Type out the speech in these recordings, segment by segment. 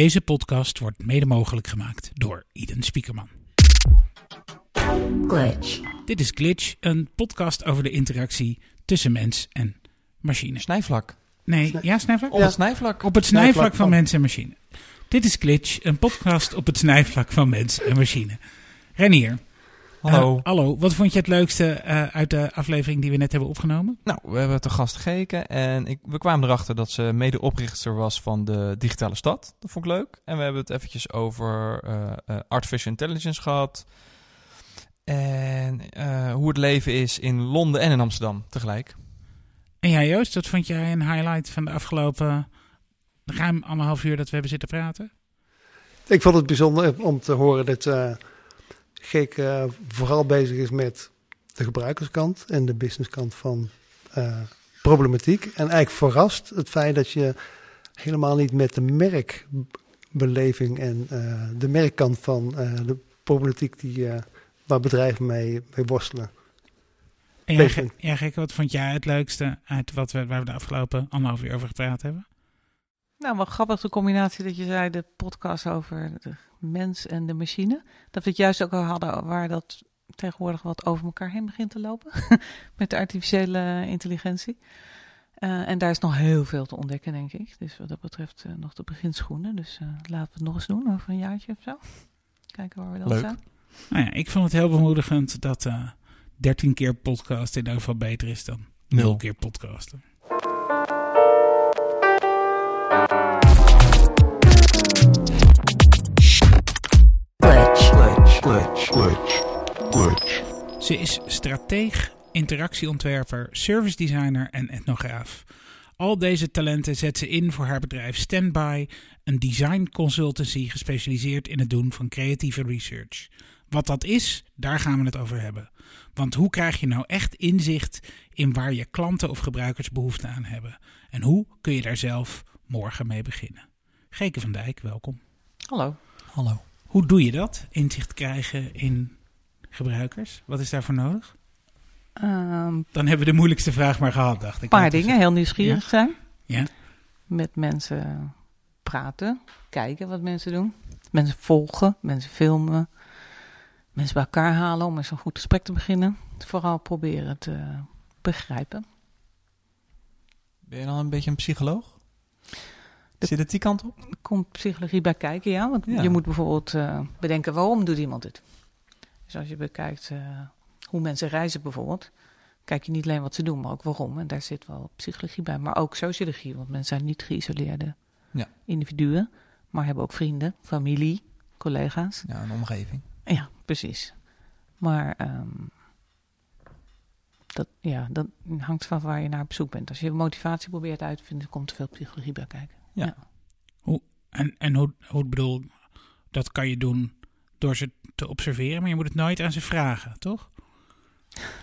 Deze podcast wordt mede mogelijk gemaakt door Iden Spiekerman. Glitch. Dit is Glitch, een podcast over de interactie tussen mens en machine. Snijvlak. Nee, ja, snijvlak? Op het snijvlak. Op het snijvlak van van- mens en machine. Dit is Glitch, een podcast op het snijvlak van mens en machine. Renier. Hallo. eh, hallo, wat vond je het leukste eh, uit de aflevering die we net hebben opgenomen? nou, we hebben te gast Geke en ik, we kwamen erachter dat ze medeoprichter was van de Digitale Stad. Dat vond ik leuk. En we hebben het eventjes over eh, eh, artificial intelligence gehad. En eh, hoe het leven is in Londen en in Amsterdam tegelijk. En jij Joost, wat vond jij een highlight van de afgelopen ruim anderhalf uur dat we hebben zitten praten? Ik vond het bijzonder om te horen dat Geek eh, vooral bezig is met de gebruikerskant en de businesskant van eh, problematiek. En eigenlijk verrast het feit dat je helemaal niet met de merkbeleving en eh, de merkkant van eh, de problematiek die, eh, waar bedrijven mee, mee worstelen. En jij, Bezig. Ge- jij Gekke, wat vond jij het leukste uit wat we, waar we de afgelopen anderhalf uur over gepraat hebben? Nou, wat grappig de combinatie dat je zei, de podcast over de mens en de machine. Dat we het juist ook al hadden waar dat tegenwoordig wat over elkaar heen begint te lopen. Met de artificiële intelligentie. Eh, en daar is nog heel veel te ontdekken, denk ik. Dus wat dat betreft eh, nog de beginschoenen. Dus eh, laten we het nog eens doen over een jaartje of zo. Kijken waar we dan Leuk. staan. Nou ja, ik vond het heel bemoedigend dat eh 13 keer podcast in ieder geval beter is dan 0 Nul. keer podcasten. Ze is strateeg, interactieontwerper, service designer en etnograaf. Al deze talenten zet ze in voor haar bedrijf Standby, een design consultancy gespecialiseerd in het doen van creatieve research. Wat dat is, daar gaan we het over hebben. Want hoe krijg je nou echt inzicht in waar je klanten of gebruikers behoefte aan hebben? En hoe kun je daar zelf morgen mee beginnen? Geke van Dijk, welkom. Hallo. Hallo. Hoe doe je dat? Inzicht krijgen in gebruikers? Wat is daarvoor nodig? Een Dan hebben we de moeilijkste vraag maar gehad, dacht ik. paar Laten we dingen, heel nieuwsgierig zijn. Ja. Met mensen praten, kijken wat mensen doen. Mensen volgen, mensen filmen. Mensen bij elkaar halen om eens een goed gesprek te beginnen. Vooral proberen te begrijpen. Ben je dan een beetje een psycholoog? Zit het die kant op? Komt psychologie bij kijken, ja. Want Ja. je moet bijvoorbeeld eh, bedenken waarom doet iemand dit. Dus als je bekijkt eh, hoe mensen reizen bijvoorbeeld, kijk je niet alleen wat ze doen, maar ook waarom. En daar zit wel psychologie bij, maar ook sociologie. Want mensen zijn niet geïsoleerde Ja. individuen, maar hebben ook vrienden, familie, collega's. Ja, een omgeving. Ja, precies. Maar ehm, dat, ja, dat hangt van waar je naar op zoek bent. Als je motivatie probeert uit te vinden, komt er veel psychologie bij kijken. En, en hoe, hoe ik bedoel, dat kan je doen door ze te observeren, maar je moet het nooit aan ze vragen, toch?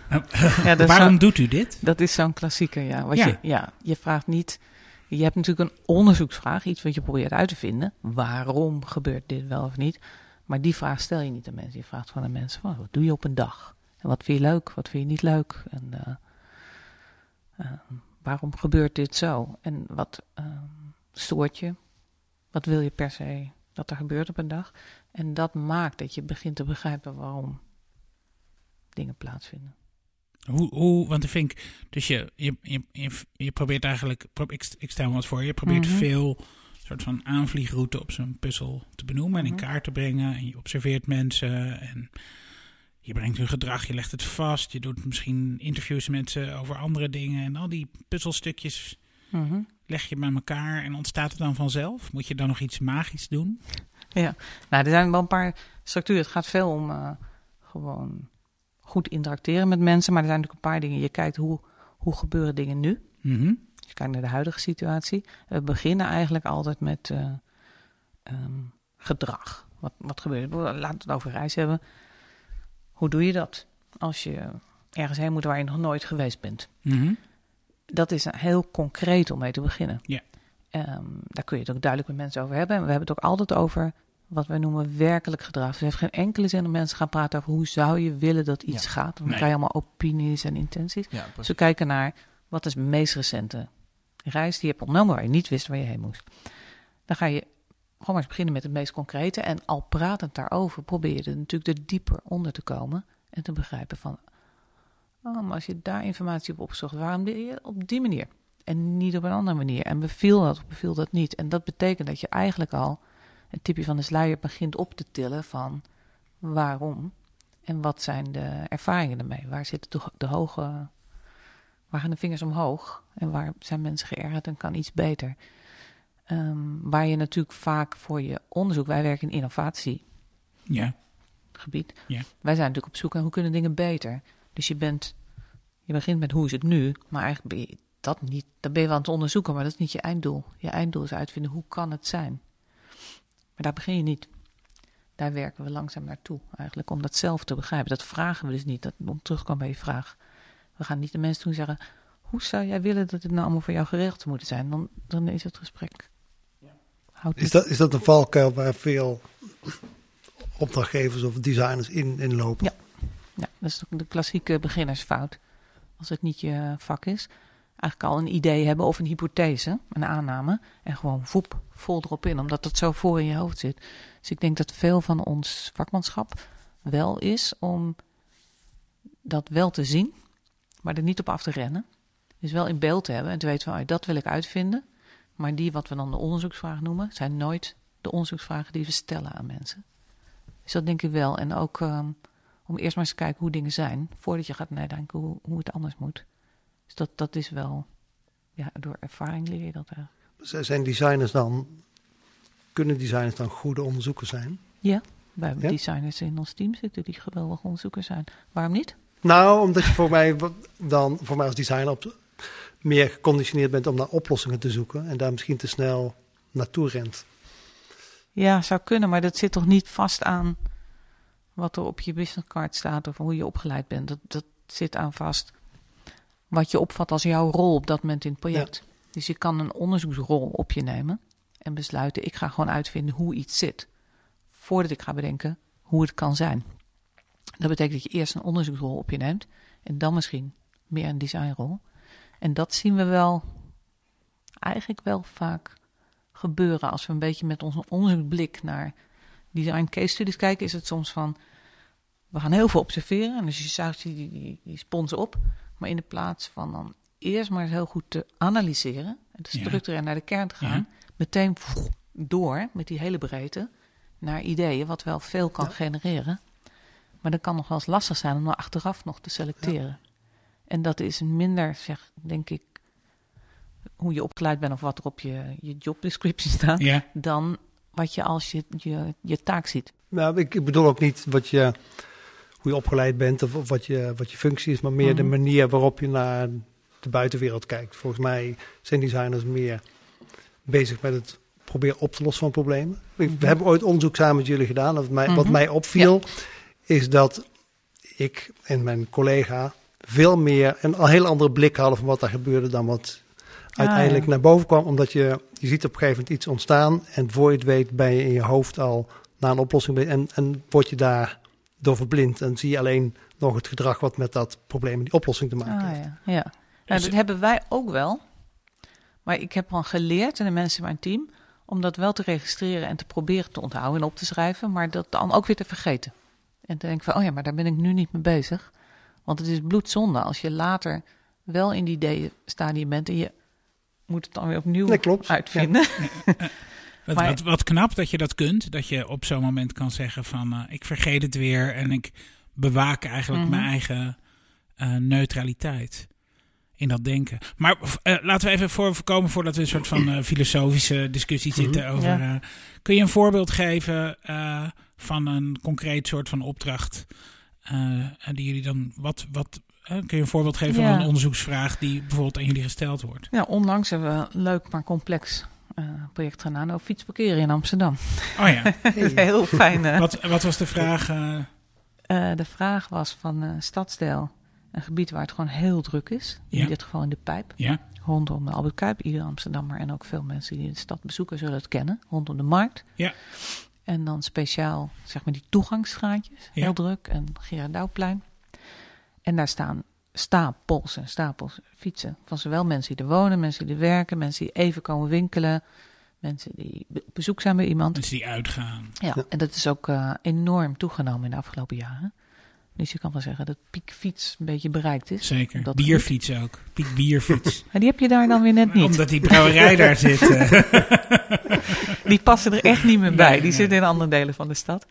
Nou, Ja, dat is waarom doet u dit? Dat is zo'n klassieker, ja. Wat Ja. Je, ja. Je vraagt niet... Je hebt natuurlijk een onderzoeksvraag, iets wat je probeert uit te vinden. Waarom gebeurt dit wel of niet? Maar die vraag stel je niet aan mensen. Je vraagt van de mensen, van, wat doe je op een dag? En wat vind je leuk, wat vind je niet leuk? En eh, eh, waarom gebeurt dit zo? En wat eh, stoort je? Wat wil je per se dat er gebeurt op een dag? En dat maakt dat je begint te begrijpen waarom dingen plaatsvinden. Hoe, hoe, want ik vind, dus je, je, je, je, probeert eigenlijk, ik, ik stel me wat voor, je probeert Mhm. veel soort van aanvliegroute op zo'n puzzel te benoemen en in Mhm. kaart te brengen. En je observeert mensen en je brengt hun gedrag, je legt het vast. Je doet misschien interviews met ze over andere dingen en al die puzzelstukjes Mhm. leg je bij elkaar en ontstaat het dan vanzelf? Moet je dan nog iets magisch doen? Nou, er zijn wel een paar structuren. Het gaat veel om eh, gewoon goed interacteren met mensen. Maar er zijn natuurlijk een paar dingen. Je kijkt hoe, hoe gebeuren dingen nu. Mhm. Je kijkt naar de huidige situatie. We beginnen eigenlijk altijd met eh, ehm, gedrag. Wat, wat gebeurt er? Laten we het over reis hebben. Hoe doe je dat als je ergens heen moet waar je nog nooit geweest bent? Mhm. Dat is heel concreet om mee te beginnen. Ja. Ehm, daar kun je het ook duidelijk met mensen over hebben. En we hebben het ook altijd over wat wij noemen werkelijk gedrag. Dus het heeft geen enkele zin om mensen gaan praten over hoe zou je willen dat iets Ja. gaat. Want dan Nee. krijg je allemaal opinies en intenties. Ja, Dus we kijken naar wat is de meest recente reis die je hebt ondernomen waar je niet wist waar je heen moest. Dan ga je gewoon maar eens beginnen met het meest concrete. En al pratend daarover probeer je er natuurlijk er dieper onder te komen. En te begrijpen van, oh, maar als je daar informatie op opzocht, waarom deed je op die manier? En niet op een andere manier. En beviel dat of beviel dat niet? En dat betekent dat je eigenlijk al een tipje van de sluier begint op te tillen van waarom en wat zijn de ervaringen ermee? Waar zitten de, de hoge, waar gaan de vingers omhoog en waar zijn mensen geërgerd en kan iets beter? Ehm, waar je natuurlijk vaak voor je onderzoek, wij werken in innovatiegebied. Ja. Ja. Wij zijn natuurlijk op zoek naar hoe kunnen dingen beter. Dus je bent, je begint met hoe is het nu, maar eigenlijk ben je dat niet, dan ben je wel aan het onderzoeken, maar dat is niet je einddoel. Je einddoel is uitvinden hoe kan het zijn. Maar daar begin je niet. Daar werken we langzaam naartoe, eigenlijk, om dat zelf te begrijpen. Dat vragen we dus niet, dat, om terugkomen bij je vraag. We gaan niet de mensen toen zeggen, hoe zou jij willen dat het nou allemaal voor jou geregeld zou moeten zijn? Dan, dan is het gesprek. Houdt Is dat, is dat een valkuil waar veel opdrachtgevers of designers in, in lopen? Ja. Dat is de klassieke beginnersfout. Als het niet je vak is. Eigenlijk al een idee hebben of een hypothese, een aanname. En gewoon voep, vol erop in, omdat het zo voor in je hoofd zit. Dus ik denk dat veel van ons vakmanschap wel is om dat wel te zien, maar er niet op af te rennen. Dus wel in beeld te hebben en te weten van, oh, dat wil ik uitvinden. Maar die, wat we dan de onderzoeksvragen noemen, zijn nooit de onderzoeksvragen die we stellen aan mensen. Dus dat denk ik wel. En ook um, om eerst maar eens te kijken hoe dingen zijn, voordat je gaat nadenken hoe, hoe het anders moet. Dus dat, dat is wel, ja, door ervaring leer je dat eigenlijk. Zijn designers dan, kunnen designers dan goede onderzoekers zijn? Ja, we hebben Ja? designers in ons team zitten die geweldige onderzoekers zijn. Waarom niet? Nou, omdat je voor mij dan, voor mij als designer, op, meer geconditioneerd bent om naar oplossingen te zoeken en daar misschien te snel naartoe rent. Ja, zou kunnen, maar dat zit toch niet vast aan wat er op je businesscard staat of hoe je opgeleid bent. Dat, dat zit aan vast wat je opvat als jouw rol op dat moment in het project. Dus je kan een onderzoeksrol op je nemen en besluiten, ik ga gewoon uitvinden hoe iets zit. Voordat ik ga bedenken hoe het kan zijn. Dat betekent dat je eerst een onderzoeksrol op je neemt en dan misschien meer een designrol. En dat zien we wel, eigenlijk wel vaak gebeuren als we een beetje met onze onderzoeksblik naar design case studies kijken, is het soms van we gaan heel veel observeren en dus je zuigt die, die, die, spons op, maar in de plaats van dan eerst maar eens heel goed te analyseren en te Ja. structureren naar de kern te gaan, meteen door met die hele breedte naar ideeën, wat wel veel kan Ja. genereren. Maar dat kan nog wel eens lastig zijn om dan achteraf nog te selecteren. En dat is minder, zeg, denk ik, hoe je opgeleid bent of wat er op je, je job description staat, Ja. dan wat je als je, je, je taak ziet. Nou, ik, ik bedoel ook niet wat je, hoe je opgeleid bent of, of wat, je, wat je functie is, maar meer de Mhm. manier waarop je naar de buitenwereld kijkt. Volgens mij zijn designers meer bezig met het proberen op te lossen van problemen. We- We hebben ooit onderzoek samen met jullie gedaan. Wat mij, wat Mhm. mij opviel, is dat ik en mijn collega veel meer een heel andere blik hadden van wat daar gebeurde dan wat uiteindelijk ja. naar boven kwam. Omdat je, je ziet op een gegeven moment iets ontstaan en voor je het weet ben je in je hoofd al naar een oplossing en, en word je daar door verblind en zie je alleen nog het gedrag wat met dat probleem en die oplossing te maken Ah, heeft. ja. ja. Nou, dat hebben wij ook wel. Maar ik heb wel geleerd, en de mensen in mijn team, om dat wel te registreren en te proberen te onthouden en op te schrijven, maar dat dan ook weer te vergeten. En te denken van, oh ja, maar daar ben ik nu niet mee bezig. Want het is bloedzonde als je later wel in die ideeënstadium bent en je moet het dan weer opnieuw Nee, klopt. uitvinden. Wat, Maar- wat, wat knap dat je dat kunt. Dat je op zo'n moment kan zeggen van eh, ik vergeet het weer en ik bewaak eigenlijk Mhm. mijn eigen eh, neutraliteit in dat denken. Maar eh, laten we even voor, voorkomen voordat we een soort van eh, filosofische discussie Mhm. zitten over. Ja. eh, kun je een voorbeeld geven eh, van een concreet soort van opdracht eh, en die jullie dan wat wat kun je een voorbeeld geven Ja. van een onderzoeksvraag die bijvoorbeeld aan jullie gesteld wordt? Ja, onlangs hebben we een leuk maar complex project gedaan over fietsparkeren in Amsterdam. Oh ja, heel fijn. eh. wat, wat was de vraag? eh, Eh, de vraag was van eh Stadsdeel, een gebied waar het gewoon heel druk is. In dit geval in de Pijp, ja, rondom de Albert Kuip. Ieder Amsterdammer en ook veel mensen die de stad bezoeken zullen het kennen. Rondom de markt. Ja. En dan speciaal, zeg maar, die toegangsstraatjes. Ja. Heel druk. En Gerard Douwplein. En daar staan stapels en stapels fietsen. Van zowel mensen die er wonen, mensen die er werken, mensen die even komen winkelen. mensen die op bezoek zijn bij iemand. Mensen die uitgaan. Ja, Ja. en dat is ook eh, enorm toegenomen in de afgelopen jaren. Dus je kan wel zeggen dat piekfiets een beetje bereikt is. Zeker. Dat Bierfiets ook. Piek bierfiets. Maar die heb je daar dan weer net niet. Omdat die brouwerij daar zit. eh. Die passen er echt niet meer bij. Nee, die nee. zitten in andere delen van de stad.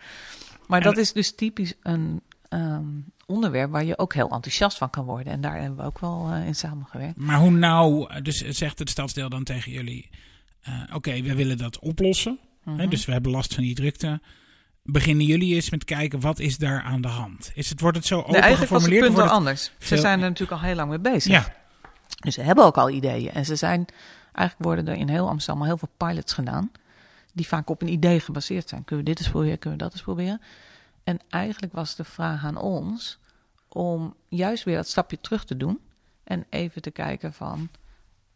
Maar En- dat is dus typisch een ehm, onderwerp waar je ook heel enthousiast van kan worden. En daar hebben we ook wel eh, in samengewerkt. Maar hoe nou, dus zegt het stadsdeel dan tegen jullie: eh, Oké, we willen dat oplossen. Hè, Mhm. dus we hebben last van die drukte. Beginnen jullie eens met kijken wat is daar aan de hand? Is het, wordt het zo open Nee, eigenlijk was het geformuleerd? punt wel anders. Ze zijn er natuurlijk al heel lang mee bezig. Ja, Dus ze hebben ook al ideeën. En ze zijn, eigenlijk worden er in heel Amsterdam al heel veel pilots gedaan. Die vaak op een idee gebaseerd zijn. Kunnen we dit eens proberen, kunnen we dat eens proberen. En eigenlijk was de vraag aan ons om juist weer dat stapje terug te doen. En even te kijken van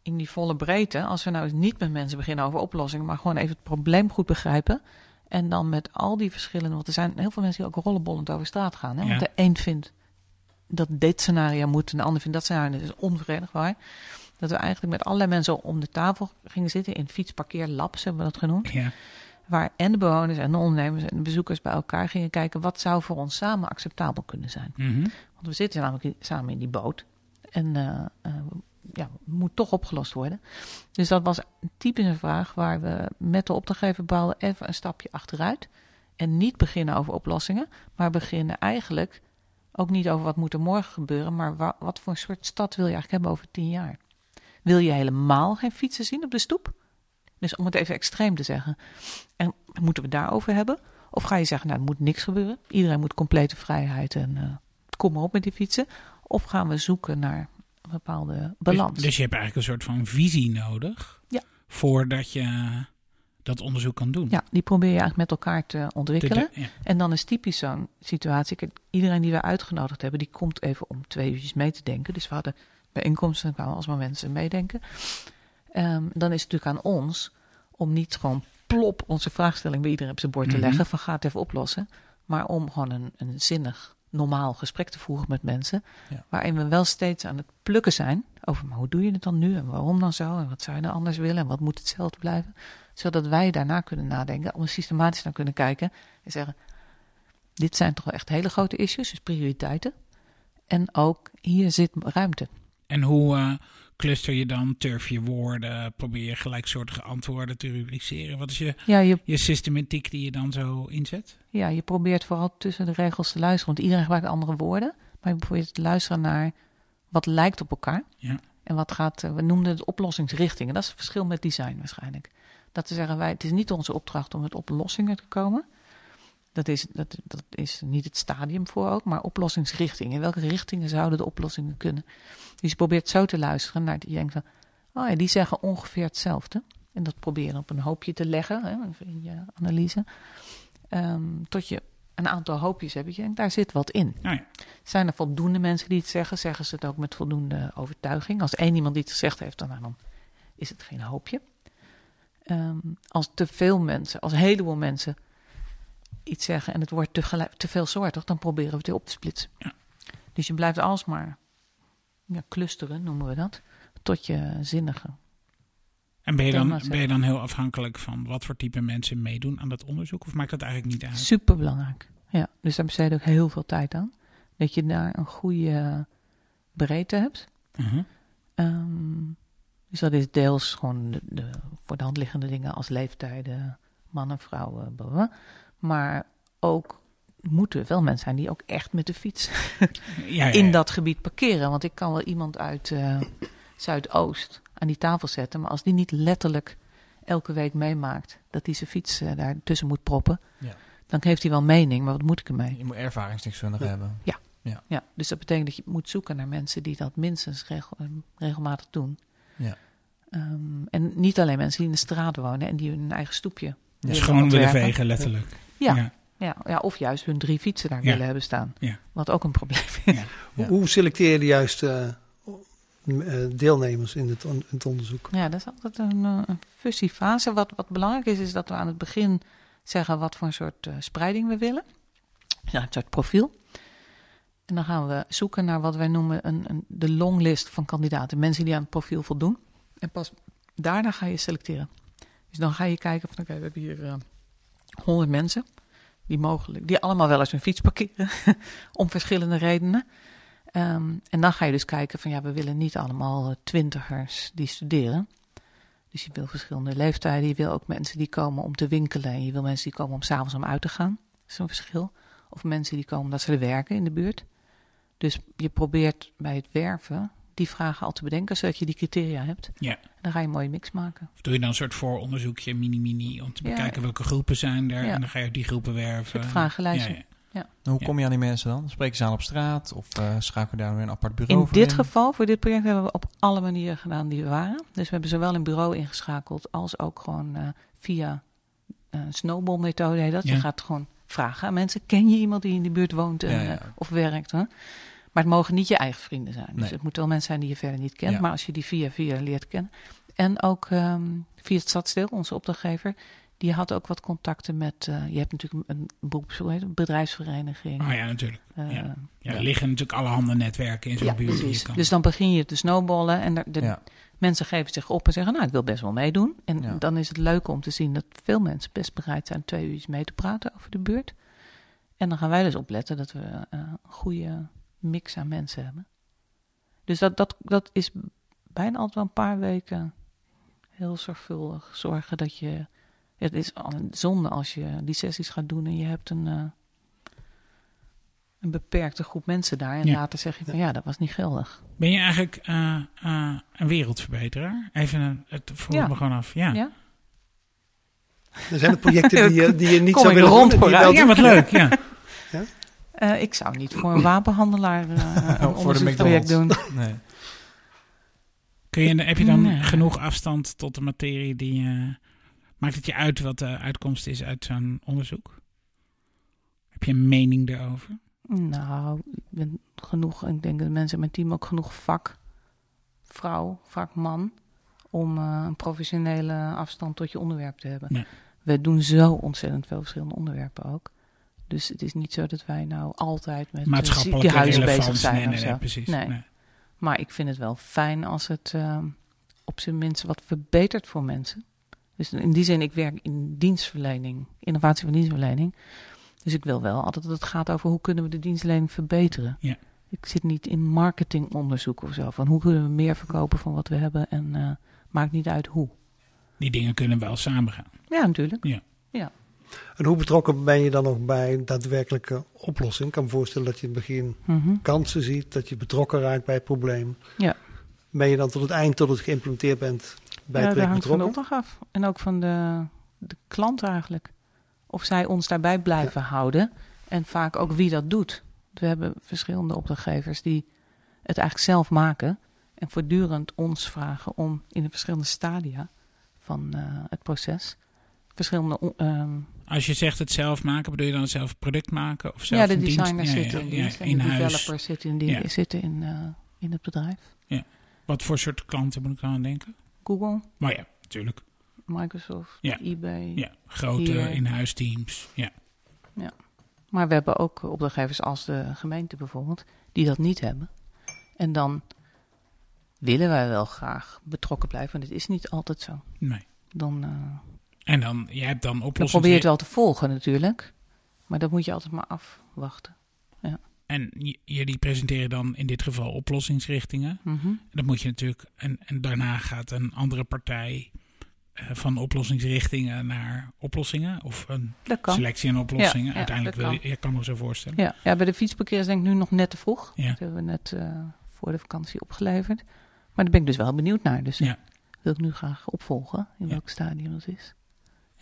in die volle breedte. Als we nou eens niet met mensen beginnen over oplossingen. Maar gewoon even het probleem goed begrijpen. En dan met al die verschillende. Want er zijn heel veel mensen die ook rollenbollend over straat gaan. Hè? Ja. Want de een vindt dat dit scenario moet. En de ander vindt dat scenario. Dat is onverenigbaar. Dat we eigenlijk met allerlei mensen om de tafel gingen zitten. In fietsparkeerlabs hebben we dat genoemd. ja. Waar en de bewoners en de ondernemers en de bezoekers bij elkaar gingen kijken. Wat zou voor ons samen acceptabel kunnen zijn. Mhm. Want we zitten namelijk samen in die boot. En eh, eh, ja, moet toch opgelost worden. Dus dat was een typische vraag waar we met de opdrachtgever bouwden even een stapje achteruit. En niet beginnen over oplossingen, maar beginnen eigenlijk ook niet over wat moet er morgen gebeuren, maar wa- wat voor een soort stad wil je eigenlijk hebben over tien jaar? Wil je helemaal geen fietsen zien op de stoep? Dus om het even extreem te zeggen. En moeten we het daarover hebben? Of ga je zeggen, nou, er moet niks gebeuren. Iedereen moet complete vrijheid en eh, kom maar op met die fietsen. Of gaan we zoeken naar een bepaalde balans? Dus, dus je hebt eigenlijk een soort van visie nodig. Ja. Voordat je dat onderzoek kan doen. ja, die probeer je eigenlijk met elkaar te ontwikkelen. de- ja. En dan is typisch zo'n situatie. Iedereen die we uitgenodigd hebben, die komt even om twee uurtjes mee te denken. Dus we hadden bijeenkomsten, dan kwamen alsmaar mensen meedenken. Ehm, dan is het natuurlijk aan ons om niet gewoon plop onze vraagstelling bij iedereen op zijn bord te Mhm. leggen. Van ga het even oplossen. Maar om gewoon een, een zinnig, normaal gesprek te voeren met mensen. Ja. Waarin we wel steeds aan het plukken zijn. Over maar hoe doe je het dan nu en waarom dan zo? En wat zou je dan anders willen en wat moet hetzelfde blijven? Zodat wij daarna kunnen nadenken, om systematisch naar kunnen kijken en zeggen: dit zijn toch wel echt hele grote issues, dus prioriteiten. En ook hier zit ruimte. En hoe eh, cluster je dan? Turf je woorden? Probeer je gelijksoortige antwoorden te rubriceren? Wat is je, Ja je, je systematiek die je dan zo inzet? ja, je probeert vooral tussen de regels te luisteren, want iedereen gebruikt andere woorden. Maar je probeert te luisteren naar wat lijkt op elkaar. Ja. En wat gaat, eh, we noemden het oplossingsrichtingen. Dat is het verschil met design waarschijnlijk. Dat te zeggen, wij, het is niet onze opdracht om met oplossingen te komen. Dat is, dat, dat is niet het stadium voor ook, maar oplossingsrichtingen. In welke richtingen zouden de oplossingen kunnen? Dus je probeert zo te luisteren naar, je denkt van, oh ja, die zeggen ongeveer hetzelfde. En dat proberen op een hoopje te leggen, hè, in je analyse. Ehm, tot je een aantal hoopjes hebt. Je denkt, daar zit wat in. Ja. Zijn er voldoende mensen die het zeggen? Zeggen ze het ook met voldoende overtuiging? Als één iemand die het gezegd heeft, dan, nou, dan is het geen hoopje. Ehm, als te veel mensen, als een heleboel mensen iets zeggen en het wordt tegelijk, te veelsoortig, dan proberen we het weer op te splitsen. Ja. Dus je blijft alsmaar ja, clusteren, noemen we dat, tot je zinnige. En ben je, dan, ben je dan heel afhankelijk van wat voor type mensen meedoen aan dat onderzoek? Of maakt dat eigenlijk niet uit? Super belangrijk. Ja, dus daar besteed ik ook heel veel tijd aan. Dat je daar een goede breedte hebt. Mhm. Ehm, dus dat is deels gewoon de, de voor de hand liggende dingen als leeftijden, mannen, vrouwen, bla, bla. Maar ook moeten wel mensen zijn die ook echt met de fiets Ja, ja, in ja. dat gebied parkeren. Want ik kan wel iemand uit eh, Zuidoost aan die tafel zetten, maar als die niet letterlijk elke week meemaakt dat hij zijn fiets eh, daar tussen moet proppen, Ja. dan heeft hij wel mening, maar wat moet ik ermee? Je moet ervaringsdeskundige hebben. Ja, dus dat betekent dat je moet zoeken naar mensen die dat minstens regel- eh, regelmatig doen. Ja. Ehm, en niet alleen mensen die in de straat wonen en die hun eigen stoepje Ja. Dus willen gewoon willen ontwerpen. vegen, letterlijk. Ja, Ja. ja. Ja, of juist hun drie fietsen daar Ja. willen hebben staan. Ja. Wat ook een probleem is. Ja. Ja. Hoe selecteer je de juiste eh, deelnemers in het, on- in het onderzoek? Ja, dat is altijd een, eh, een fusiefase. Wat, wat belangrijk is, is dat we aan het begin zeggen wat voor een soort eh, spreiding we willen. Ja, een soort profiel. En dan gaan we zoeken naar wat wij noemen een, een, de longlist van kandidaten. Mensen die aan het profiel voldoen. En pas daarna ga je selecteren. Dus dan ga je kijken van oké, we hebben hier eh 100 mensen die mogelijk, die allemaal wel eens hun fiets parkeren om verschillende redenen. Ehm, en dan ga je dus kijken van ja, we willen niet allemaal eh, twintigers die studeren. Dus je wil verschillende leeftijden. Je wil ook mensen die komen om te winkelen. En je wil mensen die komen om s'avonds om uit te gaan. Dat is een verschil. Of mensen die komen omdat ze er werken in de buurt. Dus je probeert bij het werven die vragen al te bedenken, zodat je die criteria hebt. Ja. En dan ga je een mooie mix maken. Of doe je dan een soort vooronderzoekje, mini-mini, om te Ja. bekijken welke groepen zijn er. Ja. En dan ga je die groepen werven. Een vragenlijstje. Ja, ja. En hoe Ja. kom je aan die mensen dan? Spreken ze aan op straat? Of eh schakelen we daar weer een apart bureau In voor dit geval, voor dit project, hebben we op alle manieren gedaan die we waren. Dus we hebben zowel een bureau ingeschakeld als ook gewoon eh, via uh, snowball-methode dat. Ja. Je gaat gewoon vragen aan mensen. Ken je iemand die in de buurt woont en, Ja, ja. of werkt? Hè? Maar het mogen niet je eigen vrienden zijn. Dus het moeten wel mensen zijn die je verder niet kent. Ja. Maar als je die via via leert kennen. En ook ehm, via het Stadsdeel, onze opdrachtgever. Die had ook wat contacten met... eh, je hebt natuurlijk een beroeps, heet het, bedrijfsvereniging. Oh ja, natuurlijk. eh, ja. Ja, er liggen natuurlijk alle handen netwerken in zo'n ja, buurt. kan. Dus dan begin je te snowballen en de, mensen geven zich op en zeggen, nou, ik wil best wel meedoen. En dan is het leuk om te zien dat veel mensen best bereid zijn twee uur mee te praten over de buurt. En dan gaan wij dus opletten dat we eh, een goede mix aan mensen hebben. Dus dat, dat, dat is bijna altijd wel een paar weken heel zorgvuldig zorgen dat je... Het is al een zonde als je die sessies gaat doen en je hebt een, eh, een beperkte groep mensen daar. En Ja. later zeg je van ja, dat was niet geldig. Ben je eigenlijk eh, eh, een wereldverbeteraar? Even een, het vroeg Ja. me gewoon af. Ja, Ja? Er zijn er projecten die je, die je niet Kom zou willen rond doen en die je vooruit. wel Ja, wat leuk. Ja. Eh, ik zou niet voor een wapenhandelaar eh, een voor de onderzoeksproject doen. Nee. Kun je, heb je dan Nee. genoeg afstand tot de materie die... eh, maakt het je uit wat de uitkomst is uit zo'n onderzoek? Heb je een mening daarover? Nou, ik ben genoeg, ik denk dat mensen in mijn team ook genoeg vak, vrouw, vakman, om eh, een professionele afstand tot je onderwerp te hebben. We doen zo ontzettend veel verschillende onderwerpen ook. Dus het is niet zo dat wij nou altijd met eh, Maatschappelijke ziekenhuizen bezig zijn nee, nee, nee, precies. Nee. Nee. Maar ik vind het wel fijn als het ehm, op zijn minst wat verbetert voor mensen. Dus in die zin, ik werk in dienstverlening, innovatie van dienstverlening. Dus ik wil wel altijd dat het gaat over hoe kunnen we de dienstverlening verbeteren. Ja. Ik zit niet in marketingonderzoek of zo. Van hoe kunnen we meer verkopen van wat we hebben en eh, maakt niet uit hoe. Die dingen kunnen wel samengaan. Ja, natuurlijk. En hoe betrokken ben je dan nog bij daadwerkelijke oplossing? Ik kan me voorstellen dat je in het begin Mhm. kansen ziet, dat je betrokken raakt bij het probleem. Ja. Ben je dan tot het eind, tot het geïmplementeerd bent, bij ja, het project hangt van de betrokken? opdracht af. En ook van de, de klant eigenlijk. Of zij ons daarbij blijven houden. En vaak ook wie dat doet. We hebben verschillende opdrachtgevers die het eigenlijk zelf maken. En voortdurend ons vragen om in de verschillende stadia van eh, het proces. Verschillende. ehm, Als je zegt het zelf maken, bedoel je dan zelf product maken? Of zelf ja, de designers Ja, ja, zitten in ja, dienst. en in de huis. developers zitten in, die, Ja. zitten in, eh, in het bedrijf. Wat voor soort klanten moet ik dan aan denken? Google, Maar ja, natuurlijk. Microsoft, Ja. eBay. Ja, grote in-huis teams. Ja. Maar we hebben ook opdrachtgevers als de gemeente bijvoorbeeld, die dat niet hebben. En dan willen wij wel graag betrokken blijven, want het is niet altijd zo. Nee. Dan, eh, En dan, je hebt dan dan oplossingen. probeer je het wel te volgen natuurlijk, maar dat moet je altijd maar afwachten. En j- jullie presenteren dan in dit geval oplossingsrichtingen. En dan moet je natuurlijk. En, en daarna gaat een andere partij eh, van oplossingsrichtingen naar oplossingen. Of een Dat selectie aan oplossingen. Ja, ja, Uiteindelijk dat wil je, je kan me zo voorstellen. Ja, ja, bij de fietsparkeer is denk ik nu nog net te vroeg. Ja. Dat hebben we net eh, voor de vakantie opgeleverd. Maar daar ben ik dus wel benieuwd naar. Dus Ja. wil ik nu graag opvolgen in Ja. welk stadium dat is.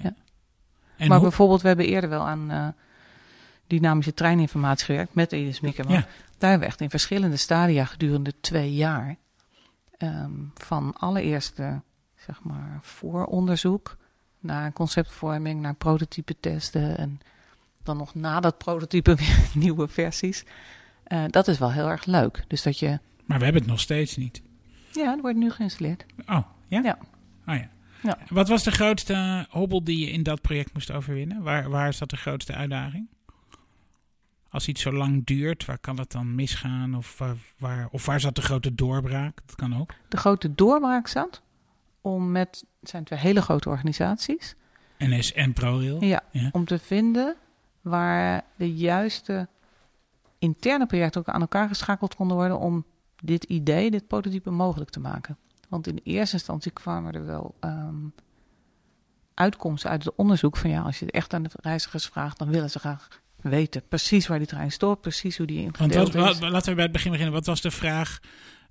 En maar hoe- bijvoorbeeld, we hebben eerder wel aan eh, dynamische treininformatie gewerkt met Edis. Ja. Daar hebben we echt in verschillende stadia gedurende twee jaar ehm, van allereerste, zeg maar, vooronderzoek naar conceptvorming, naar prototype testen en dan nog na dat prototype weer nieuwe versies. Eh, dat is wel heel erg leuk. Dus dat je, maar we hebben het nog steeds niet. ja, dat wordt nu geïnstalleerd. Oh, ja? Ja. Oh, ja. Ja. Wat was de grootste hobbel die je in dat project moest overwinnen? Waar, waar is dat de grootste uitdaging? Als iets zo lang duurt, waar kan het dan misgaan? Of waar, waar, of waar zat de grote doorbraak? Dat kan ook. De grote doorbraak zat om met, het zijn twee hele grote organisaties, NS en ProRail. ja, Ja. om te vinden waar de juiste interne projecten ook aan elkaar geschakeld konden worden om dit idee, dit prototype mogelijk te maken. Want in eerste instantie kwamen er wel ehm, uitkomsten uit het onderzoek van ja, als je het echt aan de reizigers vraagt, dan willen ze graag weten precies waar die trein stopt, precies hoe die ingedeeld wat, is. laten we bij het begin beginnen. Wat was de vraag?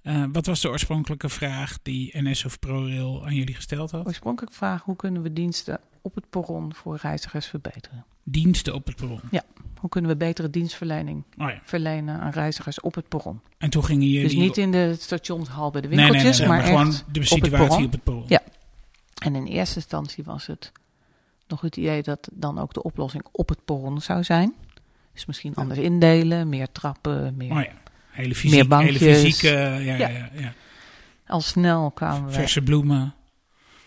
eh, wat was de oorspronkelijke vraag die NS of ProRail aan jullie gesteld had? Oorspronkelijk vraag hoe kunnen we diensten op het perron voor reizigers verbeteren? Diensten op het perron. Hoe kunnen we betere dienstverlening Oh ja. verlenen aan reizigers op het perron? En toen gingen jullie... Dus niet in de stationshal bij de Nee, nee, nee, winkeltjes, nee, maar, maar, echt gewoon de op het situatie perron. op het perron. Ja. En in eerste instantie was het nog het idee dat dan ook de oplossing op het perron zou zijn. Dus misschien Ja. anders indelen, meer trappen, meer... Oh ja. Hele fysiek, Meer hele bankjes. fysieke, ja, ja, Ja. ja, ja. Al snel kwamen we... verse bloemen.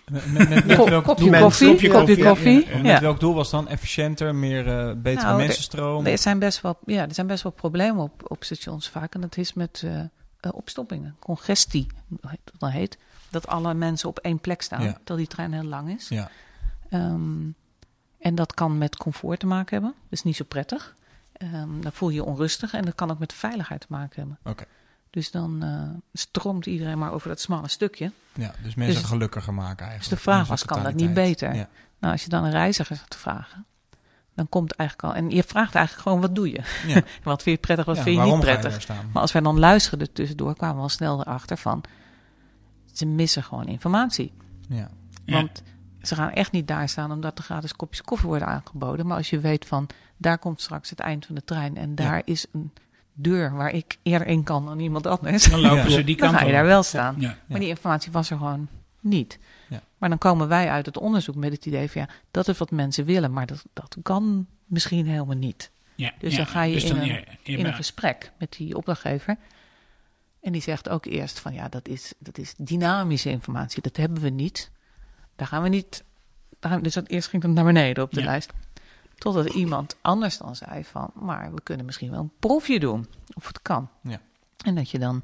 Met, met, met, met Ko- welk kopje doel? koffie, Kopje kopje koffie, koffie. ja, ja. Met welk doel was dan? Efficiënter, meer, eh, betere Nou, mensenstroom? Er zijn best wel, ja, er zijn best wel problemen op, op stations vaak. En dat is met eh, eh, opstoppingen, congestie, dat dan heet. Dat alle mensen op één plek staan, Ja. terwijl die trein heel lang is. Ja. Ehm, en dat kan met comfort te maken hebben. Dat is niet zo prettig. Ehm, dan voel je je onrustig en dat kan ook met veiligheid te maken hebben. Oké. Dus dan eh, stroomt iedereen maar over dat smalle stukje. Ja, dus mensen Dus- gelukkiger maken eigenlijk. Dus de vraag was, kan dat niet beter? Ja. Nou, als je dan een reiziger gaat vragen, dan komt eigenlijk al... En je vraagt eigenlijk gewoon, wat doe je? Ja. Wat vind je prettig, wat Ja, vind je waarom niet ga je prettig? staan? Maar als wij dan luisterden tussendoor, kwamen we al snel erachter van... ze missen gewoon informatie. Ja. Ja. Want ze gaan echt niet daar staan omdat er gratis kopjes koffie worden aangeboden. Maar als je weet van, daar komt straks het eind van de trein... en daar is een deur waar ik eerder in kan dan iemand anders... Dan lopen Ja. ze die dan kant ga je daar wel staan. Ja. Maar die informatie was er gewoon niet. Ja. Maar dan komen wij uit het onderzoek met het idee van... ja, dat is wat mensen willen, maar dat, dat kan misschien helemaal niet. Ja. Dus dan ga je Dus in een- in een gesprek met die opdrachtgever. En die zegt ook eerst van ja, dat is, dat is dynamische informatie. Dat hebben we niet. Daar gaan we niet. Daar, dus dat eerst ging het naar beneden op de lijst. Totdat iemand anders dan zei van, maar we kunnen misschien wel een proefje doen. Of het kan. Ja. En dat je dan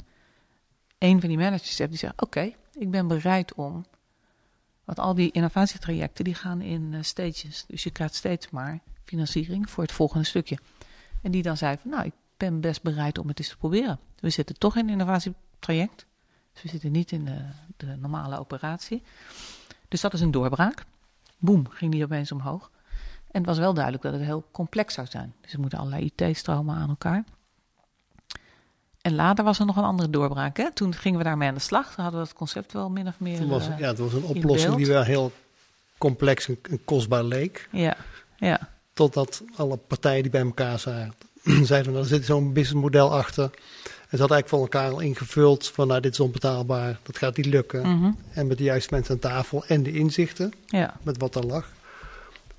een van die managers hebt die zegt, oké, ik ben bereid om... Want al die innovatietrajecten die gaan in eh, stages. Dus je krijgt steeds maar financiering voor het volgende stukje. En die dan zei van, nou, ik ben best bereid om het eens te proberen. We zitten toch in een innovatietraject. Dus we zitten niet in de, de normale operatie. Dus dat is een doorbraak. Boem, ging die opeens omhoog. En het was wel duidelijk dat het heel complex zou zijn. Dus er moeten allerlei IT-stromen aan elkaar. En later was er nog een andere doorbraak. Hè? Toen gingen we daarmee aan de slag. Toen hadden we het concept wel min of meer... Toen was, eh, ja, het was een in oplossing die wel heel complex en, en kostbaar leek. ja, ja, Totdat alle partijen die bij elkaar zaten, zeiden nou, er zit zo'n businessmodel achter. En ze hadden eigenlijk voor elkaar al ingevuld van nou, dit is onbetaalbaar, dat gaat niet lukken. mhm, En met de juiste mensen aan tafel en de inzichten, ja. met wat er lag.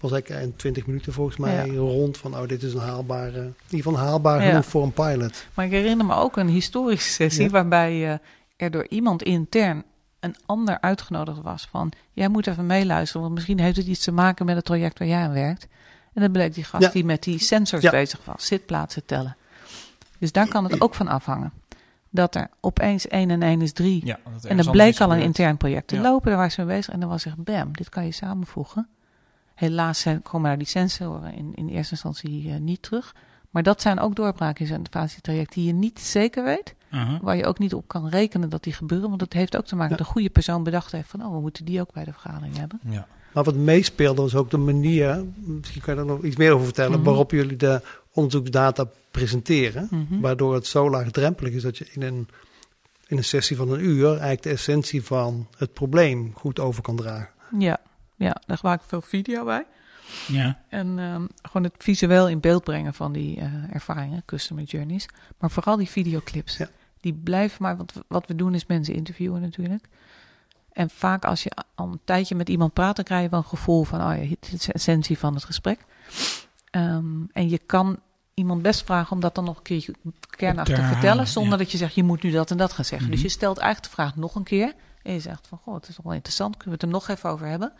Was eigenlijk in 20 minuten volgens mij Ja. rond van oh, dit is een haalbare, in ieder geval haalbaar Ja. genoeg voor een pilot. Maar ik herinner me ook een historische sessie Ja. waarbij eh, er door iemand intern een ander uitgenodigd was van jij moet even meeluisteren, want misschien heeft het iets te maken met het project waar jij aan werkt. En dat bleek die gast Ja. die met die sensors Ja. bezig was, zitplaatsen tellen. Dus daar kan het ook van afhangen. Dat er opeens 1 en 1 is 3. Ja, en er anders bleek al een intern project te Ja. lopen, daar waren ze mee bezig. En dan was echt bam, dit kan je samenvoegen. Helaas zijn- komen daar die sensoren in, in eerste instantie eh, niet terug. Maar dat zijn ook doorbraken in zo'n innovatietraject die je niet zeker weet. Waar je ook niet op kan rekenen dat die gebeuren. Want dat heeft ook te maken Ja. dat de goede persoon bedacht heeft van... oh, we moeten die ook bij de vergadering hebben. Ja. Maar wat meespeelde was ook de manier, misschien kan je daar nog iets meer over vertellen, Mhm. waarop jullie de onderzoeksdata presenteren. Mhm. Waardoor het zo laagdrempelig is dat je in een, in een sessie van een uur eigenlijk de essentie van het probleem goed over kan dragen. Ja, ja, daar gebruik ik veel video bij. Ja. En ehm, gewoon het visueel in beeld brengen van die eh, ervaringen, customer journeys. Maar vooral die videoclips. Ja. Die blijven maar, want wat we doen is mensen interviewen natuurlijk. En vaak als je al een tijdje met iemand praat, dan krijg je wel een gevoel van, oh ja, dit is de essentie van het gesprek. Ehm, en je kan iemand best vragen om dat dan nog een keertje kernachtig te vertellen, zonder ja. dat je zegt, je moet nu dat en dat gaan zeggen. Mhm. Dus je stelt eigenlijk de vraag nog een keer. En je zegt van, goh, het is wel interessant, kunnen we het er nog even over hebben?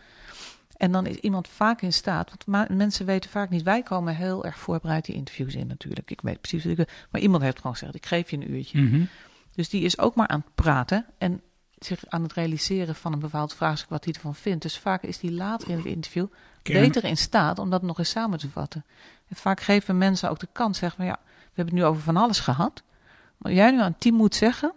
En dan is iemand vaak in staat, want mensen weten vaak niet, wij komen heel erg voorbereid die interviews in natuurlijk. Ik weet precies wat ik wil. Maar iemand heeft gewoon gezegd, ik geef je een uurtje. Mhm. Dus die is ook maar aan het praten. En zich aan het realiseren van een bepaald vraagstuk wat hij ervan vindt. Dus vaak is hij later in het interview Kern- beter in staat om dat nog eens samen te vatten. En vaak geven mensen ook de kans, zeggen van ja, we hebben het nu over van alles gehad. Maar jij nu aan het team moet zeggen,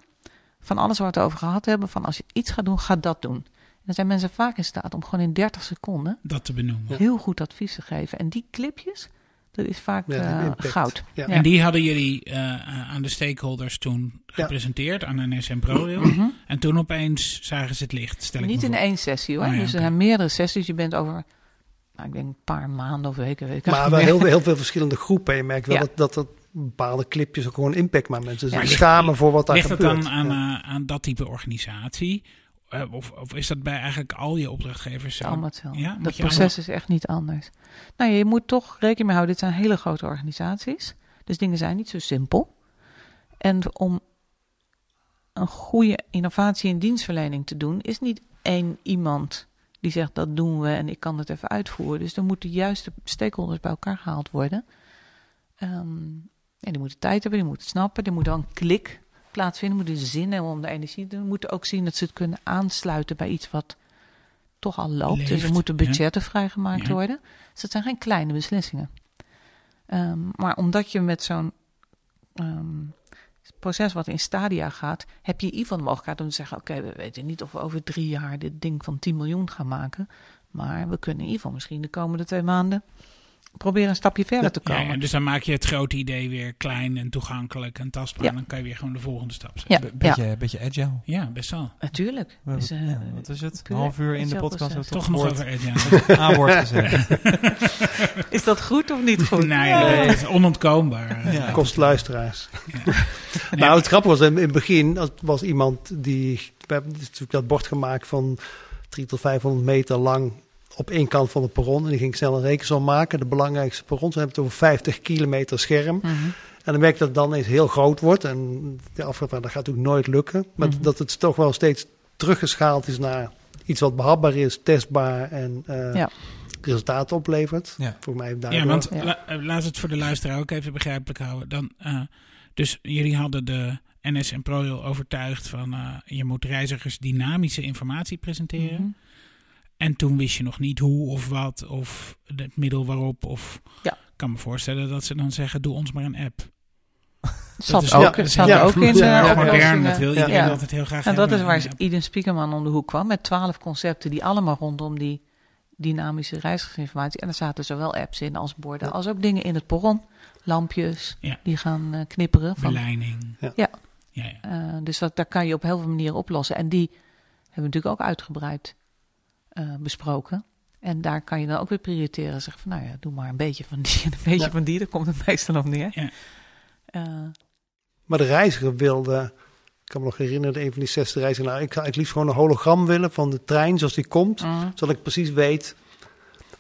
van alles waar we het over gehad hebben, van als je iets gaat doen, ga dat doen. Dan zijn mensen vaak in staat om gewoon in 30 seconden Dat te benoemen. heel goed advies te geven. En die clipjes, dat is vaak Ja, eh, goud. Ja. Ja. En die hadden jullie eh, eh, aan de stakeholders toen gepresenteerd, aan NS en ProRail. Mhm. En toen opeens zagen ze het licht, stel ik Niet in één sessie hoor. Oh ja, dus er zijn meerdere sessies. Je bent over, nou, ik denk een paar maanden of weken. Weet ik Maar wel heel, heel veel verschillende groepen. Je merkt wel Ja. dat, dat, dat bepaalde clipjes ook gewoon impact maken. Mensen Ligt- schamen voor wat daar Ligt dat gebeurt. dan aan, Ja. aan dat type organisatie? Eh, of, of is dat bij eigenlijk al je opdrachtgevers zo? Allemaal hetzelfde. Ja, dat proces is echt niet anders. Nou, je moet toch rekening mee houden. Dit zijn hele grote organisaties. Dus dingen zijn niet zo simpel. En om een goede innovatie in dienstverlening te doen, is niet één iemand die zegt dat doen we en ik kan het even uitvoeren. Dus er moeten de juiste stakeholders bij elkaar gehaald worden. Ehm, ja, die moeten tijd hebben, die moeten het snappen, er moet dan klik plaatsvinden, moeten zin hebben om de energie te doen. moeten ook zien dat ze het kunnen aansluiten bij iets wat toch al loopt. dus er moeten ja. budgetten vrijgemaakt Ja. worden. Dus dat zijn geen kleine beslissingen. Ehm, maar omdat je met zo'n ehm, proces wat in stadia gaat, heb je in ieder geval de mogelijkheid om te zeggen: Oké, we weten niet of we over drie jaar dit ding van 10 miljoen gaan maken. Maar we kunnen in ieder geval misschien de komende twee maanden proberen een stapje verder te komen. ja, dus dan maak je het grote idee weer klein en toegankelijk en tastbaar. Ja. En dan kan je weer gewoon de volgende stap zetten. Ja, Be- beetje, beetje agile. Ja, best wel. natuurlijk. We- Dus, eh, ja, wat is het? Een half uur in de agile podcast. Toch we nog het over woord- A-woord gezegd. is dat goed of niet goed? Nee, dat is onontkoombaar. Ja. Kost luisteraars. Nee, Nou, het grappige was in, het begin, dat was iemand die, we hebben natuurlijk dat bord gemaakt van 300 tot 500 meter lang op één kant van het perron. En die ging snel een rekensom maken. De belangrijkste perrons, we hebben het over 50 kilometer scherm. Mhm. En dan merk je dat het dan eens heel groot wordt. En de afgelopen dat gaat natuurlijk nooit lukken. Maar Mhm. dat het toch wel steeds teruggeschaald is naar iets wat behapbaar is, testbaar en eh, Ja. resultaten oplevert. Ja. Voor mij Ja, want Ja. la- eh, laat het voor de luisteraar ook even begrijpelijk houden. Dan, eh, dus jullie hadden de NS en ProRail overtuigd van eh, je moet reizigers dynamische informatie presenteren. Mhm. En toen wist je nog niet hoe of wat of het middel waarop. Of Ja. ik kan me voorstellen dat ze dan zeggen doe ons maar een app. Zat is ook, ja, dat zat ja, ook in ja, ja, modern, dat wil iedereen Ja. altijd heel graag En dat is waar Ja. Eden Spiekerman om de hoek kwam met twaalf concepten die allemaal rondom die dynamische reizigersinformatie. En er zaten zowel apps in als borden, Ja. als ook dingen in het perron. Lampjes Ja. die gaan eh, knipperen. Van. Ja. Ja. Ja, ja. eh, dus dat, daar kan je op heel veel manieren oplossen. En die hebben we natuurlijk ook uitgebreid eh, besproken. En daar kan je dan ook weer prioriteren. Zeg van, nou ja, doe maar een beetje van die en een beetje Ja. van die. Daar komt het meestal op neer. Ja. Eh, Maar de reiziger wilde, ik kan me nog herinneren, een van die zesde reiziger, nou, ik zou eigenlijk liefst gewoon een hologram willen van de trein zoals die komt. mm. Zodat ik precies weet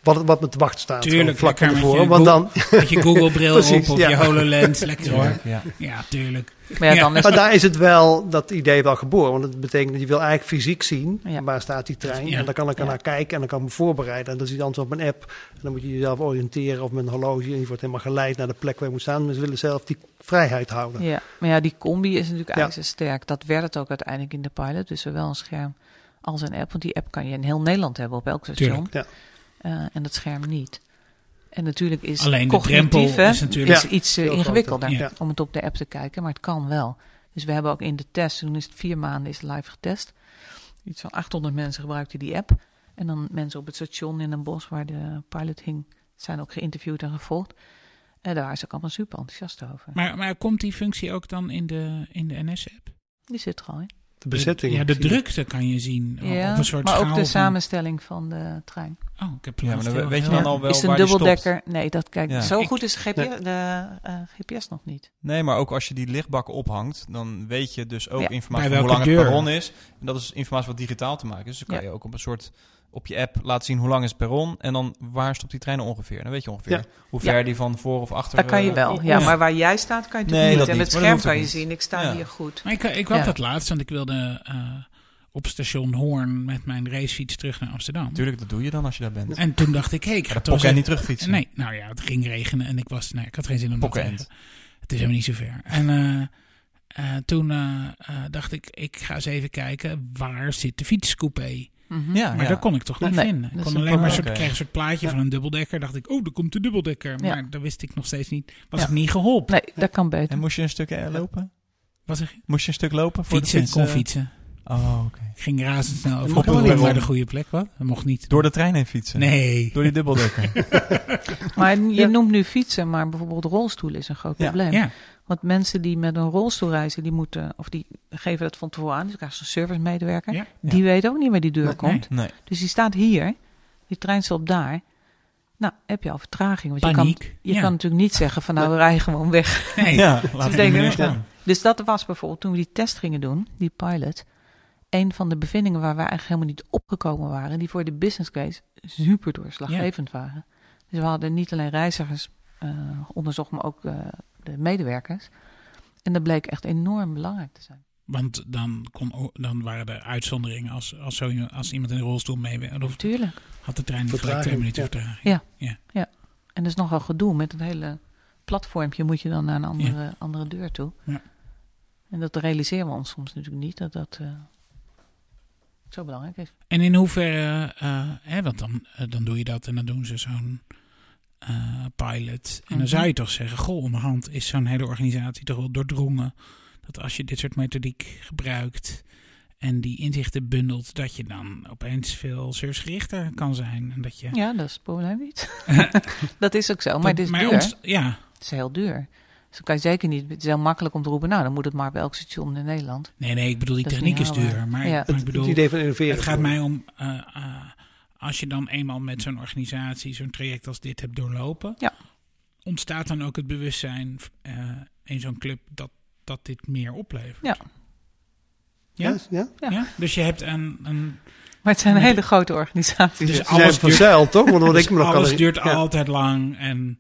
wat, wat me te wachten staat. Tuurlijk, vlak van tevoren. je Want dan, Met je Google-bril Precies, op of ja. je HoloLens. Lekker hoor. Ja. Ja, tuurlijk. Maar ja, Ja. dan is maar daar is het wel, dat idee wel geboren. Want het betekent dat je wil eigenlijk fysiek zien, Ja. waar staat die trein. Ja. En dan kan ik er Ja. naar kijken en dan kan ik me voorbereiden. En dan zie je anders op een app. En dan moet je jezelf oriënteren of met een horloge. En je wordt helemaal geleid naar de plek waar je moet staan. Maar ze willen zelf die vrijheid houden. Ja, maar ja, die combi is natuurlijk Ja. ijzersterk. Dat werd het ook uiteindelijk in de pilot. Dus zowel een scherm als een app. Want die app kan je in heel Nederland hebben op elk station. Tuurlijk, ja. Eh, en dat scherm niet. En natuurlijk is Alleen de cognitief drempel hè, is natuurlijk- is iets eh, ingewikkelder groter, ja. om het op de app te kijken. Maar het kan wel. Dus we hebben ook in de test, toen is het vier maanden is live getest. Iets van 800 mensen gebruikten die app. En dan mensen op het station in een bos waar de pilot hing, zijn ook geïnterviewd en gevolgd. En daar waren ze ook allemaal super enthousiast over. Maar, maar komt die functie ook dan in de, in de NS-app? Die zit er al in. De bezetting. Ja, de drukte kan je zien. Ja, op een soort maar ook de van- samenstelling van de trein. Oh, ik heb Ja, maar dan heel- weet je heel- dan al wel is het een waar die stopt. dubbeldekker? Nee, dat kijk, Ja. zo Ik- goed is GPS, Nee. de eh, GPS nog niet. Nee, maar ook als je die lichtbakken ophangt, dan weet je dus ook Ja. informatie van hoe lang het perron is. En dat is informatie wat digitaal te maken is. Dus dan kan Ja. je ook op een soort op je app laten zien hoe lang is het perron en dan waar stopt die trein ongeveer. Dan weet je ongeveer Ja. hoe Ja. ver die van voor of achter. Dat kan je eh, wel. Ja, maar waar jij staat kan je Nee, natuurlijk dat niet. En niet, het scherm kan je zien. Ik sta Ja. hier goed. Maar ik, ik had Ja. dat laatst, want ik wilde eh, op station Hoorn met mijn racefiets terug naar Amsterdam. Natuurlijk, dat doe je dan als je daar bent. En toen dacht ik, hé, ik ga toch pokken en eens niet terugfietsen. Nee, nou ja, het ging regenen en ik was, nee, ik had geen zin om dat te zeggen. Het is helemaal niet zo ver. En, eh, eh, toen eh, dacht ik, ik ga eens even kijken, waar zit de fietscoupé? Mhm. Ja, Maar ja. dat kon ik toch niet Nee, vinden. Ik kon een alleen maar een soort, kreeg een soort plaatje Ja. van een dubbeldekker. Dacht ik, oh, daar komt de dubbeldekker. Ja. Maar dat wist ik nog steeds niet. Was Ja. ik niet geholpen. Nee, dat kan beter. En moest je een stuk lopen? Was Moest je een stuk lopen voor fietsen, de fiets? kon fietsen. Oh, oké. Ik ging razendsnel over mocht de niet. naar de goede plek. Wat? Dat mocht niet. Door de trein heen fietsen? Nee. Door die dubbeldekker? Maar je Ja. noemt nu fietsen, maar bijvoorbeeld rolstoelen is een groot Ja. probleem. Ja. Want mensen die met een rolstoel reizen, die moeten, of die geven dat van tevoren aan. Dus krijgen ze een servicemedewerker. Ja. Die weet ook niet waar die deur Nee. komt. Nee. Dus die staat hier, die trein stopt daar. Nou, heb je al vertraging. Want je, kan, Paniek. je Ja. kan natuurlijk niet zeggen van nou, we rijden gewoon weg. Nee. Ja, laat denken, het meneer ja. staan. Dus dat was bijvoorbeeld toen we die test gingen doen, die pilot. Een van de bevindingen waar we eigenlijk helemaal niet opgekomen waren, die voor de business case super doorslaggevend waren. Dus we hadden niet alleen reizigers eh, onderzocht, maar ook eh, de medewerkers. En dat bleek echt enorm belangrijk te zijn. Want dan, kon, dan waren er uitzonderingen als, als, zo, iemand- als iemand in een rolstoel mee of Natuurlijk. had de trein gelijk twee Vertraging, minuten ja. vertraging. En dat is nogal gedoe. Met het hele platformpje moet je dan naar een andere, andere deur toe. Ja. En dat realiseren we ons soms natuurlijk niet, dat dat eh, zo belangrijk is. En in hoeverre, eh, hè, want dan, eh, dan doe je dat en dan doen ze zo'n eh, pilot. En dan Mhm. zou je toch zeggen, goh, onderhand is zo'n hele organisatie toch wel doordrongen. Dat als je dit soort methodiek gebruikt en die inzichten bundelt, dat je dan opeens veel servicegerichter kan zijn. En dat je, Ja, dat is het probleem niet. dat is ook zo, maar het is duur. ja, Het is heel duur. Dus dan kan je zeker niet. Het is heel makkelijk om te roepen, nou, dan moet het maar bij elk station in Nederland. nee, nee, ik bedoel, die Dat is techniek is, duur. Maar, Ja. maar ik bedoel, het idee van innoveren. Het gaat mij om, eh, eh, als je dan eenmaal met zo'n organisatie zo'n traject als dit hebt doorlopen, Ja. ontstaat dan ook het bewustzijn eh, in zo'n club dat, dat dit meer oplevert. Ja. Ja? Ja, ja. Ja. Ja? Dus je hebt een. een Maar het zijn hele grote organisaties. Dus alles duurt- verzeild, toch? Want wat dus ik me nog alles kan duurt ja. altijd lang en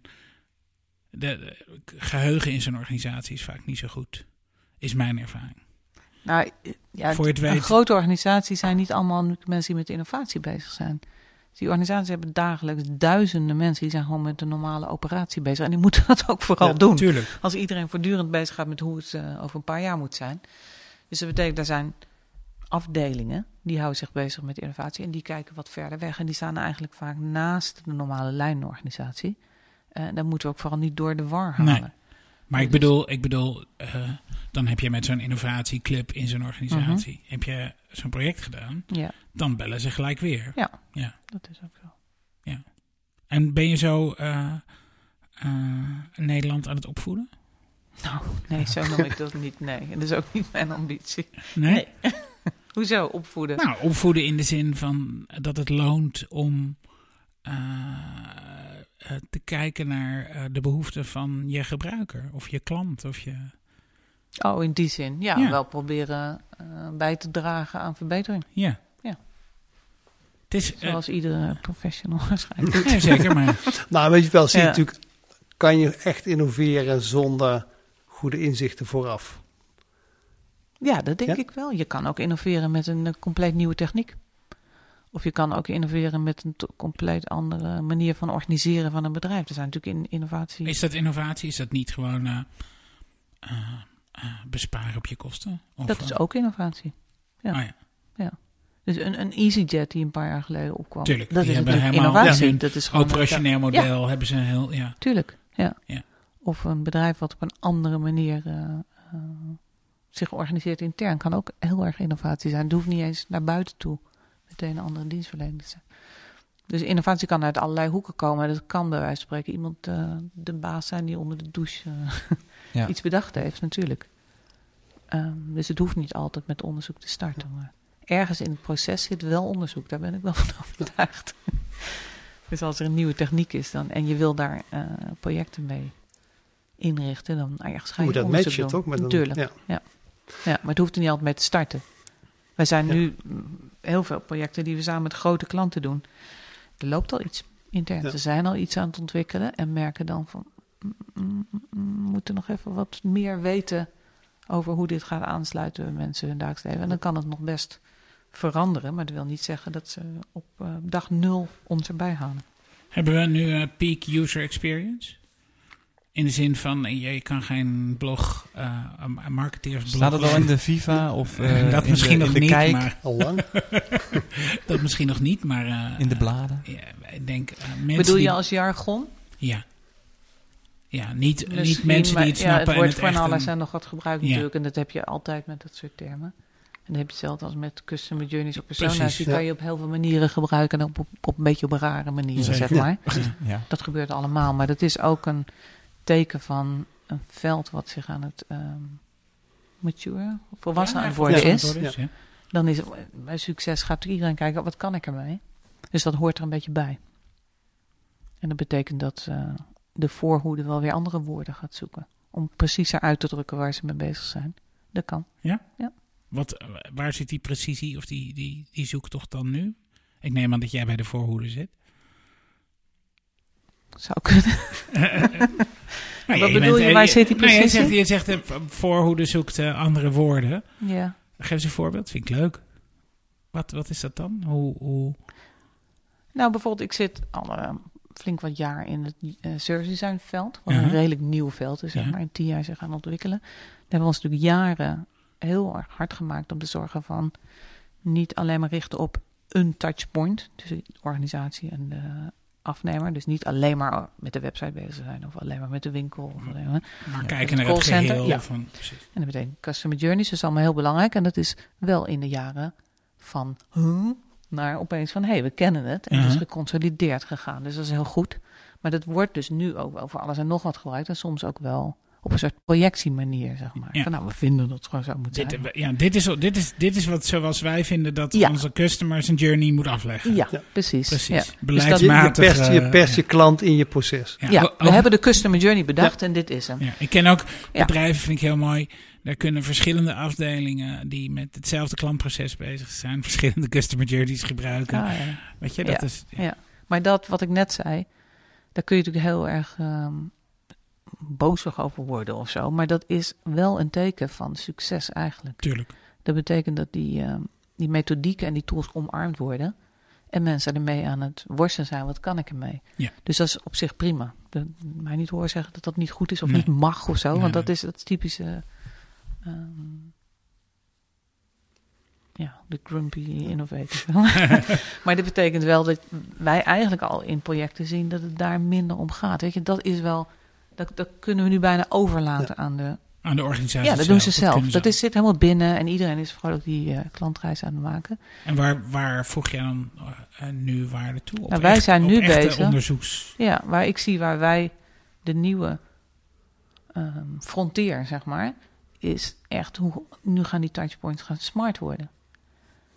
de, de geheugen in zo'n organisatie is vaak niet zo goed. Is mijn ervaring. nou, ja, Voor het een weet- grote organisaties zijn niet allemaal mensen die met innovatie bezig zijn. Die organisaties hebben dagelijks duizenden mensen die zijn gewoon met de normale operatie bezig. En die moeten dat ook vooral Ja, doen. Tuurlijk. Als iedereen voortdurend bezig gaat met hoe het eh, over een paar jaar moet zijn. Dus dat betekent, er zijn afdelingen die houden zich bezig met innovatie en die kijken wat verder weg. En die staan eigenlijk vaak naast de normale lijnorganisatie. En dan moeten we ook vooral niet door de war halen. Nee. Maar ik bedoel, ik bedoel eh, dan heb je met zo'n innovatieclub in zo'n organisatie, Mhm. heb je zo'n project gedaan, Ja, dan bellen ze gelijk weer. dat is ook zo. En ben je zo eh, Nederland aan het opvoeden? Nou, nee, zo noem ik dat niet. Nee, dat is ook niet mijn ambitie. Nee? Hoezo opvoeden? Nou, opvoeden in de zin van dat het loont om eh, te kijken naar eh, de behoeften van je gebruiker of je klant of je... Oh, in die zin. Ja, Ja. wel proberen eh, bij te dragen aan verbetering. Ja. Ja. Het is... Zoals iedere professional waarschijnlijk zeker, maar... Nou, weet je wel, zie je Ja. natuurlijk, kan je echt innoveren zonder goede inzichten vooraf. Ja, dat denk Ja? ik wel. Je kan ook innoveren met een compleet nieuwe techniek. Of je kan ook innoveren met een compleet andere manier van organiseren van een bedrijf. Er zijn natuurlijk in innovatie. Is dat innovatie? Is dat niet gewoon eh, eh, eh, besparen op je kosten? Of, dat is ook innovatie. ja. oh ja. Dus een, een EasyJet die een paar jaar geleden opkwam. Tuurlijk, dat die is helemaal- innovatie. ja, dat is gewoon Operationeel model hebben ze een heel... Ja. Tuurlijk, ja. Ja. Of een bedrijf wat op een andere manier zich organiseert intern kan ook heel erg innovatie zijn. Het hoeft niet eens naar buiten toe meteen een andere dienstverlening zijn. Dus innovatie kan uit allerlei hoeken komen. Dat kan bij wijze van spreken iemand eh, de baas zijn die onder de douche eh, Ja. iets bedacht heeft, natuurlijk. Ehm, dus het hoeft niet altijd met onderzoek te starten. Maar ergens in het proces zit wel onderzoek. Daar ben ik wel van overtuigd. dus als er een nieuwe techniek is dan, en je wil daar eh, projecten mee inrichten, dan ergens ga Je moet dat matchen, toch? Natuurlijk. ja. Ja, maar het hoeft er niet altijd mee te starten. Wij zijn Ja. nu heel veel projecten die we samen met grote klanten doen. Er loopt al iets intern. Ja. Ze zijn al iets aan het ontwikkelen en merken dan van... mm, mm, mm, we moeten nog even wat meer weten over hoe dit gaat aansluiten bij mensen hun dagelijks leven. En dan kan het nog best veranderen, maar dat wil niet zeggen dat ze op eh, dag nul ons erbij halen. Hebben we nu eh, peak user experience? In de zin van, eh, je, kan geen blog, eh een een marketeersblog... Staat het al in de Viva of eh, dat in misschien de, nog in de niet, kijk, maar... Al lang. Dat misschien nog niet, maar... eh, in de bladen? ja, ik denk, eh, mensen Bedoel je die- als jargon? Ja. Ja, niet, niet Misschien, mensen maar die het ja, snappen het wordt en van alles en nog wat gebruikt Ja. natuurlijk. En dat heb je altijd met dat soort termen. En dan heb je hetzelfde als met customer journeys of persona's. Precies, Die ja. kan je op heel veel manieren gebruiken. En op, op een beetje op een rare manier, Zeker. zeg Ja. maar. Ja. Ja. Dat gebeurt allemaal. Maar dat is ook een teken van een veld wat zich aan het ehm mature, volwassen aan het worden volwassen is. aan het worden ja. Dan is het, bij succes gaat iedereen kijken, wat kan ik ermee? Dus dat hoort er een beetje bij. En dat betekent dat eh, de voorhoede wel weer andere woorden gaat zoeken. Om preciezer uit te drukken waar ze mee bezig zijn. Dat kan. Wat, eh, waar zit die precisie of die, die, die zoektocht dan nu? Ik neem aan dat jij bij de voorhoede zit. Zou kunnen. Nou, Wat je bedoel je, eh, waar zit die nou, je zegt, je zegt de voorhoede zoekt eh, andere woorden. ja. Geef eens een voorbeeld, vind ik leuk. Wat, wat is dat dan? Hoe, hoe... Nou, bijvoorbeeld, ik zit al eh, flink wat jaar in het eh service design veld. Wat een redelijk nieuw veld is, zeg maar. In tien jaar zich gaan ontwikkelen. Daar hebben we ons natuurlijk jaren heel erg hard gemaakt om te zorgen van... niet alleen maar richten op een touchpoint tussen de organisatie en de afnemer. Dus niet alleen maar met de website bezig zijn of alleen maar met de winkel. Of alleen maar. Maar Ja. kijken naar het geheel. ja. Van, precies. En dat betekent customer journeys is allemaal heel belangrijk. En dat is wel in de jaren van huh, naar opeens van hé, hey, we kennen het. En het is Ja. geconsolideerd gegaan. Dus dat is heel goed. Maar dat wordt dus nu ook wel voor alles en nog wat gebruikt. En soms ook wel op een soort projectiemanier, zeg maar. Ja. Van nou, we vinden dat het gewoon zo moet zijn. Dit, ja, dit, is, dit, is, dit is wat zoals wij vinden dat Ja. onze customers een journey moet afleggen. ja, Ja. precies. Precies. Ja. Je, je Beleidsmatig. perst, je, eh, perst je klant in je proces. Ja. Ja, we oh, hebben de customer journey bedacht en dit is hem. Ja, ik ken ook Ja. bedrijven, vind ik heel mooi. Daar kunnen verschillende afdelingen die met hetzelfde klantproces bezig zijn, verschillende customer journeys gebruiken. Ah, ja. Weet je, dat Ja. is. Ja. Maar dat wat ik net zei, daar kun je natuurlijk heel erg ehm bozig over worden of zo. Maar dat is wel een teken van succes eigenlijk. Tuurlijk. Dat betekent dat die, ehm, die methodieken en die tools omarmd worden. En mensen ermee aan het worstelen zijn, wat kan ik ermee? Ja. Dus dat is op zich prima. De, mij niet horen zeggen dat dat niet goed is of Nee. niet mag of zo. Nee, want dat nee. is het typische... ehm, ja, de grumpy innovator. maar dit betekent wel dat wij eigenlijk al in projecten zien dat het daar minder om gaat. Weet je, dat is wel... Dat, dat kunnen we nu bijna overlaten aan de Aan de organisatie. ja, dat doen ze zelf. Dat is, zit helemaal binnen en iedereen is vooral ook die eh, klantreis aan het maken. En waar, waar voeg je dan eh, eh, nu waarde toe? Op Nou, wij zijn op nu bezig. onderzoeks. Ja, waar ik zie waar wij de nieuwe ehm frontier, zeg maar, is echt hoe nu gaan die touchpoints gaan smart worden.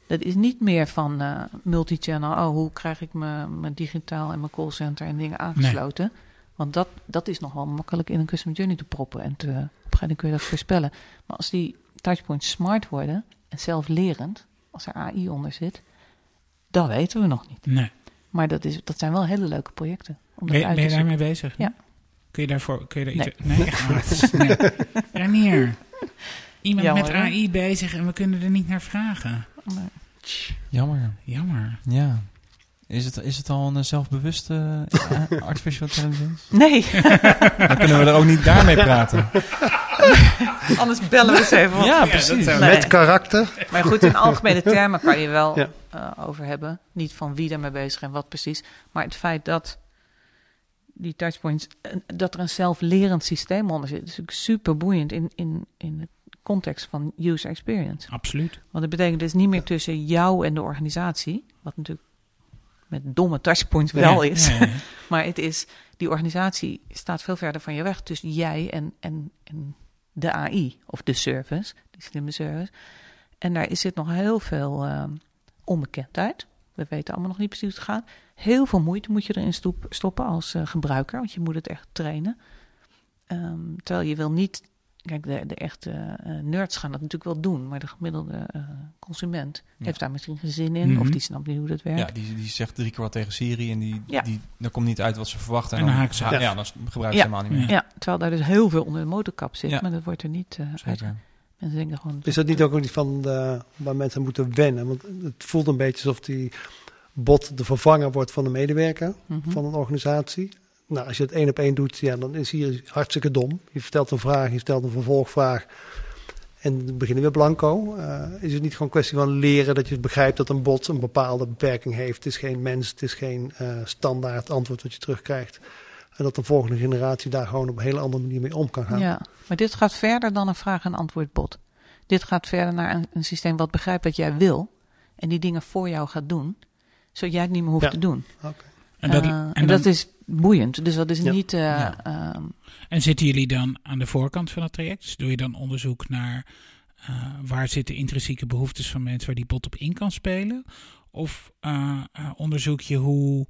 Dat is niet meer van eh multichannel. Oh, hoe krijg ik mijn, mijn digitaal en mijn callcenter en dingen aangesloten? Want dat, dat is nog wel makkelijk in een customer journey te proppen. En te, op een gegeven moment kun je dat voorspellen. Maar als die touchpoints smart worden en zelflerend, als er AI onder zit, dat weten we nog niet. Nee. Maar dat, is, dat zijn wel hele leuke projecten. Om dat Ben, je- uit ben je daarmee bezig? Ja. Kun je daarvoor kun je daar Nee. iets... Nee. Ah, is- nee. Ranier. Iemand Jammer, met hè? AI bezig en we kunnen er niet naar vragen. Nee. Jammer. Jammer. Ja. Is het, is het al een eh, zelfbewuste eh, artificial intelligence? Nee, Dan kunnen we er ook niet daarmee praten. anders bellen we ze even op. Ja, precies. Nee. Met karakter. Maar goed, in algemene termen kan je wel Ja. eh, over hebben. Niet van wie daarmee bezig is en wat precies. Maar het feit dat die touchpoints, dat er een zelflerend systeem onder zit, is natuurlijk super boeiend in, in, in de context van user experience. Absoluut. Want dat betekent dus niet meer tussen jou en de organisatie, wat natuurlijk met domme touchpoints wel Ja, is. ja. Maar het is, die organisatie staat veel verder van je weg. Dus jij en, en, en de AI of de service, die slimme service. En daar is zit nog heel veel ehm, onbekendheid. We weten allemaal nog niet precies hoe het gaat. Heel veel moeite moet je erin stoppen als eh, gebruiker, want je moet het echt trainen. Ehm, terwijl je wil niet. Kijk, de, de echte eh, nerds gaan dat natuurlijk wel doen, maar de gemiddelde eh, consument Ja. heeft daar misschien geen zin in, Mhm. of die snapt niet hoe dat werkt. Ja, die, die zegt drie keer wat tegen Siri en die, Ja. die, dan komt niet uit wat ze verwachten. En dan haken ze. Ja, dan gebruiken ze helemaal niet meer. Ja, terwijl daar dus heel veel onder de motorkap zit, Ja. maar dat wordt er niet eh uit. Mensen denken gewoon... Is dat niet ook iets van de, waar mensen aan moeten wennen? Want het voelt een beetje alsof die bot de vervanger wordt van de medewerker Mhm. van een organisatie. Nou, als je het één op één doet, ja, dan is hier hartstikke dom. Je stelt een vraag, je stelt een vervolgvraag. En dan beginnen we blanco. Uh, is het niet gewoon een kwestie van leren dat je begrijpt dat een bot een bepaalde beperking heeft? Het is geen mens, het is geen uh, standaard antwoord wat je terugkrijgt. En dat de volgende generatie daar gewoon op een hele andere manier mee om kan gaan. Ja, maar dit gaat verder dan een vraag- en antwoordbot. Dit gaat verder naar een, een, systeem wat begrijpt wat jij wil en die dingen voor jou gaat doen, zodat jij het niet meer hoeft Ja. te doen. Oké. En dat, Eh, en en dan- dat is boeiend. Dus dat is Ja. niet. eh, Ja. ehm, En zitten jullie dan aan de voorkant van het traject? Dus doe je dan onderzoek naar eh, waar zitten intrinsieke behoeftes van mensen waar die bot op in kan spelen? Of eh, eh, onderzoek je hoe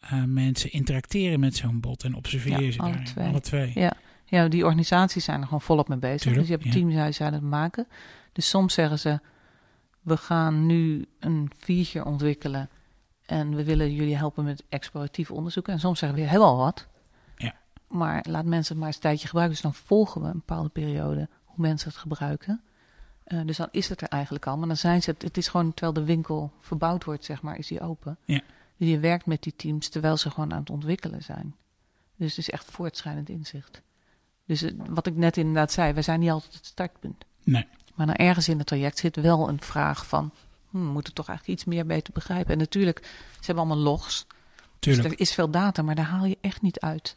eh, mensen interacteren met zo'n bot en observeer je Ja, ze alle twee. Alle twee. Ja. ja, die organisaties zijn er gewoon volop mee bezig. Tuurlijk, dus je hebt ja. teams die zijn het maken. Dus soms zeggen ze: we gaan nu een feature ontwikkelen en we willen jullie helpen met exploratief onderzoek. En soms zeggen we: we hebben al wat. Ja. Maar laat mensen het maar eens een tijdje gebruiken. Dus dan volgen we een bepaalde periode hoe mensen het gebruiken. Eh, dus dan is het er eigenlijk al. Maar dan zijn ze het. Het is gewoon terwijl de winkel verbouwd wordt, zeg maar, is die open. Ja. Dus je werkt met die teams terwijl ze gewoon aan het ontwikkelen zijn. Dus het is echt voortschrijdend inzicht. Dus wat ik net inderdaad zei, wij zijn niet altijd het startpunt. Nee. Maar dan ergens in het traject zit wel een vraag van, hm, we moeten toch eigenlijk iets meer beter begrijpen. En natuurlijk, ze hebben allemaal logs. Tuurlijk. Dus er is veel data, maar daar haal je echt niet uit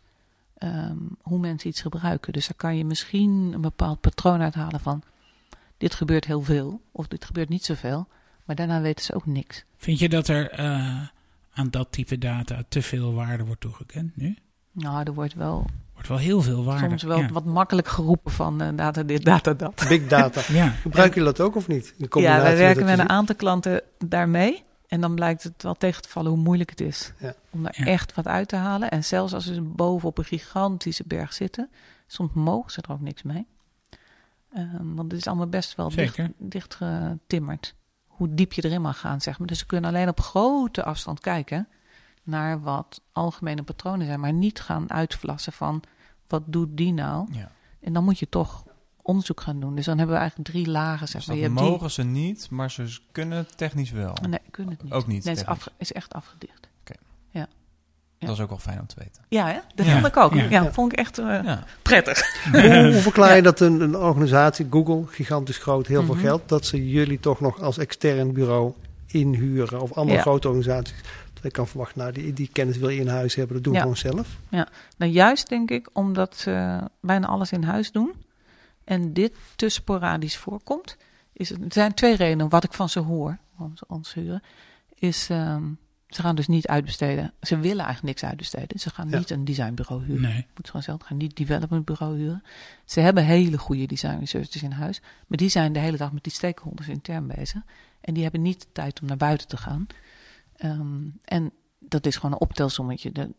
ehm, hoe mensen iets gebruiken. Dus daar kan je misschien een bepaald patroon uithalen van, dit gebeurt heel veel of dit gebeurt niet zoveel. Maar daarna weten ze ook niks. Vind je dat er eh, aan dat type data te veel waarde wordt toegekend nu? Nou, er wordt wel Wordt wel heel veel waarde. soms wel ja. wat makkelijk geroepen van eh, data dit, data dat. Big data. Ja. Gebruiken jullie dat ook of niet? In Ja, wij werken met je een aantal klanten daarmee. En dan blijkt het wel tegen te vallen hoe moeilijk het is Ja. om daar Ja. echt wat uit te halen. En zelfs als ze boven op een gigantische berg zitten, soms mogen ze er ook niks mee. Ehm, want het is allemaal best wel dicht, dicht getimmerd. Hoe diep je erin mag gaan, zeg maar. Dus ze kunnen alleen op grote afstand kijken naar wat algemene patronen zijn. Maar niet gaan uitvlassen van wat doet die nou? Ja. En dan moet je toch onderzoek gaan doen. Dus dan hebben we eigenlijk drie lagen, zeg Dus maar. dat Je hebt die- mogen ze niet, maar ze kunnen technisch wel. Nee, kunnen het niet. Ook niet Nee, het is, technisch. af, is echt afgedicht. Ja. Dat is ook wel fijn om te weten. Ja, hè? Dat Ja, vond ik ook. ja. Ja, Ja. vond ik echt eh, Ja. prettig. Hoe, hoe verklaar je dat een, een organisatie, Google, gigantisch groot, heel Mhm. veel geld, dat ze jullie toch nog als extern bureau inhuren of andere Ja. grote organisaties? Dat ik kan verwachten, nou, die, die kennis wil je in huis hebben, dat doen we Ja. gewoon zelf. Nou, juist denk ik omdat ze bijna alles in huis doen en dit te sporadisch voorkomt. Is het, er zijn twee redenen wat ik van ze hoor, van ze ons huren. Is ehm, ze gaan dus niet uitbesteden. Ze willen eigenlijk niks uitbesteden. Ze gaan Ja. niet een designbureau huren. Nee. Moet gewoon zelf gaan niet developmentbureau huren. Ze hebben hele goede design researchers in huis. Maar die zijn de hele dag met die stakeholders intern bezig. En die hebben niet de tijd om naar buiten te gaan. Ehm, en dat is gewoon een optelsommetje. De,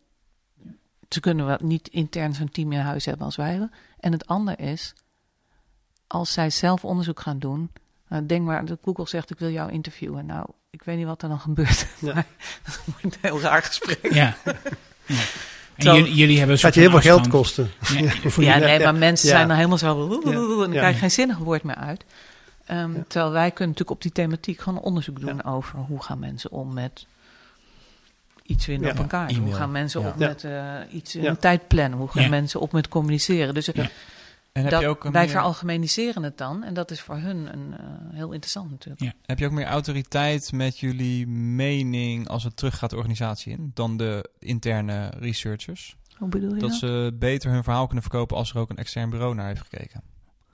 ze kunnen wel niet intern zo'n team in huis hebben als wij hebben. En het andere is, als zij zelf onderzoek gaan doen. nou, denk maar dat Google zegt: Ik wil jou interviewen. Nou, ik weet niet wat er dan gebeurt. Ja. Maar dat wordt een heel raar gesprek. Ja. ja. En jullie, jullie hebben een Gaat je heel veel geld kosten. Ja. Ja, nee, maar mensen ja. zijn dan helemaal zo... En dan Ja. krijg je geen zinnig woord meer uit. Ehm, Ja. Terwijl wij kunnen natuurlijk op die thematiek gewoon onderzoek doen over hoe gaan mensen om met iets vinden Ja. op elkaar. Hoe gaan mensen Ja. op Ja. met eh, iets in tijd plannen? Hoe gaan Ja. mensen op met communiceren? Dus Ja. En heb dat, je ook een wij meer, veralgemeniseren het dan. En dat is voor hun een, eh, heel interessant natuurlijk. Ja. heb je ook meer autoriteit met jullie mening als het teruggaat de organisatie in dan de interne researchers? Hoe bedoel je Dat dat? ze beter hun verhaal kunnen verkopen als er ook een extern bureau naar heeft gekeken.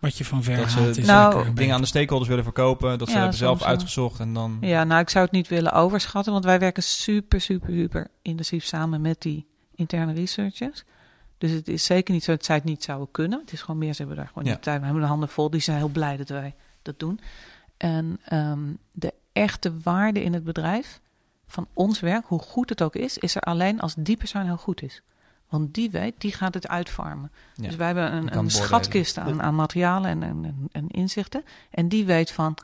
Wat je van ver Dat ze is Nou, zeker Dingen aan de stakeholders willen verkopen, dat ze hebben zelf wel. uitgezocht en dan... Ja, nou, ik zou het niet willen overschatten, want wij werken super, super, super intensief samen met die interne researchers. Dus het is zeker niet zo dat zij het niet zouden kunnen. Het is gewoon meer, ze hebben daar gewoon Ja. niet de tijd. We hebben de handen vol, die zijn heel blij dat wij dat doen. En ehm, de echte waarde in het bedrijf van ons werk, hoe goed het ook is, is er alleen als die persoon heel goed is. Want die weet, die gaat het uitfarmen. Ja, Dus wij hebben een, schatkist aan, aan materialen en, en, en- en inzichten. En die weet van,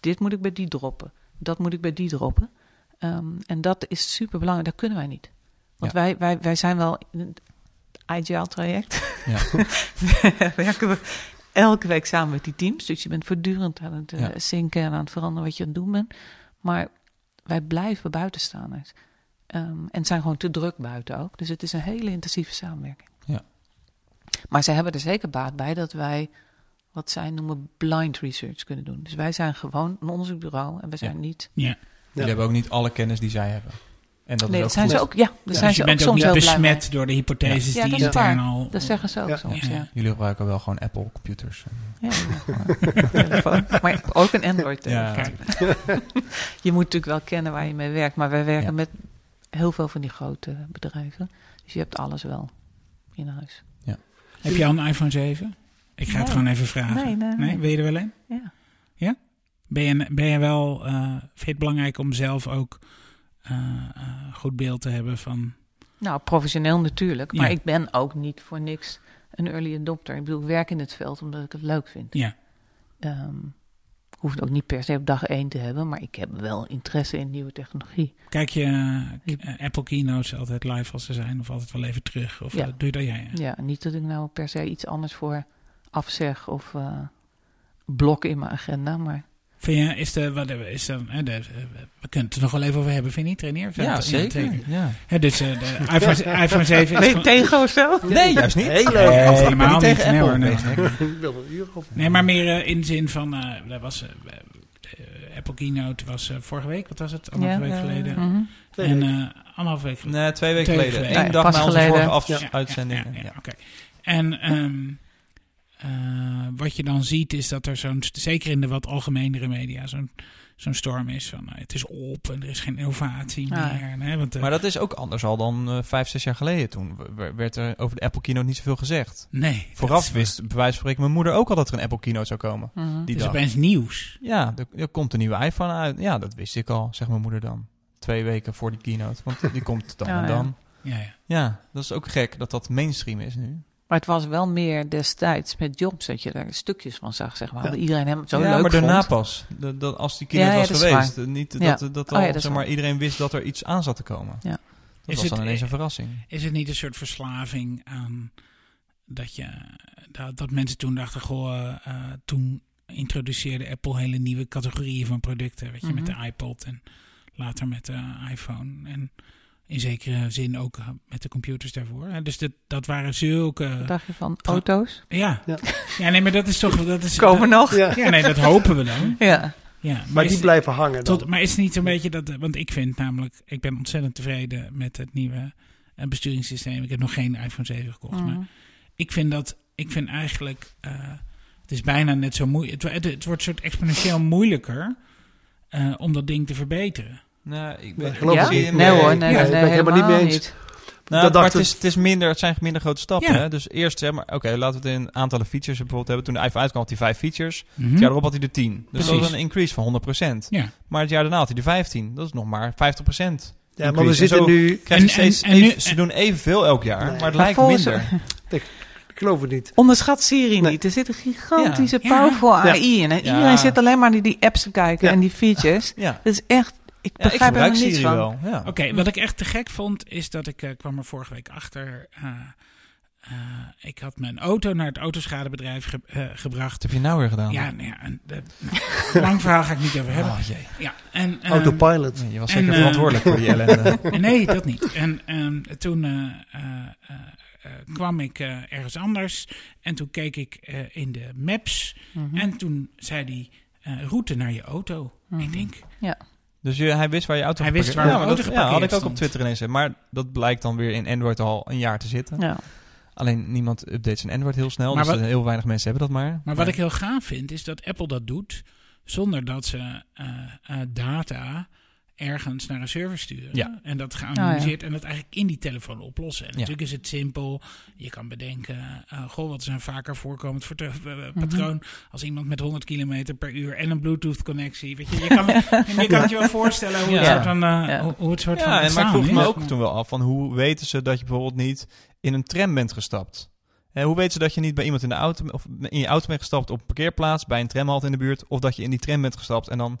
dit moet ik bij die droppen. Dat moet ik bij die droppen. Ehm, en dat is super belangrijk. Dat kunnen wij niet. Want Ja. wij, wij, wij zijn wel in het agile traject. Ja. werken we elke week samen met die teams. Dus je bent voortdurend aan het eh, Ja. zinken en aan het veranderen wat je aan het doen bent. Maar wij blijven buitenstaanders. Ehm, en het zijn gewoon te druk buiten ook. Dus het is een hele intensieve samenwerking. Ja. Maar ze hebben er zeker baat bij dat wij wat zij noemen blind research kunnen doen. Dus wij zijn gewoon een onderzoekbureau en we zijn niet. Ja. Jullie hebben ook niet alle kennis die zij hebben. En dat nee, dat zijn goed. ze ook. Ja, Dus zijn je ze ook bent ook soms niet heel blij mee. besmet door de hypotheses Ja, die dat is intern al... Dat zeggen ze ook Ja. soms. Ja. Ja. Jullie gebruiken wel gewoon Apple computers. Ja. Telefoon. Maar ook een Android Ja. telefoon. Je moet natuurlijk wel kennen waar je mee werkt. Maar wij werken Ja. met heel veel van die grote bedrijven. Dus je hebt alles wel in huis. Heb je al een iPhone 7? Ik ga het gewoon even vragen. Nee, nee, nee. Wil je er wel een? Ja. Ben je, ben je wel... eh vind je het belangrijk om zelf ook eh, eh, goed beeld te hebben van... Nou, professioneel natuurlijk. Maar Ja. ik ben ook niet voor niks een early adopter. Ik bedoel, ik werk in het veld omdat ik het leuk vind. Ja, Ehm, ik hoef het ook niet per se op dag één te hebben. Maar ik heb wel interesse in nieuwe technologie. kijk je eh, Apple keynotes altijd live als ze zijn? Of altijd wel even terug? Of Ja. eh, doe je dat jij? Ja, niet dat ik nou per se iets anders voor afzeg of eh blok in mijn agenda. Maar Vind je, is de, wat, is de, hè, de, eh, we kunnen het er nog wel even over hebben, vind je niet, trainer? Ja, zeker. Ja. Hè, dus eh, de iPhone, iPhone 7 is ben je gewoon- tegen of zo? Nee, juist niet. Heel Nee, helemaal niet tegen Nee, hoor, nee. Nee. Ik wil een uur op. Nee, maar meer eh, in de zin van, eh dat was, eh, eh, Apple Keynote was eh, vorige week, wat was het? Anderhalve week eh, geleden. mhm. Twee en weken. eh anderhalve week geleden. Nee, twee weken Twee geleden. Eén Ja, dag na onze geleden. vorige af- Ja. uitzending. Ja, ja, Ja. oké. En ehm, eh, wat je dan ziet is dat er zo'n, zeker in de wat algemenere media, zo'n zo'n storm is van eh, het is op en er is geen innovatie Ah, meer. Hè, want, eh, Maar dat is ook anders al dan eh, vijf, zes jaar geleden. Toen werd er over de Apple Keynote niet zoveel gezegd. nee. Vooraf wist bij wijze van spreken mijn moeder ook al dat er een Apple Keynote zou komen. Mhm. Die Het is dag. opeens nieuws. Ja, er, er komt een nieuwe iPhone uit. Ja, dat wist ik al, zegt mijn moeder dan. Twee weken voor die keynote. Want die komt dan Ja, en ja. dan. Ja, ja. Ja, dat is ook gek dat dat mainstream is nu. Maar het was wel meer destijds met Jobs dat je er stukjes van zag, zeg maar. Ja. Iedereen hem zo ja, leuk maar daarna vond. pas. De, dat, als die keynote Ja, ja, was geweest. Niet Ja. dat, dat Oh al, ja, dat zeg maar, iedereen wist dat er iets aan zat te komen. Ja. Dat Is was het- dan ineens een verrassing. Is het niet een soort verslaving aan dat, je, dat, dat mensen toen dachten, goh, eh, eh, toen introduceerde Apple hele nieuwe categorieën van producten. Weet je, met Mhm. de iPod en later met de iPhone. En in zekere zin ook eh, met de computers daarvoor. hè. Dus dat, dat waren zulke... Wat dacht je van auto's? Ja. Ja. ja, nee, maar dat is toch... Dat is, Komen nog? Ja. Ja, nee, dat hopen we dan. Ja. Ja, maar, Maar is, die blijven hangen dan. tot, maar is het niet een beetje dat... Want ik vind namelijk... Ik ben ontzettend tevreden met het nieuwe eh, besturingssysteem. Ik heb nog geen iPhone 7 gekocht, maar Mhm. ik vind dat, ik vind eigenlijk, eh, het is bijna net zo moeilijk. Het, het, het wordt soort exponentieel moeilijker eh, om dat ding te verbeteren. Nou, ik Nee, ben, geloof Ja? ik niet. Nee hoor, nee, Ja, nee, ik ben het helemaal niet mee eens. Nou, Dat maar dacht het ik- is, het is minder, het zijn minder grote stappen. Ja. Hè? Dus eerst, zeg maar, oké, laten we het in aantallen features bijvoorbeeld hebben. Toen de iPhone uitkwam had hij vijf features. Mhm. Het jaar erop had hij er 10. Dus dat was een increase van 100%. Ja. Maar het jaar daarna had hij er 15. Dat is nog maar 50%. Ja, maar we zitten nu... Krijg je En- steeds en- en nu- even- ze doen evenveel elk jaar, Nee. maar het lijkt volgens- minder. Ik geloof het niet. Onderschat Siri Nee. niet. Er zit een gigantische Ja. powerful Ja. AI in. En Ja. iedereen zit alleen maar naar die apps te kijken Ja. en die features. Ja, Dat is echt... Ik ja begrijp er niets van. wel. Ja. Oké, wat ik echt te gek vond, is dat ik eh, kwam er vorige week achter. eh, eh, ik had mijn auto naar het autoschadebedrijf ge- gebracht. Wat heb je nou weer gedaan? Ja, nou ja, en, eh, nou, lang verhaal ga ik niet over hebben. Oh, jee. Ja, en, ehm, Autopilot. Nee, je was zeker verantwoordelijk voor die ellende. Nee, dat niet. En ehm, toen kwam ik eh, ergens anders en toen keek ik eh, in de maps Mhm. en toen zei die eh, route naar je auto. Mhm. Ik denk, Dus je, hij wist waar je auto Hij wist waar ja, auto dat, ja, had ik ook op. Twitter ineens. hè. Maar dat blijkt dan weer in Android al een jaar te zitten. Ja. Alleen niemand updates zijn Android heel snel. Maar dus wat- heel weinig mensen hebben dat maar. maar wat ik heel gaaf vind is dat Apple dat doet zonder dat ze eh, eh, data ergens naar een server sturen. Ja. En dat geanalyseerd en dat eigenlijk in die telefoon oplossen. En Ja. natuurlijk is het simpel. Je kan bedenken, eh, goh, wat is een vaker voorkomend vert- eh, Mhm. patroon als iemand met 100 km per uur en een Bluetooth connectie. Weet je, je kan, je kan het je wel voorstellen hoe het Ja. soort van, eh, Ja. hoe, het soort van Ja, en maar ik vroeg me ook toen wel af van hoe weten ze dat je bijvoorbeeld niet in een tram bent gestapt? Hè, hoe weten ze dat je niet bij iemand in de auto of in je auto bent gestapt op een parkeerplaats bij een tramhalte in de buurt of dat je in die tram bent gestapt en dan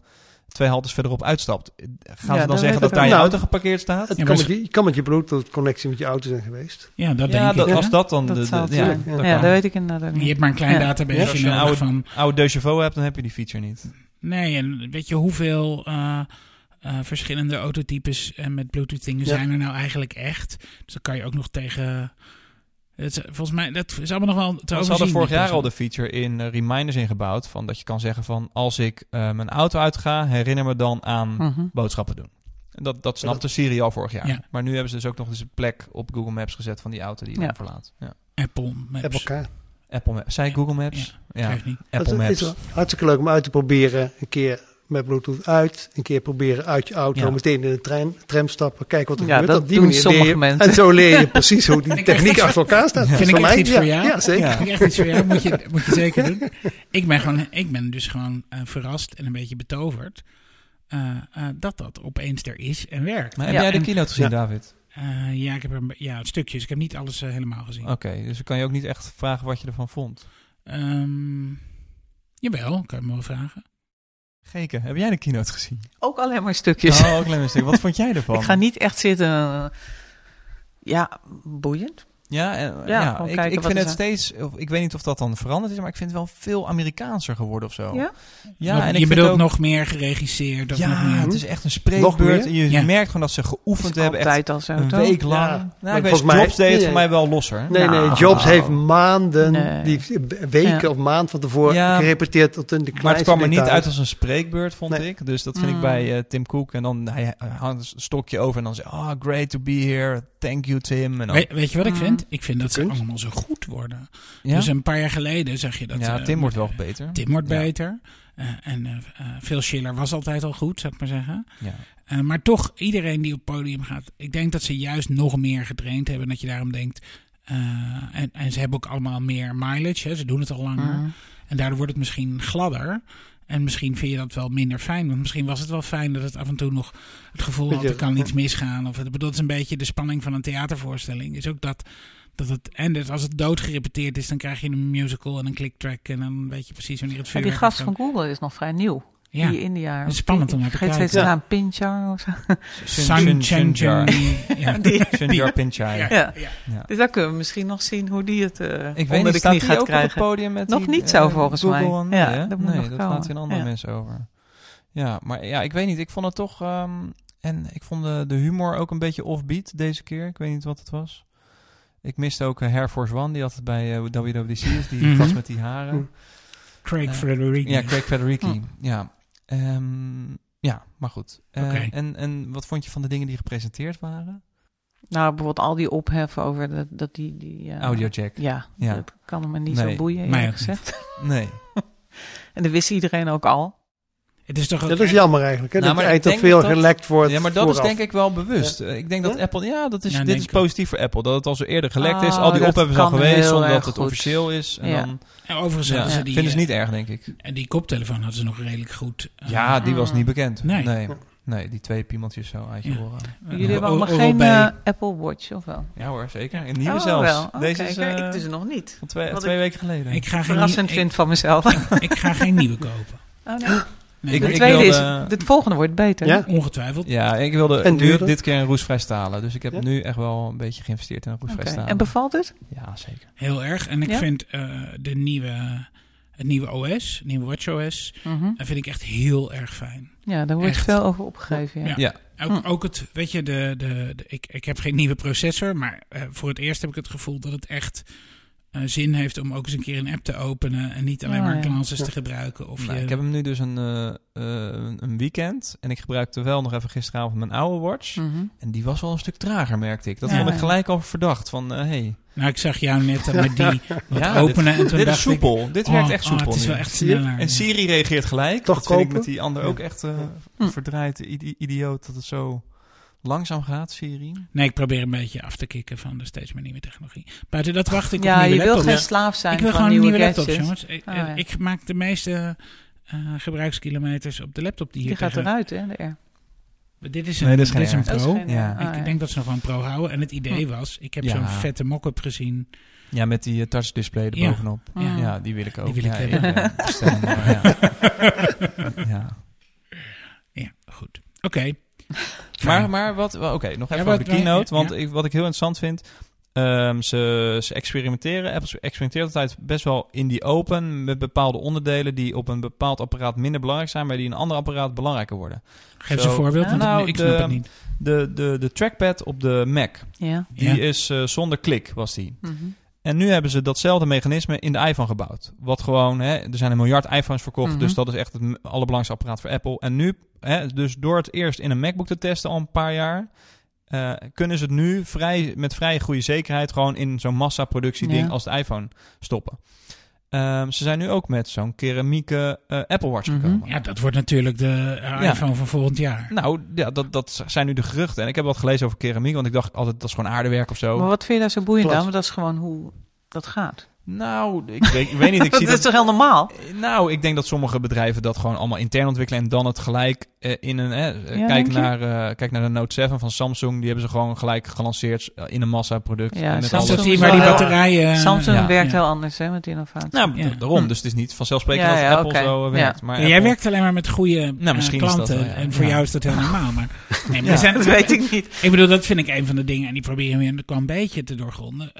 twee haltes verderop uitstapt? Gaan Ja, ze dan dat zeggen dat daar je auto geparkeerd staat? Het Ja, kan met je, je kan met je Bluetooth-connectie met je auto zijn geweest. Ja, dat ja, denk dat, ik. als hè. dat dan Dat de, ja, dat kan. dat weet ik inderdaad ook Je niet. hebt maar een klein Ja. database Ja, als je een oude- van... oude hebt, dan heb je die feature niet. Nee, en weet je hoeveel... eh, eh, verschillende autotypes en met Bluetooth dingen Ja. zijn er nou eigenlijk echt. Dus dan kan je ook nog tegen... Het is, volgens mij, dat is allemaal nog wel te Ze hadden vorig jaar al de feature in eh, reminders ingebouwd. Van dat je kan zeggen van als ik eh, mijn auto uitga, herinner me dan aan Mhm. boodschappen doen. En dat, dat snapte dat- Siri al vorig jaar. Ja. Maar nu hebben ze dus ook nog eens een plek op Google Maps gezet van die auto die je Ja. dan verlaat. Ja. Apple Maps. Apple. Apple Maps. Zei ik Google Maps? Ja. Apple dat is Maps. wel hartstikke leuk om uit te proberen. Een keer met Bluetooth uit. Een keer proberen uit je auto. Ja. Meteen in de trein, tram stappen. Kijken wat er Ja, gebeurt. dat Op die doen manier sommige leer je- mensen. En zo leer je precies hoe die techniek achter elkaar staat. Vind ik echt iets ja, voor jou? Ja, zeker. Ja. Vind ik echt iets voor jou, moet je, moet je zeker doen. Ik ben, gewoon, ik ben dus gewoon eh, verrast en een beetje betoverd eh, eh, dat dat opeens er is en werkt. Maar heb Ja, jij de keynote gezien, ja. David? Eh, ja, ik heb er ja, stukjes. Ik heb niet alles helemaal gezien. Oké, dus dan kan je ook niet echt vragen wat je ervan vond. Ehm, jawel, kan je me wel vragen. Geke, heb jij de keynote gezien? Ook alleen maar stukjes. Oh, een klein beetje. Wat vond jij ervan? Ik ga niet echt zitten. eh, ja, boeiend. Ja, en, Ja, ik, ik vind het steeds, of, ik weet niet of dat dan veranderd is, maar ik vind het wel veel Amerikaanser geworden of zo. Ja? Ja, Nog- en ik je vind bedoelt ook, nog meer geregisseerd? Of ja, nog meer, het is echt een spreekbeurt. En je Ja. merkt gewoon dat ze geoefend hebben, echt zo, een toch? week lang. Ja, nou, ik weet, volgens mij- Jobs deed het nee, voor mij wel losser. Nee, nee, Nou. Jobs heeft maanden, Nee. die weken Ja. of maand van tevoren Ja. gerepeteerd tot in de kleinste Maar het kwam er niet uit als een spreekbeurt, vond Nee. ik. Dus dat vind ik Mm. bij eh, Tim Cook. En dan hij, hij hangt een stokje over en dan zegt, oh, great to be here. Thank you, Tim. En dan, weet, weet je wat ik Mm. vind? Ik vind dat ze allemaal zo goed worden. ja, Dus een paar jaar geleden zag je dat... ja eh, Tim wordt wel beter. Tim wordt Ja. beter. Eh, en eh eh, Phil Schiller was altijd al goed, zou ik maar zeggen. Ja. Eh, maar toch, iedereen die op het podium gaat... Ik denk dat ze juist nog meer getraind hebben. Dat je daarom denkt... eh, en, en ze hebben ook allemaal meer mileage. Hè, ze doen het al langer. Mhm. En daardoor wordt het misschien gladder. En misschien vind je dat wel minder fijn. Want misschien was het wel fijn dat het af en toe nog het gevoel had... Er kan iets misgaan. Of het, ik bedoel, het is een beetje de spanning van een theatervoorstelling. Is ook dat... Dat het, en dat als het doodgerepeteerd is, dan krijg je een musical en een clicktrack. En dan weet je precies wanneer het vuur die gast van Google is nog vrij nieuw. Ja, Die India. Het is spannend om naar te Vergeet steeds kijken. de naam Pinchar of zo. Sun Chenjar. Ja. Die- Sundar Pichai. Ja. Dus daar kunnen we misschien nog zien hoe die het eh, Ik weet onder niet, de knie gaat ook krijgen. op het podium met Nog die, niet eh, zo, volgens Google mij. Ja, dat moet nee nog dat andere Ja. mensen over. Ja, maar ja, ik weet niet. Ik vond het toch... ehm, en ik vond de, de humor ook een beetje offbeat deze keer. Ik weet niet wat het was. Ik miste ook eh, Air Force One, die altijd bij eh, WWDC is. Die Mhm. gast met die haren. Craig Frederici. Ja, Craig Federici. Ja. Ehm, ja, maar goed. Eh, en, en wat vond je van de dingen die gepresenteerd waren? Nou, bijvoorbeeld al die ophef over dat, dat die... die eh, Audio jack. Ja, Ja. dat kan me niet Nee, zo boeien, eerlijk gezegd. Nee. En dat wist iedereen ook al. Het is toch Dat is jammer eigenlijk. Hè? Nou, dat maar er toch dat veel dat- gelekt wordt Ja, maar dat is denk ik wel bewust. Eh, Ik denk dat Ja? Apple, ja, dat is, Ja, dit is positief voor Apple. Dat het al zo eerder gelekt is. Oh, Al die is al geweest heel zonder erg dat het officieel is. En Ja. dan En overigens ze die, vinden ze eh, niet erg, denk ik. En die koptelefoon hadden ze nog redelijk goed. eh, Ja, die was niet bekend. Nee. Nee. nee. die twee piemeltjes zo uit je Ja. oren. eh, Jullie hebben allemaal geen eh, Apple Watch, of wel? Ja hoor, zeker. Een nieuwe oh, zelfs. wel. Deze is eh, ik dus nog niet. van twee, twee ik weken geleden. Ik ga geen, Verrassend nieuw- vind van mezelf. ik, ik ga geen nieuwe kopen. Oh, nee. Nee, Ik- de maar ik tweede wilde- is, de volgende wordt beter. Ja? ongetwijfeld. ja, ik wilde En nu duurder? dit keer een roestvrij stalen. Dus ik heb Ja? nu echt wel een beetje geïnvesteerd in een roestvrij Oké, stalen. En bevalt het? Ja, zeker. Heel erg. En ik Ja? vind eh, de nieuwe, het nieuwe OS, het nieuwe WatchOS, Mhm. dat vind ik echt heel erg fijn. Ja, daar wordt Echt. veel over opgegeven. Ja. Ja. Ja. Ook, Hm. ook het, weet je, de, de, de- ik, ik heb geen nieuwe processor, maar eh, voor het eerst heb ik het gevoel dat het echt zin heeft om ook eens een keer een app te openen en niet alleen Oh, maar glances Ja. te gebruiken. Of Nou, je, ik heb hem nu dus een, eh, eh, een weekend. En ik gebruikte wel nog even gisteravond mijn oude watch. Mhm. En die was wel een stuk trager, merkte ik. Dat Ja. vond ik gelijk al verdacht. Van, eh hey, Nou, ik zag jou net eh, met die wat Ja, openen en dit, toen dit is dacht ik... soepel. dit oh, werkt echt oh, soepel het is nu. wel echt sneller. En Siri reageert gelijk. Toch dat vind ik kopen? met die ander ook echt eh Hm. verdraaid. idi- idioot dat het zo langzaam gaat, Siri. Nee, ik probeer een beetje af te kicken van de steeds meer nieuwe technologie. Buiten dat wacht ik op Ja, nieuwe je wilt geen slaaf zijn ik wil van gewoon nieuwe, nieuwe laptops, gadgets. jongens. Ik, Oh, eh, ja. ik maak de meeste eh, gebruikskilometers op de laptop die hier Die gaat tegen- eruit, hè? De R. Dit is een, Nee, dit is geen dit is een is pro. geen- Ja. ah, ik ja. denk dat ze nog wel een pro houden. En het idee was, ik heb Ja. zo'n vette mock-up gezien. Ja, met die eh, touchdisplay Ja. erbovenop. Ja. Mm. ja, die wil ik ook. Die wil ik ja, hebben. ja, ja. Ja. ja. Ja, goed. Oké. Maar, Fijn. maar wat, wel, oké, nog even Ja, over de wij- keynote. ja, want ik, wat ik heel interessant vind, Ehm, ze, ze experimenteren. Apple experimenteert altijd best wel in die open met bepaalde onderdelen die op een bepaald apparaat minder belangrijk zijn, maar die in een ander apparaat belangrijker worden. Geef Zo. eens een voorbeeld, want Nou, ik snap de- het niet. De, de, de trackpad op de Mac, Ja. die Ja. is eh, zonder klik, was die. Mhm. En nu hebben ze datzelfde mechanisme in de iPhone gebouwd. Wat gewoon, hè, er zijn een miljard iPhones verkocht, Mhm. dus dat is echt het allerbelangrijkste apparaat voor Apple. En nu, hè, dus door het eerst in een MacBook te testen al een paar jaar, eh, kunnen ze het nu vrij, met vrij goede zekerheid gewoon in zo'n massaproductieding Ja. als de iPhone stoppen. Ehm, ze zijn nu ook met zo'n keramieke eh, Apple Watch Mhm. gekomen. Ja, dat wordt natuurlijk de eh, Ja. iPhone van volgend jaar. Nou, ja, dat, dat zijn nu de geruchten. En ik heb wat gelezen over keramiek, want ik dacht altijd dat is gewoon aardewerk of zo. Maar wat vind je daar zo boeiend aan? Want dat is gewoon hoe dat gaat. Nou, ik weet, ik weet niet. Ik dat zie is dat, toch heel normaal? Nou, ik denk dat sommige bedrijven dat gewoon allemaal intern ontwikkelen en dan het gelijk eh, in een. eh, Ja, kijk, naar, eh, kijk naar de Note 7 van Samsung. Die hebben ze gewoon gelijk gelanceerd in een massaproduct. Ja, en met Samsung Is dat alles. die is batterijen... Samsung ja. werkt Ja. heel anders hè, met innovatie. Nou, daarom. Hm. Dus het is niet vanzelfsprekend Ja, dat Apple zo Ja. werkt. Maar Ja, jij werkt alleen maar met goede Nou, is dat klanten. En voor Ja. jou is dat heel normaal. Maar, nee, maar Ja. zijn, dat weet ik niet. Ik bedoel, dat vind ik een van de dingen. En die proberen we wel een beetje te doorgronden.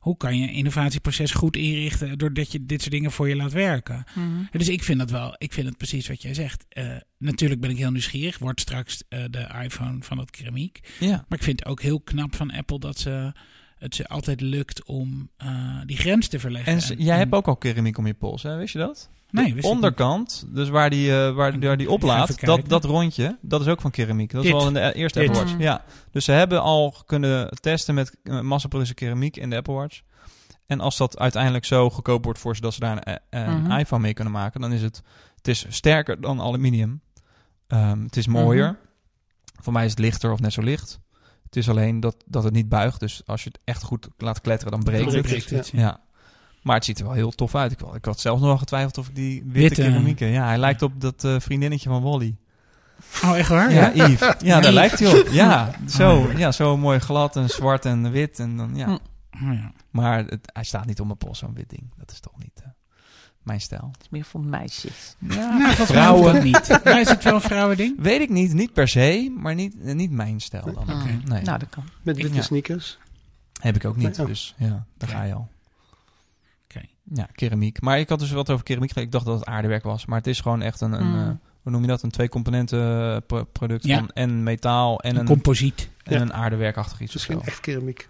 Hoe kan je een innovatieproces goed inrichten... doordat je dit soort dingen voor je laat werken? Mhm. Dus ik vind dat wel, ik vind het precies wat jij zegt. Eh, natuurlijk ben ik heel nieuwsgierig. Wordt straks eh, de iPhone van dat keramiek. Ja. Maar ik vind het ook heel knap van Apple dat ze, het ze altijd lukt om eh, die grens te verleggen. En jij hebt ook al keramiek om je pols, hè? Wist je dat? Nee, de onderkant, dus waar die, eh, waar, waar die oplaadt, dat, dat rondje, dat is ook van keramiek. Dat is al in de eerste Dit. Apple Watch. Mm. Ja. Dus ze hebben al kunnen testen met uh, massaproductie keramiek in de Apple Watch. En als dat uiteindelijk zo goedkoop wordt voor ze dat ze daar een, eh, Mhm. iPhone mee kunnen maken, dan is het, het is sterker dan aluminium. Ehm, het is mooier. Mhm. Voor mij is het lichter of net zo licht. Het is alleen dat, dat het niet buigt. Dus als je het echt goed laat kletteren, dan breekt Dan het. breekt het, Ja. Maar het ziet er wel heel tof uit. Ik, ik had zelfs nog wel getwijfeld of ik die witte, Witte. keramieken... Ja, hij lijkt op dat eh, vriendinnetje van Wally. Oh, echt waar? Ja, Yves. Ja, daar Yves. lijkt hij op. Ja, zo, ja, zo mooi glad en zwart en wit. En dan, ja. Hm. Oh, ja. Maar het, hij staat niet op mijn pols, zo'n wit ding. Dat is toch niet eh, mijn stijl. Het is meer voor meisjes. Ja, Nou, vrouwen. niet. Maar is het wel een vrouwending? Weet ik niet. Niet per se, maar niet, eh, niet mijn stijl dan. Nee, Nou, dat kan. Met witte Ja. sneakers. heb ik ook niet. Nee, oh. Dus ja, daar ga je al. Ja, keramiek. Maar ik had dus wat over keramiek. Ik dacht dat het aardewerk was. Maar het is gewoon echt een, een Mm. eh, hoe noem je dat? Een twee componenten eh, pro- product Ja. van en metaal en Een een, composiet. en Ja. een aardewerkachtig iets Dus of zo. geen echt keramiek.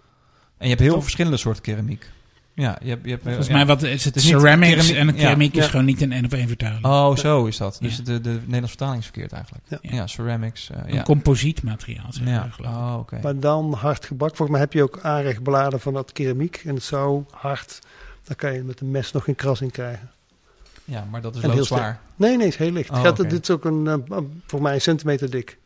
En je hebt heel verschillende soorten keramiek. Ja, je hebt... Je hebt Volgens ja. mij wat, is het Het ceramics keramiek- en een ja. keramiek is Ja. gewoon niet een één op één vertaling. Oh, zo is dat. Dus Ja. de, de Nederlandse vertaling is verkeerd eigenlijk. Ja. Ja, ceramics. eh, Een ja. composietmateriaal, zeg ja. maar. Oh, oké. Maar dan hard gebak. Volgens mij heb je ook aanrechtbladen van dat keramiek. En het zo hard. Dan kan je met een mes nog geen kras in krijgen. Ja, maar dat is heel loodzwaar. Nee, nee, is heel licht. Oh, gaat. Dit is ook een, eh, voor mij een centimeter dik.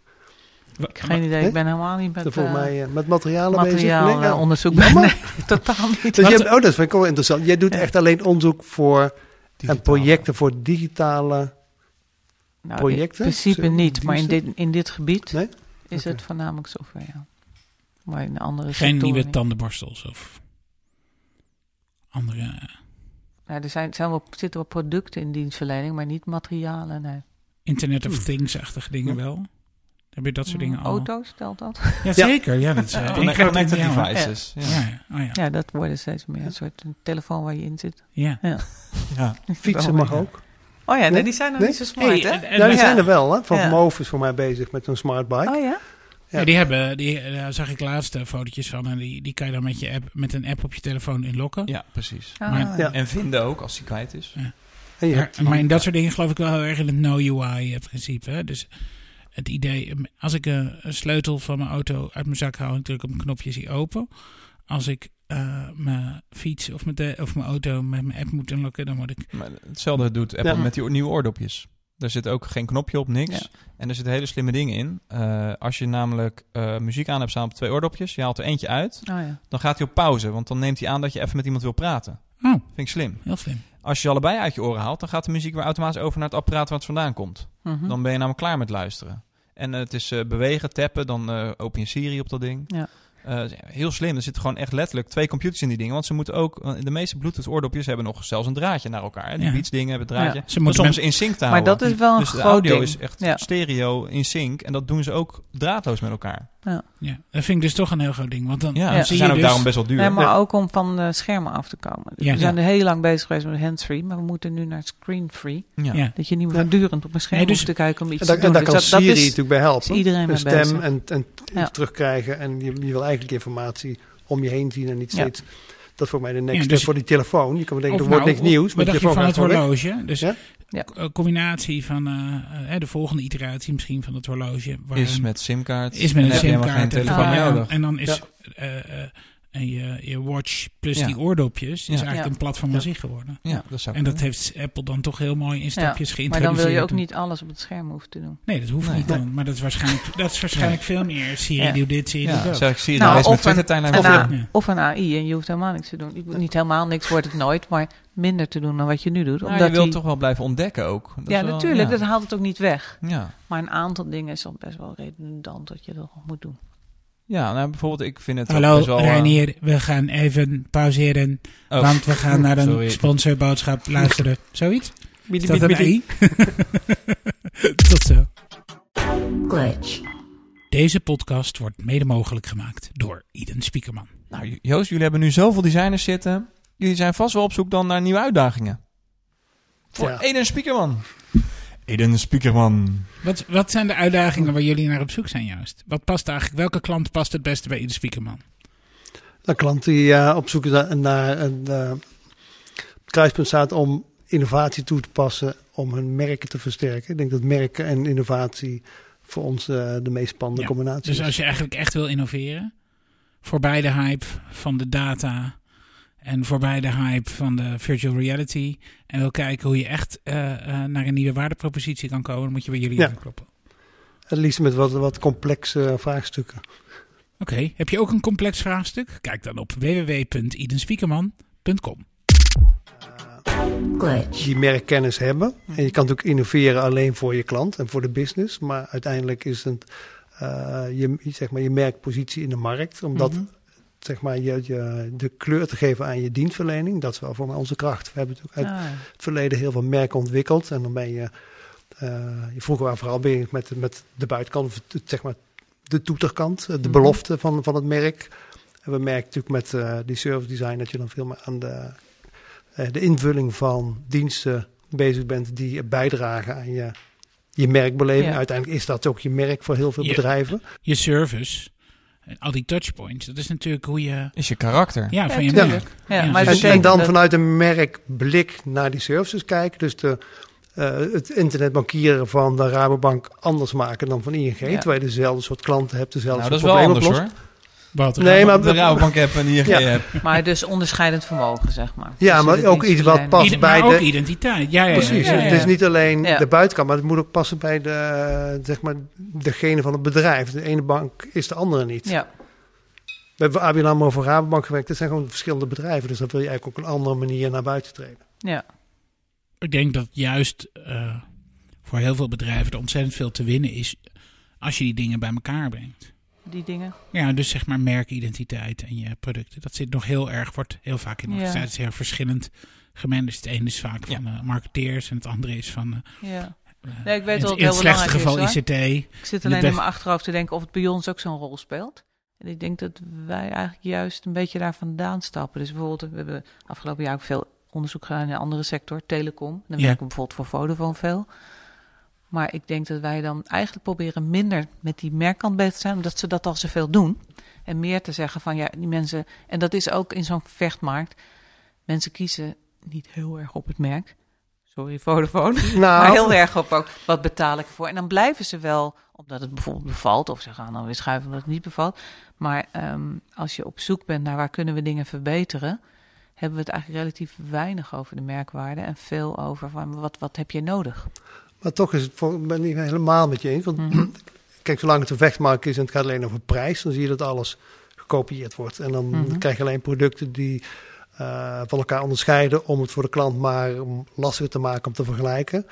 Wa- Geen idee, Nee? ik ben helemaal niet met Volgens eh, mij eh, met materialen bezig. materiaal Nee, eh, ja. onderzoek. Jammer. Nee, totaal niet. Dus je hebt- oh, dat vind ik wel interessant. Jij doet echt alleen onderzoek voor en projecten voor digitale Nou, projecten? In principe Zo, niet, maar in dit, in dit gebied Nee? is het voornamelijk software, ja. Maar in andere Geen nieuwe niet. tandenborstels of andere... eh, Ja, er zijn, zijn wel, zitten wel producten in dienstverlening, maar niet materialen. Nee. Internet of Things-achtige dingen wel. Heb je dat soort dingen al? Auto's, stelt dat? Ja, zeker. Ja, dat is, eh, Connect- ingebed Connected devices. Ja. Ja, ja. Oh, ja. Ja, dat worden steeds meer een soort een telefoon waar je in zit. ja. Ja. Fietsen mag ook. Oh ja, nee, Nee? die zijn nog Nee? niet zo smart, Hey, hè? Ja, die Ja. zijn er wel. Hè? Van Ja. Moof is voor mij bezig met een smart bike. Oh ja? Ja, die hebben, die, daar zag ik laatst eh, fotootjes van. En die, die kan je dan met, je app, met een app op je telefoon inlokken. ja, precies. Ah, Maar- Ja. En vinden ook als hij kwijt is. Je Maar, maar in dat soort dingen geloof ik wel heel erg in het no UI principe. Hè? Dus het idee, als ik een, een sleutel van mijn auto uit mijn zak haal en ik druk op een knopje, is die open. Als ik eh, mijn fiets of mijn, de- of mijn auto met mijn app moet inlokken, dan word ik... Maar hetzelfde doet Apple Ja. met die nieuwe oordopjes. Er zit ook geen knopje op, niks. Ja. En er zitten hele slimme dingen in. Eh, als je namelijk eh, muziek aan hebt staan op twee oordopjes, je haalt er eentje uit, Oh ja. dan gaat hij op pauze. Want dan neemt hij aan dat je even met iemand wil praten. Oh, Vind ik slim. heel slim. Als je allebei uit je oren haalt, dan gaat de muziek weer automatisch over naar het apparaat waar het vandaan komt. Mhm. Dan ben je namelijk klaar met luisteren. En het is eh, bewegen, tappen, dan open je Siri op dat ding. Ja. Eh, heel slim. Er zitten gewoon echt letterlijk twee computers in die dingen. Want ze moeten ook... De meeste Bluetooth oordopjes hebben nog zelfs een draadje naar elkaar. Hè? Die Ja. Beats dingen hebben een draadje. Ja. Ze moeten soms met- in sync te Maar houden. dat is wel een dus de groot audio ding. is echt Ja. stereo in sync. En dat doen ze ook draadloos met elkaar. Ja, dat vind ik dus toch een heel groot ding. Want dan, Ja, dan ze zijn je ook dus, daarom best wel duur. Nee, maar Ja. ook om van de schermen af te komen. Dus Ja. we zijn er heel lang bezig geweest met hands-free, maar we moeten nu naar screen-free. ja. Ja. Dat je niet meer Ja. voortdurend op een scherm Nee, dus- hoeft te kijken om iets En daar, te doen. en daar Dus kan dat, dat Siri is, natuurlijk bij helpen. iedereen stem bezig. en, en Ja. terugkrijgen. En je, je wil eigenlijk informatie om je heen zien en niet Ja. steeds... Dat is voor mij de next Ja, step dus- voor die telefoon. Je kan denken, er wordt nou, niks nieuws. Wat Maar dacht je van het horloge? Dus Ja? Een combinatie van eh, eh, de volgende iteratie misschien van het horloge. waar Is met simkaart. is met een simkaart. geen en- dan is. En je, je watch plus Ja. die oordopjes is Ja. eigenlijk Ja. een platform aan zich geworden. Ja, dat zou En dat kunnen. heeft Apple dan toch heel mooi in stapjes Maar geïntroduceerd. dan wil je ook niet alles op het scherm hoeven te doen. Nee, dat hoeft Nee. niet dan. Maar dat is waarschijnlijk, dat is waarschijnlijk veel meer. Siri Ja. doet dit, Siri Ja, dat. zeg ik Siri, Nou, lees of een- Twitter-tijdlijn En wel na- voor. Ja. Of een AI en je hoeft helemaal niks te doen. Je hoeft Niet helemaal niks wordt het nooit, maar minder te doen dan wat je nu doet. Nou, Omdat je wilt die- toch wel blijven ontdekken ook. Dat ja, wel- natuurlijk, dat haalt het ook niet weg. Ja. Maar een aantal dingen is dan best wel redundant dat je dat nog moet doen. Ja, nou bijvoorbeeld ik vind het ook Hallo best wel... eh, Reinier, we gaan even pauzeren. oh, Want we gaan naar een Sorry. sponsorboodschap luisteren. Zoiets? Is dat een ei? Tot zo. glitch, Deze podcast wordt mede mogelijk gemaakt door Iden Spiekerman. Nou, Joost, jullie hebben nu zoveel designers zitten. Jullie zijn vast wel op zoek dan naar nieuwe uitdagingen. Voor Ja. Eden Spiekerman. Eden Spiekerman. Wat, wat zijn de uitdagingen waar jullie naar op zoek zijn juist? Wat past eigenlijk, welke klant past het beste bij Iden Spiekerman? Een klant die eh, op zoek is naar, naar een eh, kruispunt staat om innovatie toe te passen om hun merken te versterken. Ik denk dat merken en innovatie voor ons eh, de meest spannende Ja, combinatie Dus is. als je eigenlijk echt wil innoveren, voorbij de hype van de data en voorbij de hype van de virtual reality en wil kijken hoe je echt eh, eh, naar een nieuwe waardepropositie kan komen, dan moet je bij jullie Ja. aankloppen. Het liefst met wat, wat complexe eh, vraagstukken. Oké, heb je ook een complex vraagstuk? Kijk dan op www.idenspiekerman.com. glitch, Die merkkennis hebben. En je kan natuurlijk innoveren alleen voor je klant en voor de business. Maar uiteindelijk is het eh, je, zeg maar, je merkpositie in de markt. Omdat Mhm. Zeg maar, je, je de kleur te geven aan je dienstverlening. Dat is wel voor mij onze kracht. We hebben natuurlijk uit Ah, het verleden heel veel merken ontwikkeld. En dan ben je, eh, je vroeger waren vooral bezig met, met de buitenkant, of het- zeg maar de toeterkant, eh, de Mhm. belofte van, van het merk. En we merken natuurlijk met eh, die service design dat je dan veel meer aan de, eh, de invulling van diensten bezig bent die bijdragen aan je, je merkbeleving. Ja. Uiteindelijk is dat ook je merk voor heel veel bedrijven. Je service, en al die touchpoints, dat is natuurlijk hoe je... Is je karakter. Ja, van je Ja, merk. Ja, Ja. maar En, het en dan dat- vanuit een merkblik naar die services kijken. Dus de, eh, het internetbankieren van de Rabobank anders maken dan van ING. Ja. Terwijl je dezelfde soort klanten hebt, dezelfde Nou, dat is soort wel problemen anders oplost. hoor. Wat, Nee, maar de Rabobank heb en de ING Ja. heb. Maar dus onderscheidend vermogen, zeg maar. Ja, maar ook iets wat past bij maar ook de- identiteit. Ja, Precies, ja, ja, het is niet alleen Ja. de buitenkant, maar het moet ook passen bij de, zeg maar, degene van het bedrijf. De ene bank is de andere niet. Ja, We hebben ABN AMRO voor Rabobank gewerkt. Dat zijn gewoon verschillende bedrijven. Dus dan wil je eigenlijk ook een andere manier naar buiten treden. ja. Ik denk dat juist eh, voor heel veel bedrijven er ontzettend veel te winnen is als je die dingen bij elkaar brengt. Die dingen. Ja, dus zeg maar merkidentiteit en je producten. Dat zit nog heel erg, wordt heel vaak in Ja. organisaties heel verschillend gemanaged. Het ene is vaak van eh, marketeers en het andere is van... eh, Ja. eh, Nee, ik weet in, wel dat in het het slechtste geval belangrijk ICT. Ik zit De alleen in best- mijn achterhoofd te denken of het bij ons ook zo'n rol speelt. En ik denk dat wij eigenlijk juist een beetje daar vandaan stappen. Dus bijvoorbeeld, we hebben afgelopen jaar ook veel onderzoek gedaan in een andere sector, telecom. Dan werken we bijvoorbeeld voor Vodafone veel. Maar ik denk dat wij dan eigenlijk proberen minder met die merkkant bezig te zijn, omdat ze dat al zoveel doen. En meer te zeggen van ja, die mensen, en dat is ook in zo'n vechtmarkt, mensen kiezen niet heel erg op het merk. Sorry, Vodafone. Maar Nou, heel erg op ook, wat betaal ik ervoor? En dan blijven ze wel, omdat het bijvoorbeeld bevalt, of ze gaan dan weer schuiven omdat het niet bevalt. Maar ehm, als je op zoek bent naar waar kunnen we dingen verbeteren, hebben we het eigenlijk relatief weinig over de merkwaarde en veel over van wat, wat heb je nodig. Maar toch is het voor, ik ben het niet helemaal met je eens. Want Mhm. kijk, zolang het een vechtmarkt is en het gaat alleen over prijs, dan zie je dat alles gekopieerd wordt. En dan Mhm. krijg je alleen producten die eh, van elkaar onderscheiden om het voor de klant maar lastiger te maken om te vergelijken.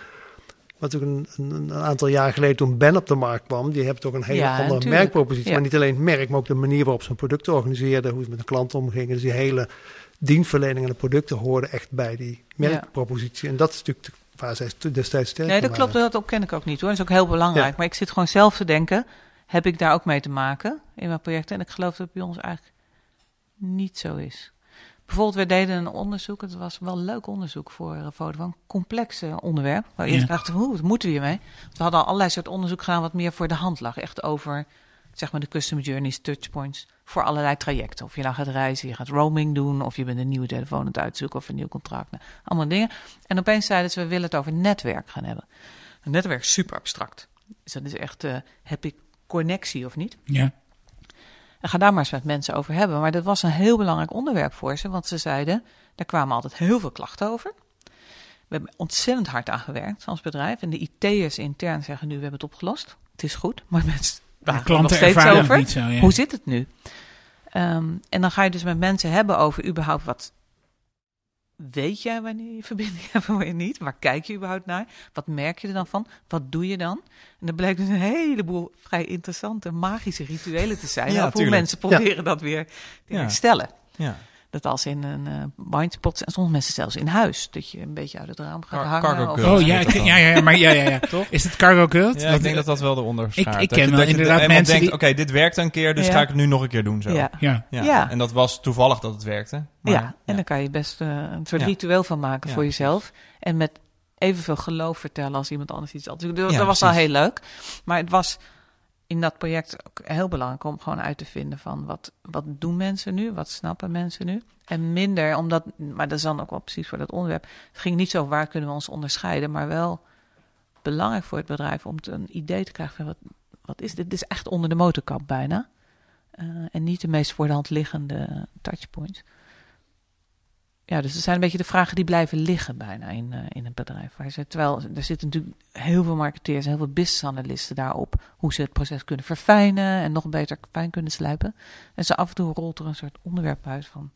Maar natuurlijk een, een, een aantal jaar geleden toen Ben op de markt kwam, die heeft ook een hele Ja, andere merkpropositie. Ja. Maar niet alleen het merk, maar ook de manier waarop ze hun producten organiseerden, hoe ze met de klant omgingen. Dus die hele dienstverlening en de producten hoorden echt bij die merkpropositie. En dat is natuurlijk de- waar zij st- destijds sterk Nee, dat klopt, dat ken ik ook niet hoor. Dat is ook heel belangrijk. Ja. Maar ik zit gewoon zelf te denken, heb ik daar ook mee te maken in mijn projecten. En ik geloof dat het bij ons eigenlijk niet zo is. Bijvoorbeeld, we deden een onderzoek. Het was wel een leuk onderzoek voor een foto van complex eh, onderwerp. Waar je Ja. eerst dacht, hoe, wat moeten we hiermee? We hadden al allerlei soort onderzoek gedaan wat meer voor de hand lag. Echt over, zeg maar, de customer journeys, touchpoints. Voor allerlei trajecten. Of je nou gaat reizen, je gaat roaming doen. Of je bent een nieuwe telefoon aan het uitzoeken of een nieuw contract. Nou, allemaal dingen. En opeens zeiden ze, we willen het over netwerk gaan hebben. Een netwerk is super abstract. Dus dat is echt, eh, heb ik connectie of niet? Ja. En ga daar maar eens met mensen over hebben. Maar dat was een heel belangrijk onderwerp voor ze. Want ze zeiden, daar kwamen altijd heel veel klachten over. We hebben ontzettend hard aan gewerkt als bedrijf. En de IT'ers intern zeggen nu, we hebben het opgelost. Het is goed. Maar mensen De er nog klanten steeds over. niet zo. Ja. Hoe zit het nu? Ehm, en dan ga je dus met mensen hebben over überhaupt wat... Weet jij wanneer je verbinding hebt en wanneer niet? Waar kijk je überhaupt naar? Wat merk je er dan van? Wat doe je dan? En er bleek dus een heleboel vrij interessante magische rituelen te zijn. Ja, hoe mensen proberen dat weer te Ja. herstellen. Ja. Dat als in een eh blindspot en soms mensen zelfs in huis. Dat je een beetje uit het raam gaat Car- hangen. cargo. Oh ja, ik- ja, ja, maar ja, ja, ja. Toch? Is het cargo cult? Ja, ik denk dat dat wel de onderschaart. Ik- ik Dat ken je- dat je inderdaad mensen denkt, die- oké, dit werkt een keer, dus Ja. ga ik het nu nog een keer doen zo. Ja. Ja. Ja. Ja. En dat was toevallig dat het werkte. Maar, ja, en dan kan je best eh, een soort Ja. ritueel van maken Ja, voor jezelf. En met evenveel geloof vertellen als iemand anders iets doet. Dat, Ja, dat was al heel leuk. Maar het was in dat project ook heel belangrijk om gewoon uit te vinden van wat, wat doen mensen nu? Wat snappen mensen nu? En minder, omdat, maar dat is dan ook wel precies voor dat onderwerp. Het ging niet zo waar kunnen we ons onderscheiden, maar wel belangrijk voor het bedrijf om te, een idee te krijgen van wat, wat is dit? Dit is echt onder de motorkap bijna. Eh, en niet de meest voor de hand liggende touchpoints. Ja, dus het zijn een beetje de vragen die blijven liggen bijna in, eh, in een bedrijf. Ze, terwijl er zitten natuurlijk heel veel marketeers en heel veel business analisten daarop. Hoe ze het proces kunnen verfijnen en nog beter fijn kunnen slijpen. En zo af en toe rolt er een soort onderwerp uit van...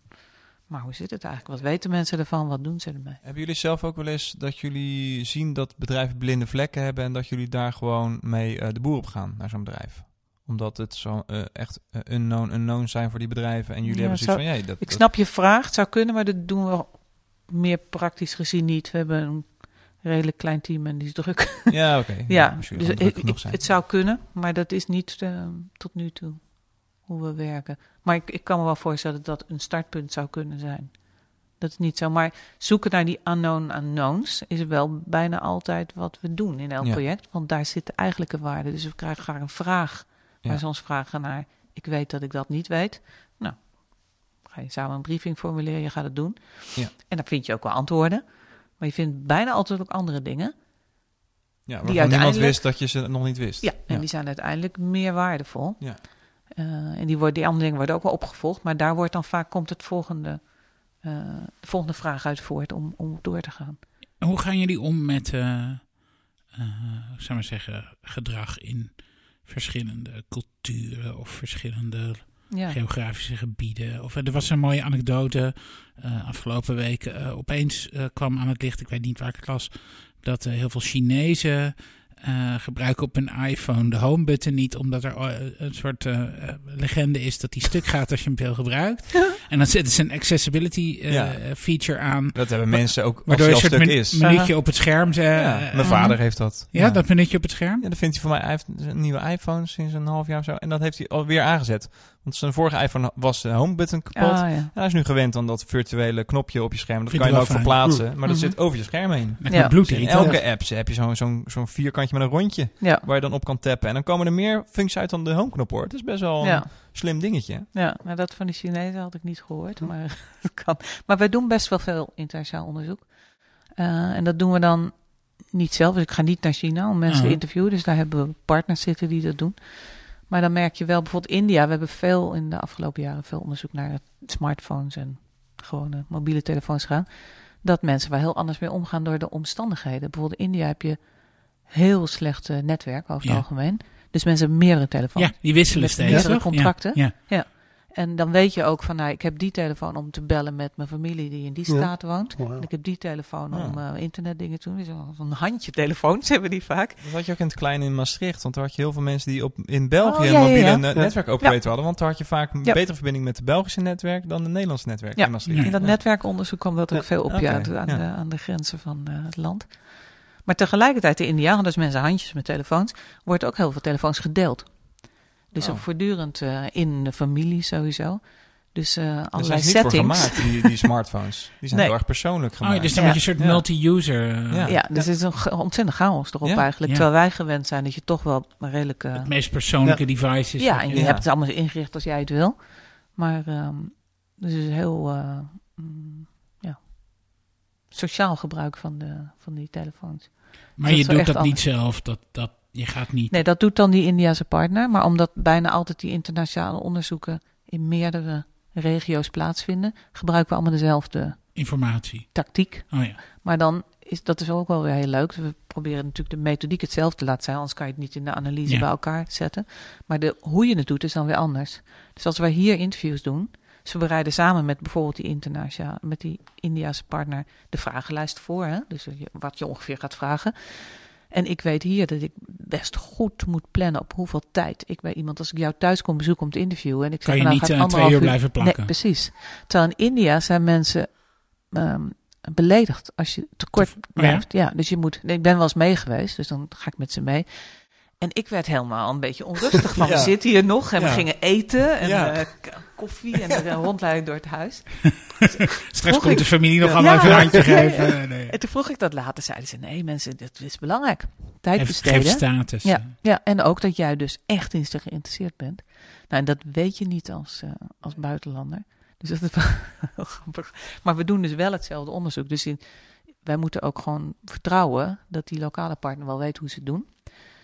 Maar hoe zit het eigenlijk? Wat weten mensen ervan? Wat doen ze ermee? Hebben jullie zelf ook wel eens dat jullie zien dat bedrijven blinde vlekken hebben en dat jullie daar gewoon mee eh, de boer op gaan naar zo'n bedrijf? Omdat het zo eh, echt eh, unknown unknown zijn voor die bedrijven en jullie Ja, hebben zoiets zo- van, ja, dat, Ik snap je vraag, het zou kunnen, maar dat doen we meer praktisch gezien niet. We hebben een redelijk klein team en die is druk. Ja, oké. Ja, dus ik- ik- het zou kunnen, maar dat is niet eh, tot nu toe hoe we werken. Maar ik, ik kan me wel voorstellen dat dat een startpunt zou kunnen zijn. Dat is niet zo. Maar zoeken naar die unknown unknowns is wel bijna altijd wat we doen in elk Ja. project. Want daar zit de eigenlijke waarde. Dus we krijgen graag een vraag Ja. ze ons vragen naar... ik weet dat ik dat niet weet. Nou, ga je samen een briefing formuleren, je gaat het doen. Ja. En dan vind je ook wel antwoorden. Maar je vindt bijna altijd ook andere dingen. ja, waarvan die niemand uiteindelijk- wist dat je ze nog niet wist. Ja, en die zijn uiteindelijk meer waardevol. Ja. Eh, en die, worden, die andere dingen worden ook wel opgevolgd, maar daar wordt dan vaak komt het volgende, eh, de volgende vraag uit voort om, om door te gaan. Hoe gaan jullie om met, eh eh, zou maar zeggen, gedrag in verschillende culturen of verschillende Ja, geografische gebieden? Of, er was een mooie anekdote eh, afgelopen week. eh, opeens eh, kwam aan het licht, ik weet niet waar ik het las, dat eh, heel veel Chinezen eh, gebruiken op hun iPhone de home button niet, omdat er eh, een soort eh, legende is dat die stuk gaat als je hem veel gebruikt. en dan zetten ze een accessibility eh, Ja. feature aan. Dat hebben mensen ook als Waardoor het je een soort stuk is. minuutje op het scherm. Ja, mijn vader heeft dat. Ja, dat minuutje op het scherm. Ja, dat vindt hij voor mij. Hij heeft een nieuwe iPhone sinds een half jaar of zo. En dat heeft hij alweer aangezet. Want zijn vorige iPhone was de home button kapot. Ah, ja. En hij is nu gewend aan dat virtuele knopje op je scherm. Dat kan je ook fijn. verplaatsen. Maar dat Mhm. zit over je scherm heen. Met Ja. mijn bloed Dus in elke app heb je zo'n zo'n zo'n vierkantje met een rondje. ja. Waar je dan op kan tappen. En dan komen er meer functies uit dan de home knop hoor. Het is best wel een Ja, slim dingetje. ja, nou dat van de Chinezen had ik niet gehoord, maar het kan. Maar wij doen best wel veel internationaal onderzoek. Eh, en dat doen we dan niet zelf. Dus ik ga niet naar China om mensen te interviewen. Dus daar hebben we partners zitten die dat doen. Maar dan merk je wel, bijvoorbeeld India. We hebben veel in de afgelopen jaren veel onderzoek naar smartphones en gewone mobiele telefoons gedaan. Dat mensen wel heel anders mee omgaan door de omstandigheden. Bijvoorbeeld in India heb je heel slecht netwerk over het Ja. algemeen. Dus mensen hebben meerdere telefoons. Ja, die wisselen steeds. meerdere contracten. Ja, ja. En dan weet je ook van, nou, ik heb die telefoon om te bellen met mijn familie die in die Ja. staat woont. Wauw. En ik heb die telefoon Ja. om eh, internetdingen te doen. Dus Zo'n handje telefoons hebben die vaak. Dat had je ook in het kleine in Maastricht. Want daar had je heel veel mensen die op, in België Oh, ja, een ja, mobiele ja. net- Ja. netwerkoperator hadden. Want daar had je vaak een Ja. betere verbinding met het Belgische netwerk dan het Nederlandse netwerk Ja. in Maastricht. Ja. In dat netwerkonderzoek kwam dat ook Ja. veel op ja, aan, de, aan, ja. de, aan de grenzen van eh, het land. Maar tegelijkertijd in India, als mensen handjes met telefoons, wordt ook heel veel telefoons gedeeld. Dus Oh. ook voortdurend eh, in de familie sowieso. Dus eh zijn allerlei voor settings. gemaakt, die, die smartphones. Die zijn Nee. heel erg persoonlijk Oh, gemaakt. dus dan Ja. moet je een soort Ja. multi-user... eh, Ja. Ja, dus het is een ontzettend chaos erop Ja. eigenlijk. Ja. Terwijl wij gewend zijn dat je toch wel een redelijk... eh, Het meest persoonlijke device is. ja, en je- hebt het allemaal ingericht als jij het wil. Maar ehm dus het is heel eh, mm, ja, sociaal gebruik van, de, van die telefoons. maar dat je doet dat niet zelf. Dat, dat, je gaat niet... Nee, dat doet dan die Indiase partner. Maar omdat bijna altijd die internationale onderzoeken in meerdere regio's plaatsvinden, gebruiken we allemaal dezelfde Informatie. tactiek. Oh ja. Maar dan is dat is ook wel weer heel leuk. We proberen natuurlijk de methodiek hetzelfde te laten zijn, anders kan je het niet in de analyse Ja. bij elkaar zetten. Maar de, hoe je het doet is dan weer anders. Dus als wij hier interviews doen, ze bereiden samen met bijvoorbeeld die internationale, met die Indiase partner de vragenlijst voor. Hè? Dus wat je ongeveer gaat vragen. En ik weet hier dat ik best goed moet plannen op hoeveel tijd ik bij iemand, als ik jou thuis kom bezoeken om te interviewen. En ik zeg, Kan je nou, niet gaat eh, twee uur blijven plakken. Nee, precies. Terwijl in India zijn mensen ehm, beledigd als je te kort Oh ja? blijft. Ja? dus je moet. Ik ben wel eens mee geweest, dus dan ga ik met ze mee. En ik werd helemaal een beetje onrustig van. Ja. We zitten hier nog en we gingen eten en Ja. eh, koffie en rondleiden door het huis. Straks komt de ik- familie nog allemaal even een handje geven. Nee. En toen vroeg ik dat later, zeiden ze: nee, mensen, dit is belangrijk. Tijd besteden. geef status. Ja, ja, en ook dat jij dus echt in ze geïnteresseerd bent. Nou, en dat weet je niet als, eh, als buitenlander. Dus dat is wel heel grappig. Maar we doen dus wel hetzelfde onderzoek. Dus in, wij moeten ook gewoon vertrouwen dat die lokale partner wel weet hoe ze het doen.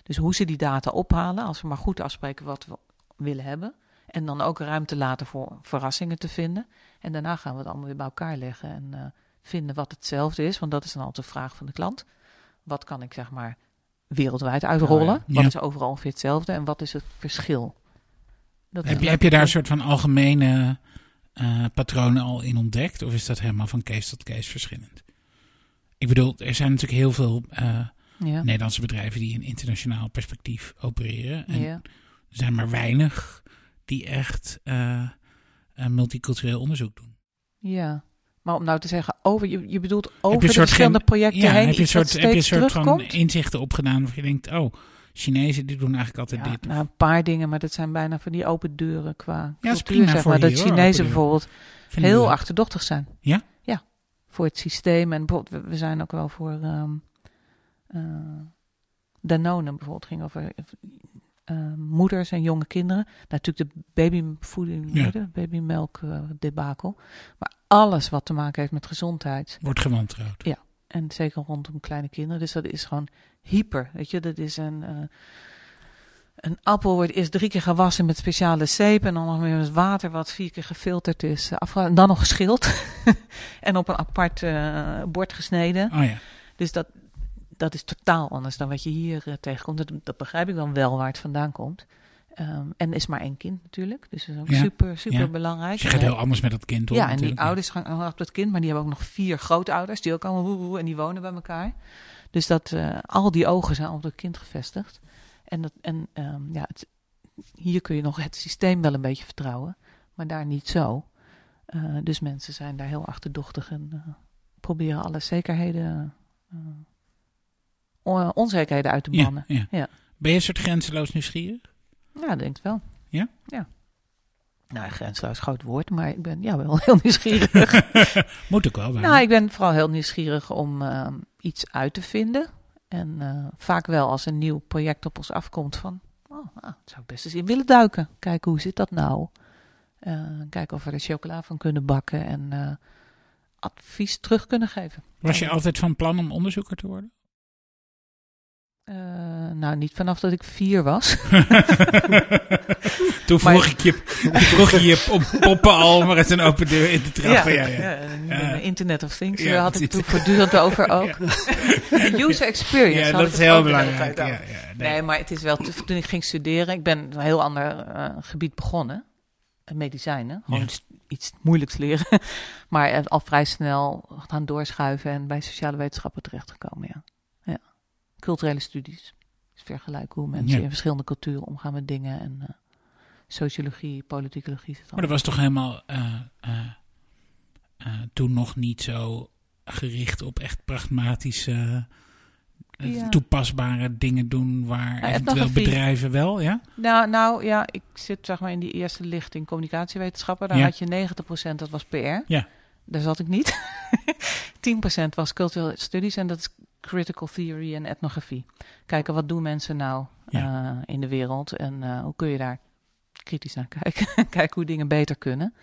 Dus hoe ze die data ophalen, als we maar goed afspreken wat we willen hebben. En dan ook ruimte laten voor verrassingen te vinden. En daarna gaan we het allemaal weer bij elkaar leggen en eh, vinden wat hetzelfde is. Want dat is dan altijd de vraag van de klant. Wat kan ik zeg maar wereldwijd uitrollen? Oh ja. Wat Ja. is overal ongeveer hetzelfde? En wat is het verschil? Dat Heb je, heb je daar een soort van algemene eh, patronen al in ontdekt? Of is dat helemaal van case tot case verschillend? Ik bedoel, er zijn natuurlijk heel veel eh, Ja. Nederlandse bedrijven die in internationaal perspectief opereren. En ja. er zijn maar weinig die echt eh, een multicultureel onderzoek doen. ja. Maar om nou te zeggen, over, je, je bedoelt over de verschillende projecten Ja, heen, heb je een soort, heb je een soort van inzichten opgedaan waar je denkt, oh, Chinezen die doen eigenlijk altijd Ja, dit. nou, een paar dingen, maar dat zijn bijna van die open deuren qua Ja, cultuur, prima zeg maar. Dat hoor, Chinezen bijvoorbeeld heel achterdochtig zijn. Ja? Ja, voor het systeem. En bijvoorbeeld, we, we zijn ook wel voor ehm eh, Danone bijvoorbeeld, ging over eh, moeders en jonge kinderen. Natuurlijk de babyvoeding, Ja. ja. babymelk eh, debakel. Maar alles wat te maken heeft met gezondheid. Wordt gewantrouwd. En zeker rondom kleine kinderen. Dus dat is gewoon hyper. Weet je, dat is een. eh, een appel wordt eerst drie keer gewassen met speciale zeep. En dan nog weer met water wat vier keer gefilterd is. eh, en dan nog geschild. en op een apart eh, bord gesneden. Oh ja. Dus dat, dat is totaal anders dan wat je hier eh, tegenkomt. Dat, dat begrijp ik dan wel waar het vandaan komt. Ehm, en is maar één kind natuurlijk. Dus dat is ook Ja, super, super ja. belangrijk. Dus je gaat heel anders met dat kind om. ja, en die ouders gaan op dat kind, maar die hebben ook nog vier grootouders, die ook allemaal woe, en die wonen bij elkaar. Dus dat eh, al die ogen zijn op dat kind gevestigd. En, dat, en ehm, ja, het, hier kun je nog het systeem wel een beetje vertrouwen, maar daar niet zo. Eh, dus mensen zijn daar heel achterdochtig en proberen alle zekerheden, onzekerheden uit te bannen. ja. Ja. Ben je een soort grenzeloos nieuwsgierig? Ja, ik denk het wel. Ja? Ja. Nou, grensloos groot woord, maar ik ben ja, wel heel nieuwsgierig. Moet ook wel. bijna. Nou, ik ben vooral heel nieuwsgierig om ehm, iets uit te vinden. En eh, vaak wel als een nieuw project op ons afkomt van... Oh, nou, zou ik best eens in willen duiken. Kijken, hoe zit dat nou? Eh, kijken of we er chocola van kunnen bakken en eh, advies terug kunnen geven. Was je altijd van plan om onderzoeker te worden? Eh, nou, niet vanaf dat ik vier was. Toen vroeg ik je, vroeg je je op poppen al maar eens een open deur in te trappen. Ja, ja. Internet of Things eh, had ik toen voortdurend over ook. User experience. Ja, dat is heel de belangrijk. Nee. nee. maar het is wel, toen ik ging studeren, ik ben een heel ander eh, gebied begonnen. Eh, Medicijnen, gewoon iets, moeilijks leren. maar al vrij snel gaan doorschuiven en bij sociale wetenschappen terechtgekomen, ja. Culturele studies. Dus vergelijken hoe mensen Ja. in verschillende culturen omgaan met dingen. En eh, sociologie, politicologie. Maar dat was toch helemaal eh, eh, toen nog niet zo gericht op echt pragmatische Ja. toepasbare dingen doen waar eventueel etnografie. bedrijven wel, ja? Nou, nou ja, ik zit zeg maar in die eerste lichting communicatiewetenschappen. Daar Ja. had je 90% dat was PR. Ja. Daar zat ik niet. 10% was cultural studies en dat is critical theory en etnografie. Kijken wat doen mensen nou Ja. eh, in de wereld en eh, hoe kun je daar kritisch naar kijken. Kijken hoe dingen beter kunnen.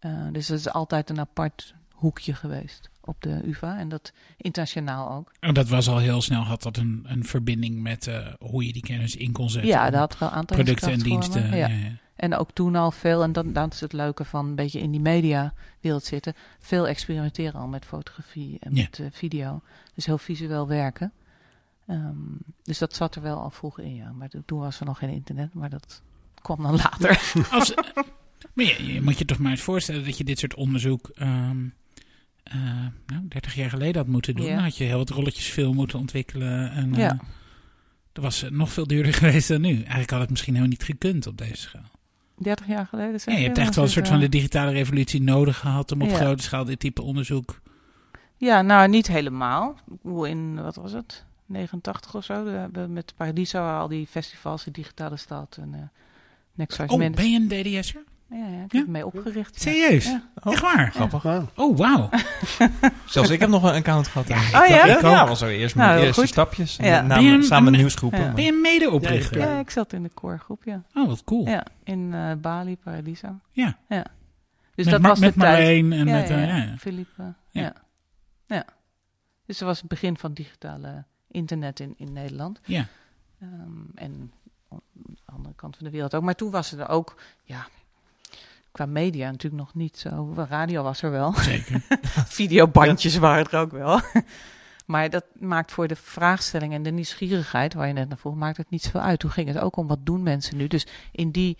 Eh, dus dat is altijd een apart hoekje geweest op de UvA en dat internationaal ook. En dat was al heel snel, had dat een, een verbinding met hoe je die kennis in kon zetten. Ja, dat had wel producten en diensten. Ja. Ja. En ook toen al veel, en dat, dat is het leuke van een beetje in die mediawereld zitten, veel experimenteren al met fotografie en Ja. met eh, video. Dus heel visueel werken. Ehm, dus dat zat er wel al vroeg in, ja. Maar to- toen was er nog geen internet, maar dat kwam dan later. Als, maar je, je moet je toch maar eens voorstellen dat je dit soort onderzoek ehm, eh, nou, 30 jaar geleden had moeten doen. Ja. Dan had je heel wat rolletjes film moeten ontwikkelen. En, eh, Ja. Dat was eh, nog veel duurder geweest dan nu. Eigenlijk had het misschien helemaal niet gekund op deze schaal. 30 jaar geleden Ja, je hebt echt wel een soort van eh, de digitale revolutie nodig gehad om op Ja. grote schaal dit type onderzoek. Ja, nou niet helemaal. Hoe in, wat was het? 89 of zo. We hebben met Paradiso al die festivals, de digitale stad en eh Next Oh, Minutes. ben je een DDS'er? Ja, ja, ik heb Ja? het mee opgericht. ja. Serieus? Ja. Echt waar? Grappig. Oh, wauw. Zelfs ik heb nog een account gehad. Ja, Ja, ik Oh, ja? ik ook. ja was zo eerst mijn Nou, eerste goed. stapjes. Ja. Na- Ben je een- samen met nieuwsgroepen. Ja. Ben je medeoprichter? Ja, Ja, ik zat in de koorgroep, ja. Oh, wat cool. Ja, in eh, Bali, Paradiso. Ja. ja. Dus met dat was met de tijd. Marleen en ja, met... eh, ja. Philippe. Ja. Ja. ja. Dus dat was het begin van digitale internet in, in Nederland. Ja. Ehm, en aan de andere kant van de wereld ook. Maar toen was er ook, ja, qua media natuurlijk nog niet zo. Radio was er wel. Zeker. Videobandjes waren er ook wel. maar dat maakt voor de vraagstelling en de nieuwsgierigheid, waar je net naar vroeg, maakt het niet zoveel uit. Toen ging het ook om wat doen mensen nu. Dus in die,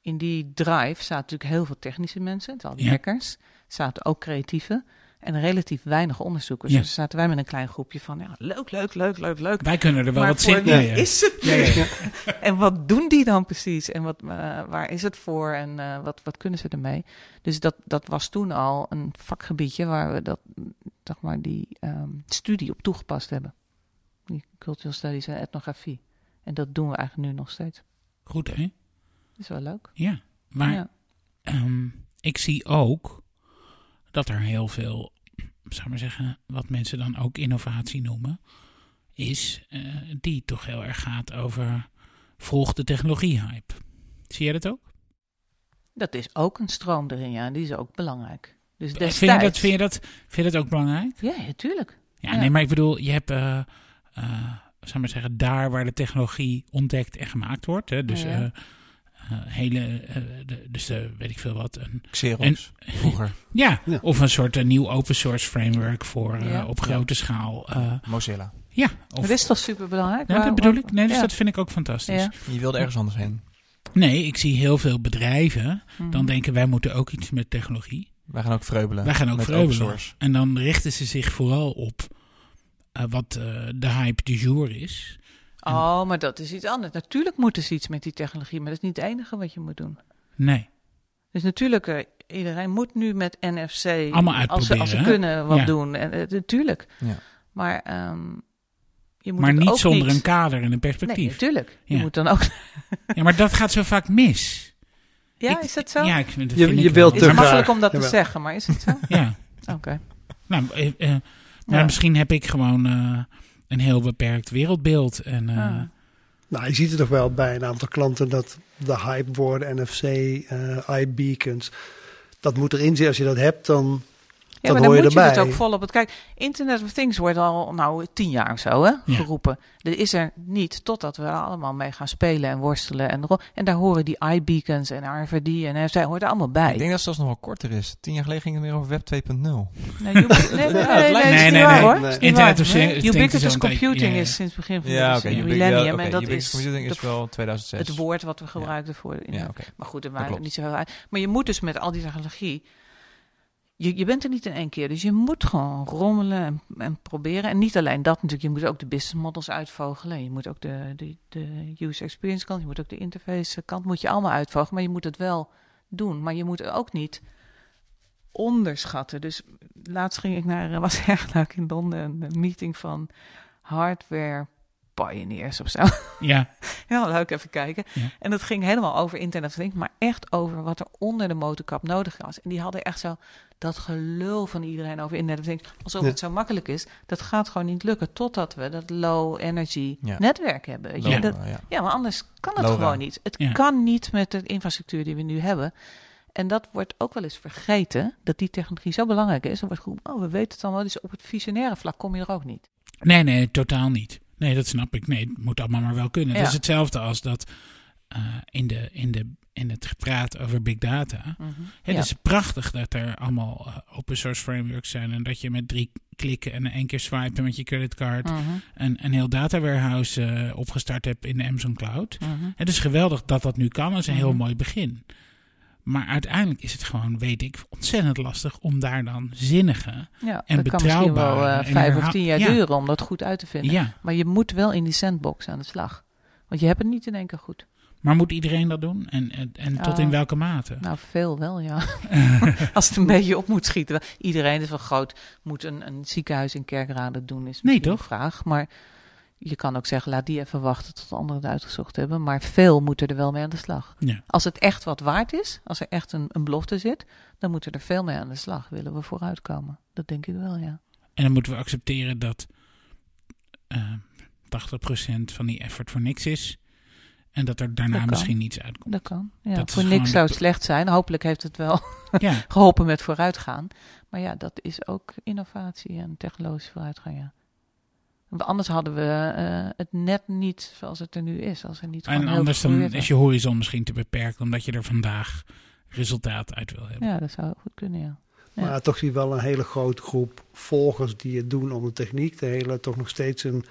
in die drive zaten natuurlijk heel veel technische mensen, het al die Ja. hackers, zaten ook creatieve en relatief weinig onderzoekers. Ja. Dus zaten wij met een klein groepje van, ja, leuk, leuk, leuk, leuk, leuk. Wij kunnen er wel maar wat zin in. Ja, is het Ja, en wat doen die dan precies? En wat, eh, waar is het voor? En eh, wat, wat kunnen ze ermee? Dus dat, dat was toen al een vakgebiedje waar we dat, zeg maar, die ehm, studie op toegepast hebben. Die cultural studies en etnografie. En dat doen we eigenlijk nu nog steeds. Goed, hè? Dat is wel leuk. Ja. Maar ehm, ik zie ook dat er heel veel, zou ik maar zeggen, wat mensen dan ook innovatie noemen, is eh, die toch heel erg gaat over volg de technologie-hype. Zie jij dat ook? Dat is ook een stroom erin, ja. Die is ook belangrijk. Dus Vind je, destijds... dat, vind, je dat, vind je dat ook belangrijk? Ja, natuurlijk. Ja, Ja. nee, maar ik bedoel, je hebt, eh eh, zou ik maar zeggen, daar waar de technologie ontdekt en gemaakt wordt. Hè, dus Ja. Hele, eh, de, dus eh, weet ik veel wat, een Xerox, vroeger. Ja, Ja. of een soort eh, nieuw open source framework voor eh, Ja. op grote schaal. eh, Mozilla. ja, Dat is toch super belangrijk? ja, dat bedoel ik. Nee, dus ja. dat vind ik ook fantastisch. Ja. Je wilde ergens anders heen. Nee, ik zie heel veel bedrijven Mhm. dan denken wij moeten ook iets met technologie. Wij gaan ook vreubelen. Wij gaan ook met vreubelen. open source. En dan richten ze zich vooral op eh, wat eh, de hype du jour is. Oh, maar dat is iets anders. Natuurlijk moeten ze iets met die technologie, maar dat is niet het enige wat je moet doen. Nee, Dus natuurlijk, eh, iedereen moet nu met NFC, Allemaal als ze, als ze hè? kunnen, wat Ja. doen. En, eh, natuurlijk. Ja. Maar, ehm, je moet maar het niet ook zonder niet... een kader en een Nee, perspectief. natuurlijk. Je Ja. moet dan ook... ja, maar dat gaat zo vaak mis. Ja, Ik- is dat zo? Ja, ik vind, dat Je- vind je ik wilt wel. is te het graag. makkelijk om dat te zeggen, maar is het zo? Ja, Oké. nou, eh, eh, maar Ja. misschien heb ik gewoon eh, een heel beperkt wereldbeeld. En, eh, Ah. Nou, je ziet het toch wel bij een aantal klanten dat de hype worden, NFC, eh iBeacons. Dat moet erin zitten. Als je dat hebt, dan Ja, maar dan hoor je moet je het ook volop. het- Kijk, Internet of Things wordt al nou tien jaar of zo hè, Ja. geroepen. Dat is er niet totdat we er allemaal mee gaan spelen en worstelen. En, en daar horen die iBeacons en RFID en zij hoort er allemaal bij. Ik denk dat het zelfs nog wel korter is. Tien jaar geleden ging het meer over Web 2.0. Nee, nee, nee, nee, nee, Nee, waar, Internet of Things- Ubiquitous computing is sinds het begin van Ja, millennium. en dat Ubiquitous is computing is wel 2006. het woord wat we gebruikten voor. Maar goed, er Dat waren klopt. niet zo heel uit. Maar je moet dus met al die technologie. Je, je bent er niet in één keer. Dus je moet gewoon rommelen en, en proberen. En niet alleen dat natuurlijk. Je moet ook de business models uitvogelen. Je moet ook de, de, de user experience kant. Je moet ook de interface kant. Moet je allemaal uitvogelen. Maar je moet het wel doen. Maar je moet het ook niet onderschatten. Dus laatst ging ik naar, was erg leuk in Londen, een meeting van hardware pioneers of zo. Ja, Ja, leuk even kijken. Ja. En dat ging helemaal over Internet maar echt over wat er onder de motorkap nodig was. En die hadden echt zo dat gelul van iedereen over Internet alsof Ja. het zo makkelijk is. Dat gaat gewoon niet lukken totdat we dat low energy Ja. netwerk hebben. Weet je? Ja. Dat, ja. maar anders kan het gewoon niet. Het Ja. kan niet met de infrastructuur die we nu hebben. En dat wordt ook wel eens vergeten, dat die technologie zo belangrijk is. Dan wordt goed, oh, we weten het allemaal, dus op het visionaire vlak kom je er ook niet. nee, nee, totaal niet. Nee, dat snap ik. Nee, het moet allemaal maar wel kunnen. Ja. Dat is hetzelfde als dat eh, in, de, in, de, in het gepraat over big data. Ja. Het is prachtig dat er allemaal eh, open source frameworks zijn en dat je met drie klikken en één keer swipen met je creditcard Mhm, een, een heel data warehouse eh, opgestart hebt in de Amazon Cloud. mhm. Het is geweldig dat dat nu kan. Dat is een heel Mhm. mooi begin. Maar uiteindelijk is het gewoon, weet ik, ontzettend lastig om daar dan zinnige. Ja, En dat kan wel betrouwbare eh, en vijf of tien jaar Ja. duren om dat goed uit te vinden. Maar je moet wel in die sandbox aan de slag. Want je hebt het niet in één keer goed. Maar moet iedereen dat doen? En, en, en tot in welke mate? Nou, veel wel, ja. Als het een beetje op moet schieten. Iedereen is wel groot. Moet een, een ziekenhuis in Kerkrade doen, is Nee, toch? een vraag. Maar je kan ook zeggen, laat die even wachten tot anderen het uitgezocht hebben. Maar veel moeten er wel mee aan de slag. Ja. Als het echt wat waard is, als er echt een, een belofte zit, dan moeten er veel mee aan de slag. Willen we vooruitkomen? Dat denk ik wel, ja. En dan moeten we accepteren dat eh 80% van die effort voor niks is. En dat er daarna Dat misschien niets uitkomt. Dat kan. Ja, Dat voor niks zou het slecht zijn. Hopelijk heeft het wel Ja, geholpen met vooruitgaan. Maar ja, dat is ook innovatie en technologische vooruitgang, ja. Anders hadden we eh, het net niet zoals het er nu is. Als er niet en anders dan is je horizon misschien te beperkt, omdat je er vandaag resultaat uit wil hebben. Ja, dat zou goed kunnen, ja. Ja. Maar toch zie je wel een hele grote groep volgers die het doen om de techniek. De hele, toch nog steeds een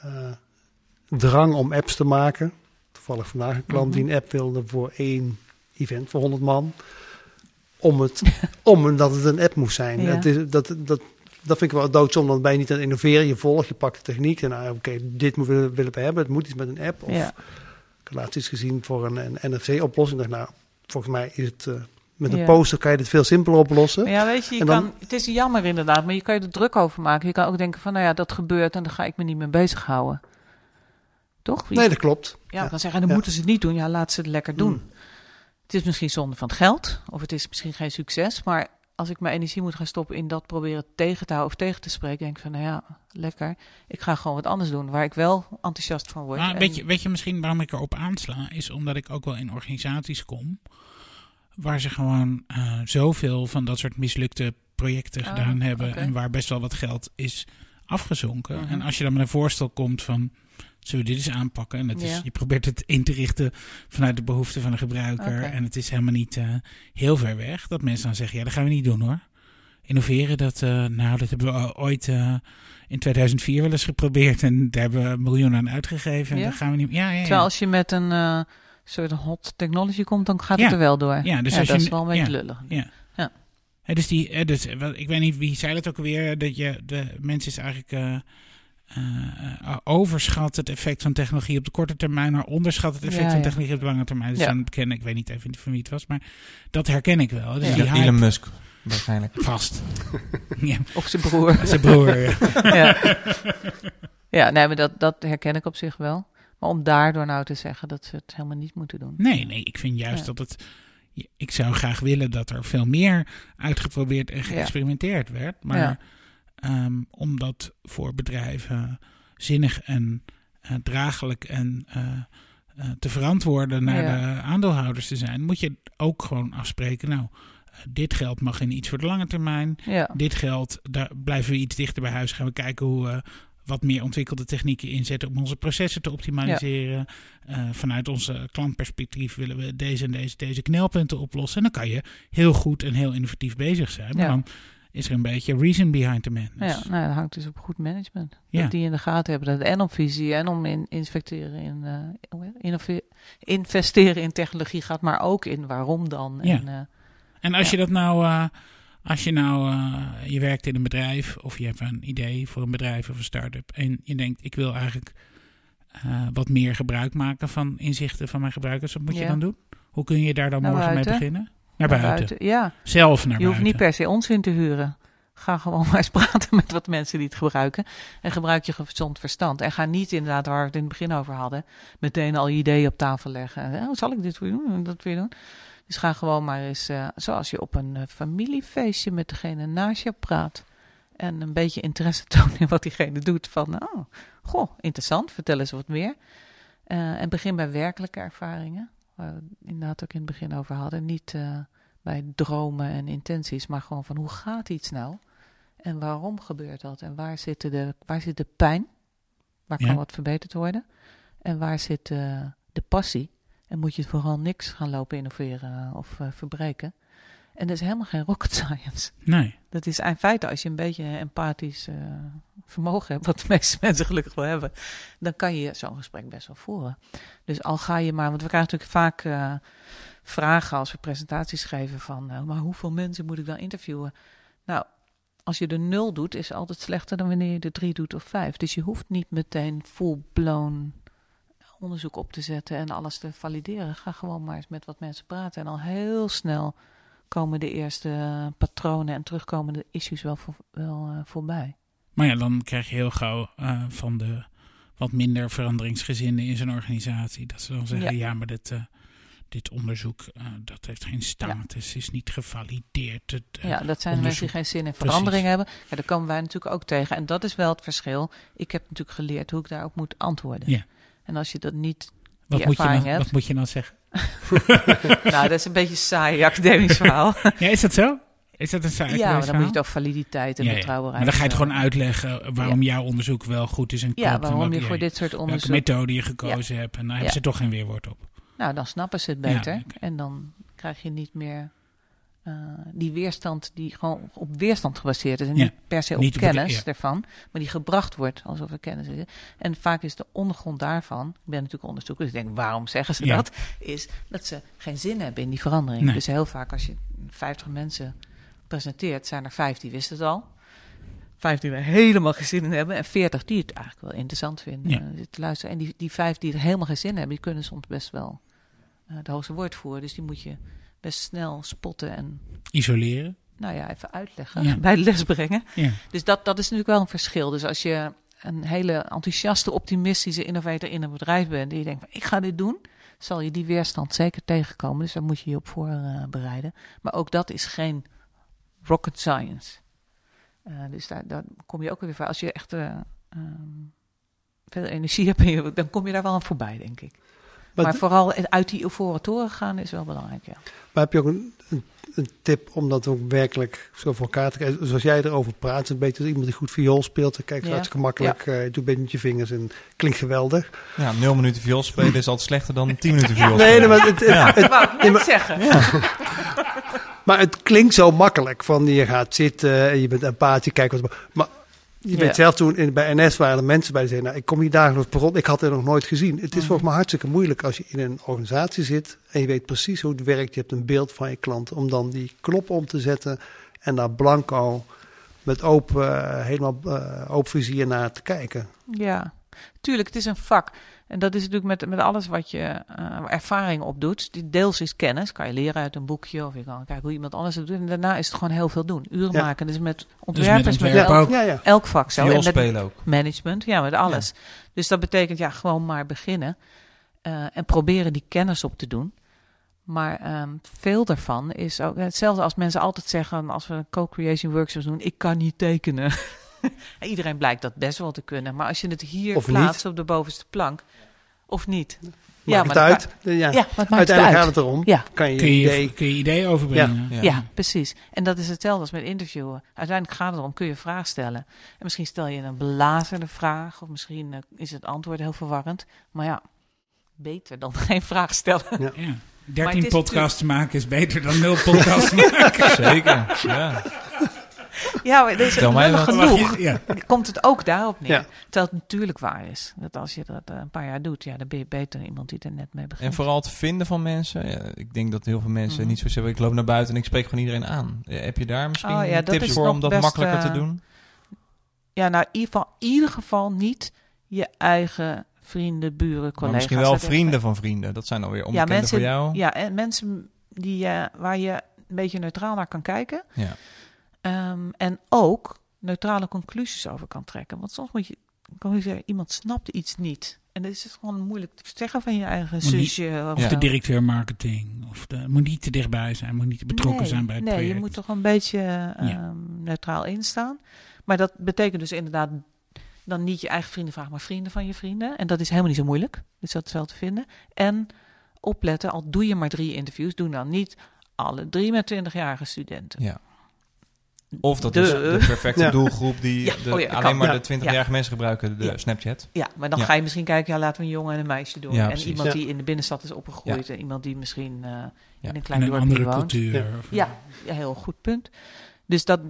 eh, drang om apps te maken. Toevallig vandaag een klant Mhm. die een app wilde voor één event voor 100 man. Om het, om dat het een app moest zijn. Ja. Het is, dat, dat, dat vind ik wel doodzonde, want ben je niet aan het innoveren. Je volgt, je pakt de techniek en nou, oké, dit moeten we, willen we hebben. Het moet iets met een app. Of Ja. ik heb laatst iets gezien voor een, een NFC-oplossing. Dacht, nou, volgens mij is het... eh, met een Ja. poster kan je dit veel simpeler oplossen. Maar ja, weet je, je dan- kan, het is jammer inderdaad, maar je kan je er druk over maken. Je kan ook denken van, nou ja, dat gebeurt en dan ga ik me niet mee bezighouden. Toch? Nee, dat klopt. Ja, kan zeggen, dan Ja. moeten ze het niet doen. Ja, laat ze het lekker doen. Mm. Het is misschien zonde van het geld, of het is misschien geen succes. Maar als ik mijn energie moet gaan stoppen in dat proberen tegen te houden of tegen te spreken, denk ik van, nou ja, lekker. Ik ga gewoon wat anders doen, waar ik wel enthousiast van word. Maar En- weet, je, weet je misschien waarom ik erop aansla? Is omdat ik ook wel in organisaties kom. Waar ze gewoon eh, zoveel van dat soort mislukte projecten Oh, gedaan hebben. En waar best wel wat geld is afgezonken. Mhm. En als je dan met een voorstel komt van. Zullen we dit eens aanpakken? En het is, Ja. je probeert het in te richten vanuit de behoeften van de gebruiker. En het is helemaal niet eh, heel ver weg. Dat mensen dan zeggen, ja, dat gaan we niet doen hoor. Innoveren, dat, eh, nou, dat hebben we ooit eh, in 2004 wel eens geprobeerd. En daar hebben we miljoenen aan uitgegeven. En Ja? dat gaan we niet... Ja, ja, ja. Terwijl als je met een soort hot technology komt, dan gaat het er wel door. Ja, dus als dat je- is wel een beetje lullig. Ja. Hè, dus die, dus, ik weet niet wie zei dat ook alweer. Dat je de mens is eigenlijk eh, overschat het effect van technologie op de korte termijn, maar onderschat het effect Ja, van technologie op de lange termijn. Dus Ja. dan ken ik weet niet even van wie het was, maar dat herken ik wel. Dus Ja. die Elon Musk, waarschijnlijk. vast. ja, Of zijn broer. zijn broer. ja. ja, ja nee, maar dat, dat herken ik op zich wel. Maar om daardoor nou te zeggen dat ze het helemaal niet moeten doen. Nee, nee, ik vind juist Ja. dat het. Ik zou graag willen dat er veel meer uitgeprobeerd en geëxperimenteerd werd. Maar Ja. Ehm, om dat voor bedrijven zinnig en eh, draaglijk en eh, eh, te verantwoorden naar Ja. de aandeelhouders te zijn, moet je ook gewoon afspreken. Nou, dit geld mag in iets voor de lange termijn. Ja, Dit geld, daar blijven we iets dichter bij huis. Gaan we kijken hoe we wat meer ontwikkelde technieken inzetten om onze processen te optimaliseren. Vanuit onze klantperspectief willen we deze en deze, deze knelpunten oplossen. En dan kan je heel goed en heel innovatief bezig zijn. Maar Ja. dan is er een beetje reason behind the madness. ja nou, dat hangt dus op goed management. Ja. Dat die in de gaten hebben. Dat en op visie en om in investeren in? Innove- investeren in technologie gaat, maar ook in waarom dan. Ja. En, eh, En als Ja. je dat nou, eh, als je nou, je werkt in een bedrijf of je hebt een idee voor een bedrijf of een start-up en je denkt, ik wil eigenlijk wat meer gebruik maken van inzichten van mijn gebruikers, wat moet je dan doen? Hoe kun je daar dan Naar morgen mee beginnen? Naar naar buiten. Ja, Zelf naar je hoeft niet per se ons in te huren. Ga gewoon maar eens praten met wat mensen die het gebruiken. En gebruik je gezond verstand. En ga niet inderdaad, waar we het in het begin over hadden, meteen al je ideeën op tafel leggen. En, oh, zal ik dit weer doen? Dat weer doen? Dus ga gewoon maar eens, eh, zoals je op een eh, familiefeestje met degene naast je praat. En een beetje interesse tonen in wat diegene doet. Van, oh, goh, interessant, vertel eens wat meer. Eh, en begin bij werkelijke ervaringen. Waar we het inderdaad ook in het begin over hadden. Niet eh, bij dromen en intenties, maar gewoon van hoe gaat iets nou? En waarom gebeurt dat? En waar zit de, waar zit de pijn? Waar Ja. kan wat verbeterd worden? En waar zit eh, de passie? En moet je vooral niks gaan lopen innoveren of eh, verbreken? En dat is helemaal geen rocket science. Nee. Dat is in feite, als je een beetje empathisch eh, vermogen hebt, wat de meeste mensen gelukkig wel hebben, dan kan je zo'n gesprek best wel voeren. Dus al ga je maar, want we krijgen natuurlijk vaak eh, vragen als we presentaties geven van, eh, maar hoeveel mensen moet ik dan interviewen? Nou, als je er nul doet, is het altijd slechter dan wanneer je er drie doet of vijf. Dus je hoeft niet meteen full-blown onderzoek op te zetten en alles te valideren. Ga gewoon maar eens met wat mensen praten en al heel snel komen de eerste eh, patronen en terugkomende issues wel, voor, wel eh, voorbij. Maar ja, dan krijg je heel gauw eh, van de wat minder veranderingsgezinden in zo'n organisatie. Dat ze dan zeggen, ja, Ja. maar dit, dit onderzoek, dat heeft geen status, is niet gevalideerd. Het, Ja, dat zijn mensen die geen zin in Precies. verandering hebben. Ja, daar komen wij natuurlijk ook tegen. En dat is wel het verschil. Ik heb natuurlijk geleerd hoe ik daarop moet antwoorden. Ja. En als je dat niet... wat, die moet je ervaring dan, hebt. wat moet je dan zeggen? nou, dat is een beetje een saai academisch verhaal. Ja, is dat zo? Is dat een zaak? ja, maar dan moet je over validiteit en Ja, ja. betrouwbaarheid. Maar dan ga je het gewoon uitleggen waarom jouw onderzoek wel goed is en klopt. Ja, waarom welke je voor dit soort welke onderzoek... methode je gekozen hebt. En dan hebben ze toch geen weerwoord op. Nou, dan snappen ze het beter. En dan krijg je niet meer eh, die weerstand die gewoon op weerstand gebaseerd is. En Ja, niet per se op kennis ja. ervan, maar die gebracht wordt alsof er kennis is. En vaak is de ondergrond daarvan, ik ben natuurlijk onderzoeker, dus ik denk, waarom zeggen ze Ja. dat? Is dat ze geen zin hebben in die verandering. Nee. Dus heel vaak als je 50 mensen presenteert, zijn er vijf die wisten het al. Vijf die er helemaal geen zin in hebben. En veertig die het eigenlijk wel interessant vinden. Eh, te luisteren. En die, die vijf die er helemaal geen zin in hebben, die kunnen soms best wel eh de hoogste woord voeren. Dus die moet je best snel spotten en Isoleren. nou ja, even uitleggen. Ja. Bij de les brengen. Ja. Dus dat, dat is natuurlijk wel een verschil. Dus als je een hele enthousiaste, optimistische innovator in een bedrijf bent... die je denkt, van, ik ga dit doen... zal je die weerstand zeker tegenkomen. Dus daar moet je je op voorbereiden. maar ook dat is geen rocket science. Eh, dus daar, daar kom je ook weer voor. Als je echt eh, ehm, veel energie hebt, dan kom je daar wel aan voorbij, denk ik. Maar, Maar, vooral uit die euforen toren gaan is wel belangrijk, ja. maar heb je ook een, een, een tip om dat ook werkelijk zo voor elkaar te krijgen? Zoals jij erover praat, is een beetje als iemand die goed viool speelt. Dan kijkt Ja. hartstikke makkelijk, eh, doe een beetje met je vingers en klinkt geweldig. Ja, nul minuten viool spelen is altijd slechter dan tien minuten viool Nee, spelen. nee, maar het, het- Ja. Wou ik zeggen. Maar het klinkt zo makkelijk. Van je gaat zitten en je bent empathisch, je kijkt wat. Maar je weet zelf toen in, bij NS waren er mensen bij die zeiden: Nou, ik kom hier dagelijks per rond. Ik had het nog nooit gezien. Het is Mhm. volgens mij hartstikke moeilijk als je in een organisatie zit en je weet precies hoe het werkt. Je hebt een beeld van je klant. Om dan die knop om te zetten en daar blanco met open, eh, helemaal eh, open vizier naar te kijken. Ja, tuurlijk, het is een vak. En dat is natuurlijk met, met alles wat je eh, ervaring opdoet. Die deels is kennis, kan je leren uit een boekje of je kan kijken hoe iemand anders het doet. En daarna is het gewoon heel veel doen. Uren Ja. maken. Dus met Dus ontwerpers, met met, ontwerp elk, ook. Ja, ja. elk vak zo. Viool En met spelen ook. management, ja, met alles. Dus dat betekent ja, gewoon maar beginnen. eh, en proberen die kennis op te doen. Maar ehm, veel daarvan is ook hetzelfde als mensen altijd zeggen als we co-creation workshops doen: ik kan niet tekenen. En Iedereen blijkt dat best wel te kunnen. Maar als je het hier Of plaatst op de bovenste plank, of niet. Maakt het uit. Ja. Ja, maar het maakt Uiteindelijk het gaat uit. het erom. Ja. Kan je Kun je idee. kun je idee overbrengen. Ja. Ja. precies. En dat is hetzelfde als met interviewen. Uiteindelijk gaat het erom, kun je een vraag stellen. En misschien stel je een belazerde vraag, of misschien eh, is het antwoord heel verwarrend. Maar ja, beter dan geen vraag stellen. Ja. Maar 13 het is podcasts maken is beter dan 0 podcasts maken. Zeker, ja. Ja, maar deze mij genoeg Ja. komt het ook daarop neer. Ja. Terwijl het natuurlijk waar is. Dat als je dat eh, een paar jaar doet, ja, dan ben je beter dan iemand die er net mee begint. En vooral het vinden van mensen. Ja, ik denk dat heel veel mensen Mhm. niet zo zeggen, ik loop naar buiten en ik spreek gewoon iedereen aan. Ja, heb je daar misschien Oh tips voor om dat best, makkelijker te eh, doen? Ja, nou, in ieder geval, in ieder geval niet je eigen vrienden, buren, collega's. Maar misschien wel vrienden van vrienden. Dat zijn alweer Ja, onbekenden mensen, voor jou. ja, en mensen die, eh, waar je een beetje neutraal naar kan kijken. Ja. Ehm, en ook neutrale conclusies over kan trekken. Want soms moet je, kan je zeggen, iemand snapt iets niet. En dat is gewoon moeilijk te zeggen van je eigen Moet niet- zusje. Of de directeur marketing. Of de, moet niet te dichtbij zijn. Moet niet te betrokken nee, zijn bij het nee, project. je moet toch een beetje ehm, neutraal instaan. Maar dat betekent dus inderdaad dan niet je eigen vrienden vragen, maar vrienden van je vrienden. En dat is helemaal niet zo moeilijk. Dus dat is wel te vinden. En opletten, al doe je maar drie interviews, doe dan niet alle drie met 20-jarige studenten. Ja. Of dat De- is de perfecte Ja. doelgroep die Ja, de- oh ja, alleen kan. maar de 20-jarige mensen gebruiken, de Ja. Snapchat. Ja, maar dan Ja. ga je misschien kijken, ja, laten we een jongen en een meisje doen. Ja, en precies. iemand Ja. die in de binnenstad is opgegroeid en iemand die misschien eh, Ja. in een In klein een dorpje woont. cultuur. Ja. Of- Ja, ja, heel goed punt. Dus dat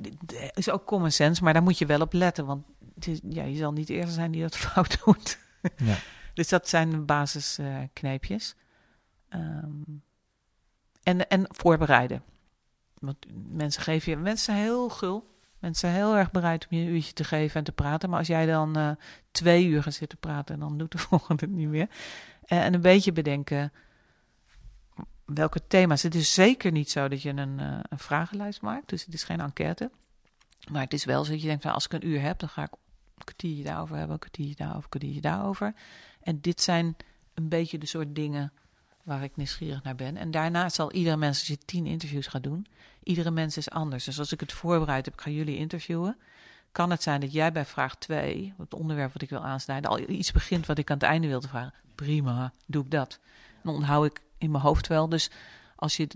is ook common sense, maar daar moet je wel op letten. Want het is, ja, je zal niet de eerste zijn die dat fout doet. Ja. Dus dat zijn de basiskneepjes. Ehm en, en voorbereiden. Want mensen geven je, mensen heel gul. Mensen zijn heel erg bereid om je een uurtje te geven en te praten. Maar als jij dan eh, twee uur gaat zitten praten, dan doet de volgende het niet meer. Eh, en een beetje bedenken welke thema's. Het is zeker niet zo dat je een, eh, een vragenlijst maakt. Dus het is geen enquête. Maar het is wel zo dat je denkt, van, als ik een uur heb, dan ga ik een kwartiertje daarover hebben, een kwartiertje daarover, een kwartiertje daarover. En dit zijn een beetje de soort dingen waar ik nieuwsgierig naar ben. En daarna zal iedere mens, als tien interviews gaat doen, iedere mens is anders. Dus als ik het voorbereid heb, ik ga jullie interviewen. Kan het zijn dat jij bij vraag 2, het onderwerp wat ik wil aansnijden, al iets begint wat ik aan het einde wil te vragen? Prima, doe ik dat. Dan onthoud ik in mijn hoofd wel. Dus als je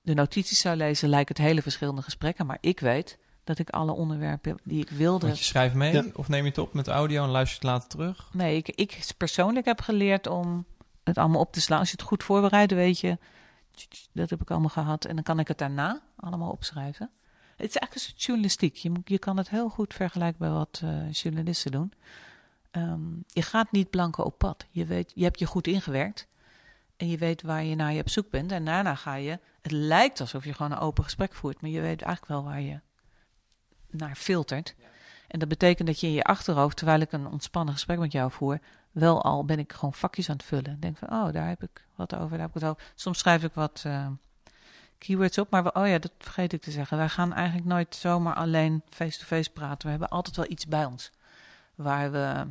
de notities zou lezen, lijken het hele verschillende gesprekken. Maar ik weet dat ik alle onderwerpen die ik wilde. Want je schrijft mee Ja. of neem je het op met audio en luister je het later terug? Nee, ik, ik persoonlijk heb geleerd om het allemaal op te slaan. Als je het goed voorbereidt, weet je, dat heb ik allemaal gehad. En dan kan ik het daarna allemaal opschrijven. Het is eigenlijk een soort journalistiek. Je, je kan het heel goed vergelijken bij wat eh, journalisten doen. Ehm, je gaat niet blanco op pad. Je, weet, je hebt je goed ingewerkt. En je weet waar je naar je op zoek bent. En daarna ga je... Het lijkt alsof je gewoon een open gesprek voert. Maar je weet eigenlijk wel waar je naar filtert. En dat betekent dat je in je achterhoofd, terwijl ik een ontspannen gesprek met jou voer, wel al ben ik gewoon vakjes aan het vullen. Denk van, oh, daar heb ik wat over, daar heb ik wat over. Soms schrijf ik wat eh, keywords op, maar oh ja, dat vergeet ik te zeggen. Wij gaan eigenlijk nooit zomaar alleen face-to-face praten. We hebben altijd wel iets bij ons. Waar we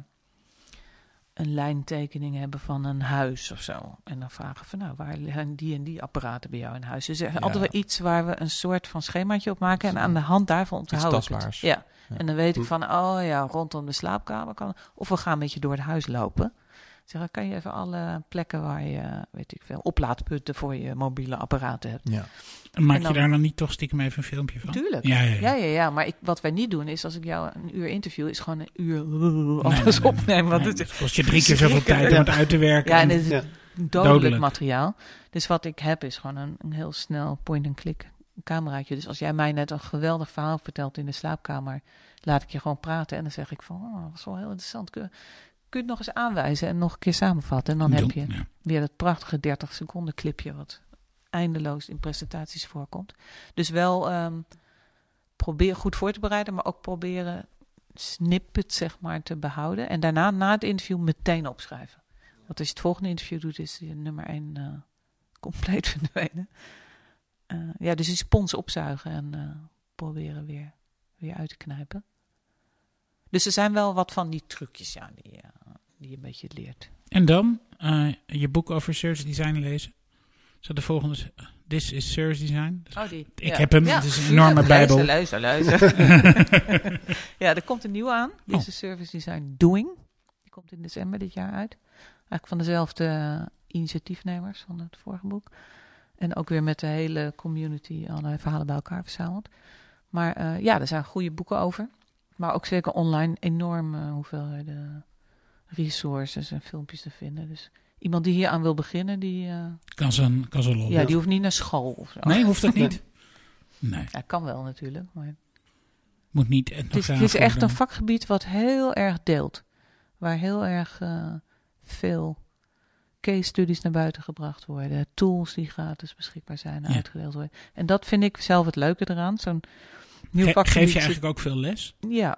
een lijntekening hebben van een huis of zo. En dan vragen we van, nou, waar liggen die en die apparaten bij jou in huis? Dus er is Ja. altijd wel iets waar we een soort van schemaatje op maken. En aan de hand daarvan onthouden ik het. tastbaars. Ja. Ja. En dan weet ik van, oh ja, rondom de slaapkamer kan. Of we gaan met je door het huis lopen. Zeg, kan je even alle plekken waar je, weet ik veel, oplaadpunten voor je mobiele apparaten hebt. Ja. En maak En dan- je daar dan niet toch stiekem even een filmpje van? Tuurlijk. Ja, ja, ja. Ja, ja, ja. Maar ik, wat wij niet doen is, als ik jou een uur interview, is gewoon een uur alles nee, nee. opnemen. Want Nee, het is het kost je drie keer zoveel tijd om het uit te werken. Ja, en En- het is Ja. dodelijk, Dodelijk. materiaal. Dus wat ik heb is gewoon een, een heel snel point-and-click cameraatje. Dus als jij mij net een geweldig verhaal vertelt in de slaapkamer, laat ik je gewoon praten. En dan zeg ik van, oh, dat was wel heel interessant. Kun, kun je het nog eens aanwijzen en nog een keer samenvatten? En dan heb je Ja. weer dat prachtige 30 seconden clipje wat eindeloos in presentaties voorkomt. Dus wel ehm, probeer goed voor te bereiden, maar ook proberen snippet zeg maar te behouden. En daarna na het interview meteen opschrijven. Want als je het volgende interview doet, is je nummer 1 eh, compleet verdwenen. Eh, ja, dus die spons opzuigen en eh, proberen weer, weer uit te knijpen. Dus er zijn wel wat van die trucjes ja, die, eh, die je een beetje leert. En dan eh, je boek over service design lezen. Zo de volgende. is, eh, This is service design. Oh, die. Ik heb hem, het is een enorme tuurlijk. bijbel. Luister, luister, luister. ja, er komt een nieuwe aan. Dit Oh. is Service Design Doing. Die komt in december dit jaar uit. Eigenlijk van dezelfde eh, initiatiefnemers van het vorige boek. En ook weer met de hele community allerlei verhalen bij elkaar verzameld. Maar eh, ja, er zijn goede boeken over. Maar ook zeker online enorme hoeveelheden resources en filmpjes te vinden. Dus iemand die hier aan wil beginnen, die, eh, Kan ze, kan ze lol. ja, die hoeft niet naar school of zo. Nee, hoeft dat niet? Nee, Ja, kan wel natuurlijk, maar... moet niet Het is, het is echt een vakgebied wat heel erg deelt. Waar heel erg eh, veel case studies naar buiten gebracht worden. Tools die gratis beschikbaar zijn, Ja. uitgedeeld worden. En dat vind ik zelf het leuke eraan. Zo'n Ge- geef je eigenlijk ook veel les? Ja.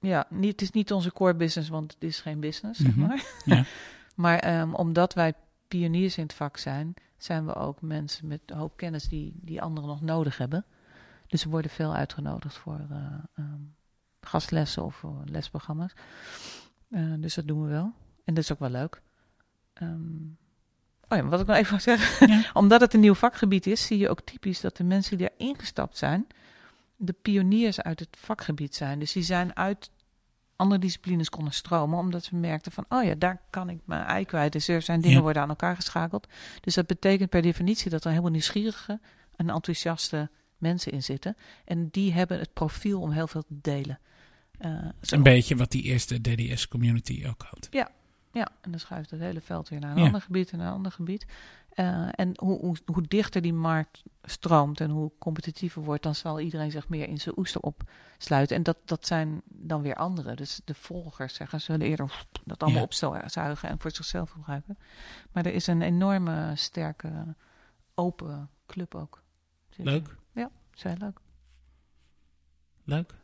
Ja, niet, het is niet onze core business, want het is geen business, zeg Mhm. maar. Ja. maar ehm, omdat wij pioniers in het vak zijn, zijn we ook mensen met een hoop kennis die, die anderen nog nodig hebben. Dus we worden veel uitgenodigd voor eh, ehm, gastlessen of voor lesprogramma's. Eh, dus dat doen we wel. En dat is ook wel leuk. Ehm, oh ja, wat ik nog even wil zeggen. Ja. Omdat het een nieuw vakgebied is, zie je ook typisch dat de mensen die erin gestapt zijn, de pioniers uit het vakgebied zijn. Dus die zijn uit andere disciplines konden stromen, omdat ze merkten van, oh ja, daar kan ik mijn ei kwijt. Dus er zijn dingen Ja. worden aan elkaar geschakeld. Dus dat betekent per definitie dat er helemaal nieuwsgierige en enthousiaste mensen in zitten. En die hebben het profiel om heel veel te delen. Eh, Een beetje wat die eerste DDS-community ook had. ja, en dan schuift het hele veld weer naar een Ja. ander gebied en naar een ander gebied. Eh, en hoe, hoe, hoe dichter die markt stroomt en hoe competitiever wordt, dan zal iedereen zich meer in zijn oester opsluiten. En dat, dat zijn dan weer anderen. Dus de volgers zeggen, ze willen eerder dat allemaal Ja. opzuigen en voor zichzelf gebruiken. Maar er is een enorme, sterke, open club ook. Leuk. Ja, heel leuk. Leuk.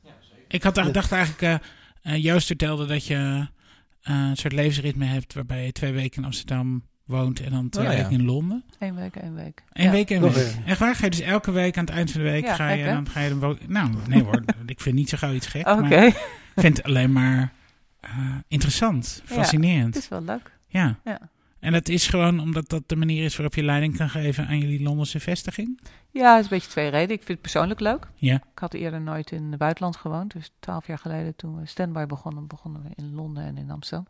Ik had, Ja. dacht eigenlijk, Joost vertelde dat je een soort levensritme hebt waarbij je twee weken in Amsterdam woont en dan twee Oh, ja. weken in Londen. Eén week, één week. Eén Ja. week, één week. Echt waar? Ga je dus elke week aan het eind van de week Ja, ga je gek, en hè? dan ga je dan Nou, nee hoor. ik vind niet zo gauw iets gek. Oké, Maar ik vind het alleen maar eh, interessant, Ja, fascinerend. het is wel leuk. Ja. Ja. En dat is gewoon omdat dat de manier is waarop je leiding kan geven aan jullie Londense vestiging? Ja, het is een beetje twee redenen. Ik vind het persoonlijk leuk. Ja. Ik had eerder nooit in het buitenland gewoond. Dus twaalf jaar geleden toen we standby begonnen, begonnen we in Londen en in Amsterdam.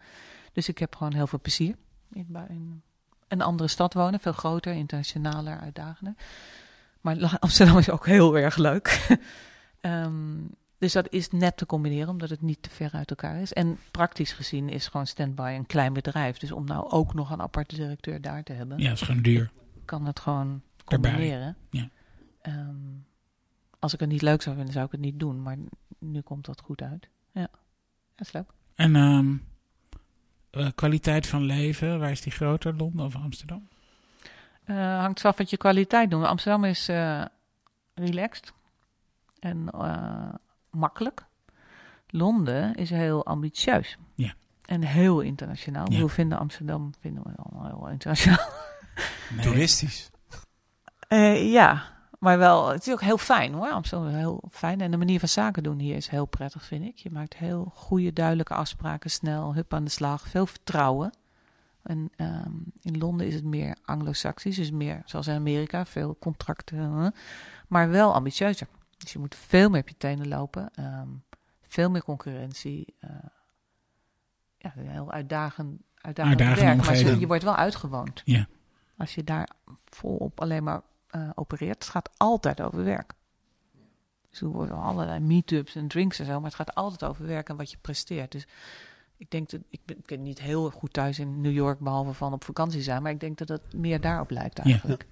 Dus ik heb gewoon heel veel plezier in, een andere stad wonen. Veel groter, internationaler, uitdagender. Maar Amsterdam is ook heel erg leuk. Ehm, dus dat is net te combineren, omdat het niet te ver uit elkaar is. En praktisch gezien is gewoon standby een klein bedrijf. Dus om nou ook nog een aparte directeur daar te hebben, Ja, dat is gewoon duur. kan het gewoon Daarbij, combineren. ja. Ehm, als ik het niet leuk zou vinden, zou ik het niet doen. Maar nu komt dat goed uit. Ja, dat is leuk. En ehm, eh, kwaliteit van leven, waar is die groter, Londen of Amsterdam? Eh, hangt vanaf wat je kwaliteit doet. Amsterdam is eh, relaxed en eh, makkelijk. Londen is heel ambitieus. Ja. En heel internationaal. Ja. We vinden Amsterdam vinden we allemaal heel internationaal. Nee. Toeristisch. Eh, ja, maar wel, het is ook heel fijn hoor. Amsterdam heel fijn. En de manier van zaken doen hier is heel prettig, vind ik. Je maakt heel goede, duidelijke afspraken, snel, hup aan de slag, veel vertrouwen. En ehm, in Londen is het meer anglo-saxisch, dus meer zoals in Amerika, veel contracten, maar wel ambitieuzer. Dus je moet veel meer op je tenen lopen, ehm, veel meer concurrentie. eh, ja, een heel uitdagend, uitdagend Uitdagende werk, maar je, omgeving. je wordt wel uitgewoond. Ja. Als je daar volop alleen maar eh, opereert, het gaat altijd over werk. Dus er worden allerlei meetups en drinks en zo, maar het gaat altijd over werk en wat je presteert. Dus ik denk dat, ik ben, ik ben niet heel goed thuis in New York, behalve van op vakantie zijn, maar ik denk dat het meer daarop lijkt eigenlijk.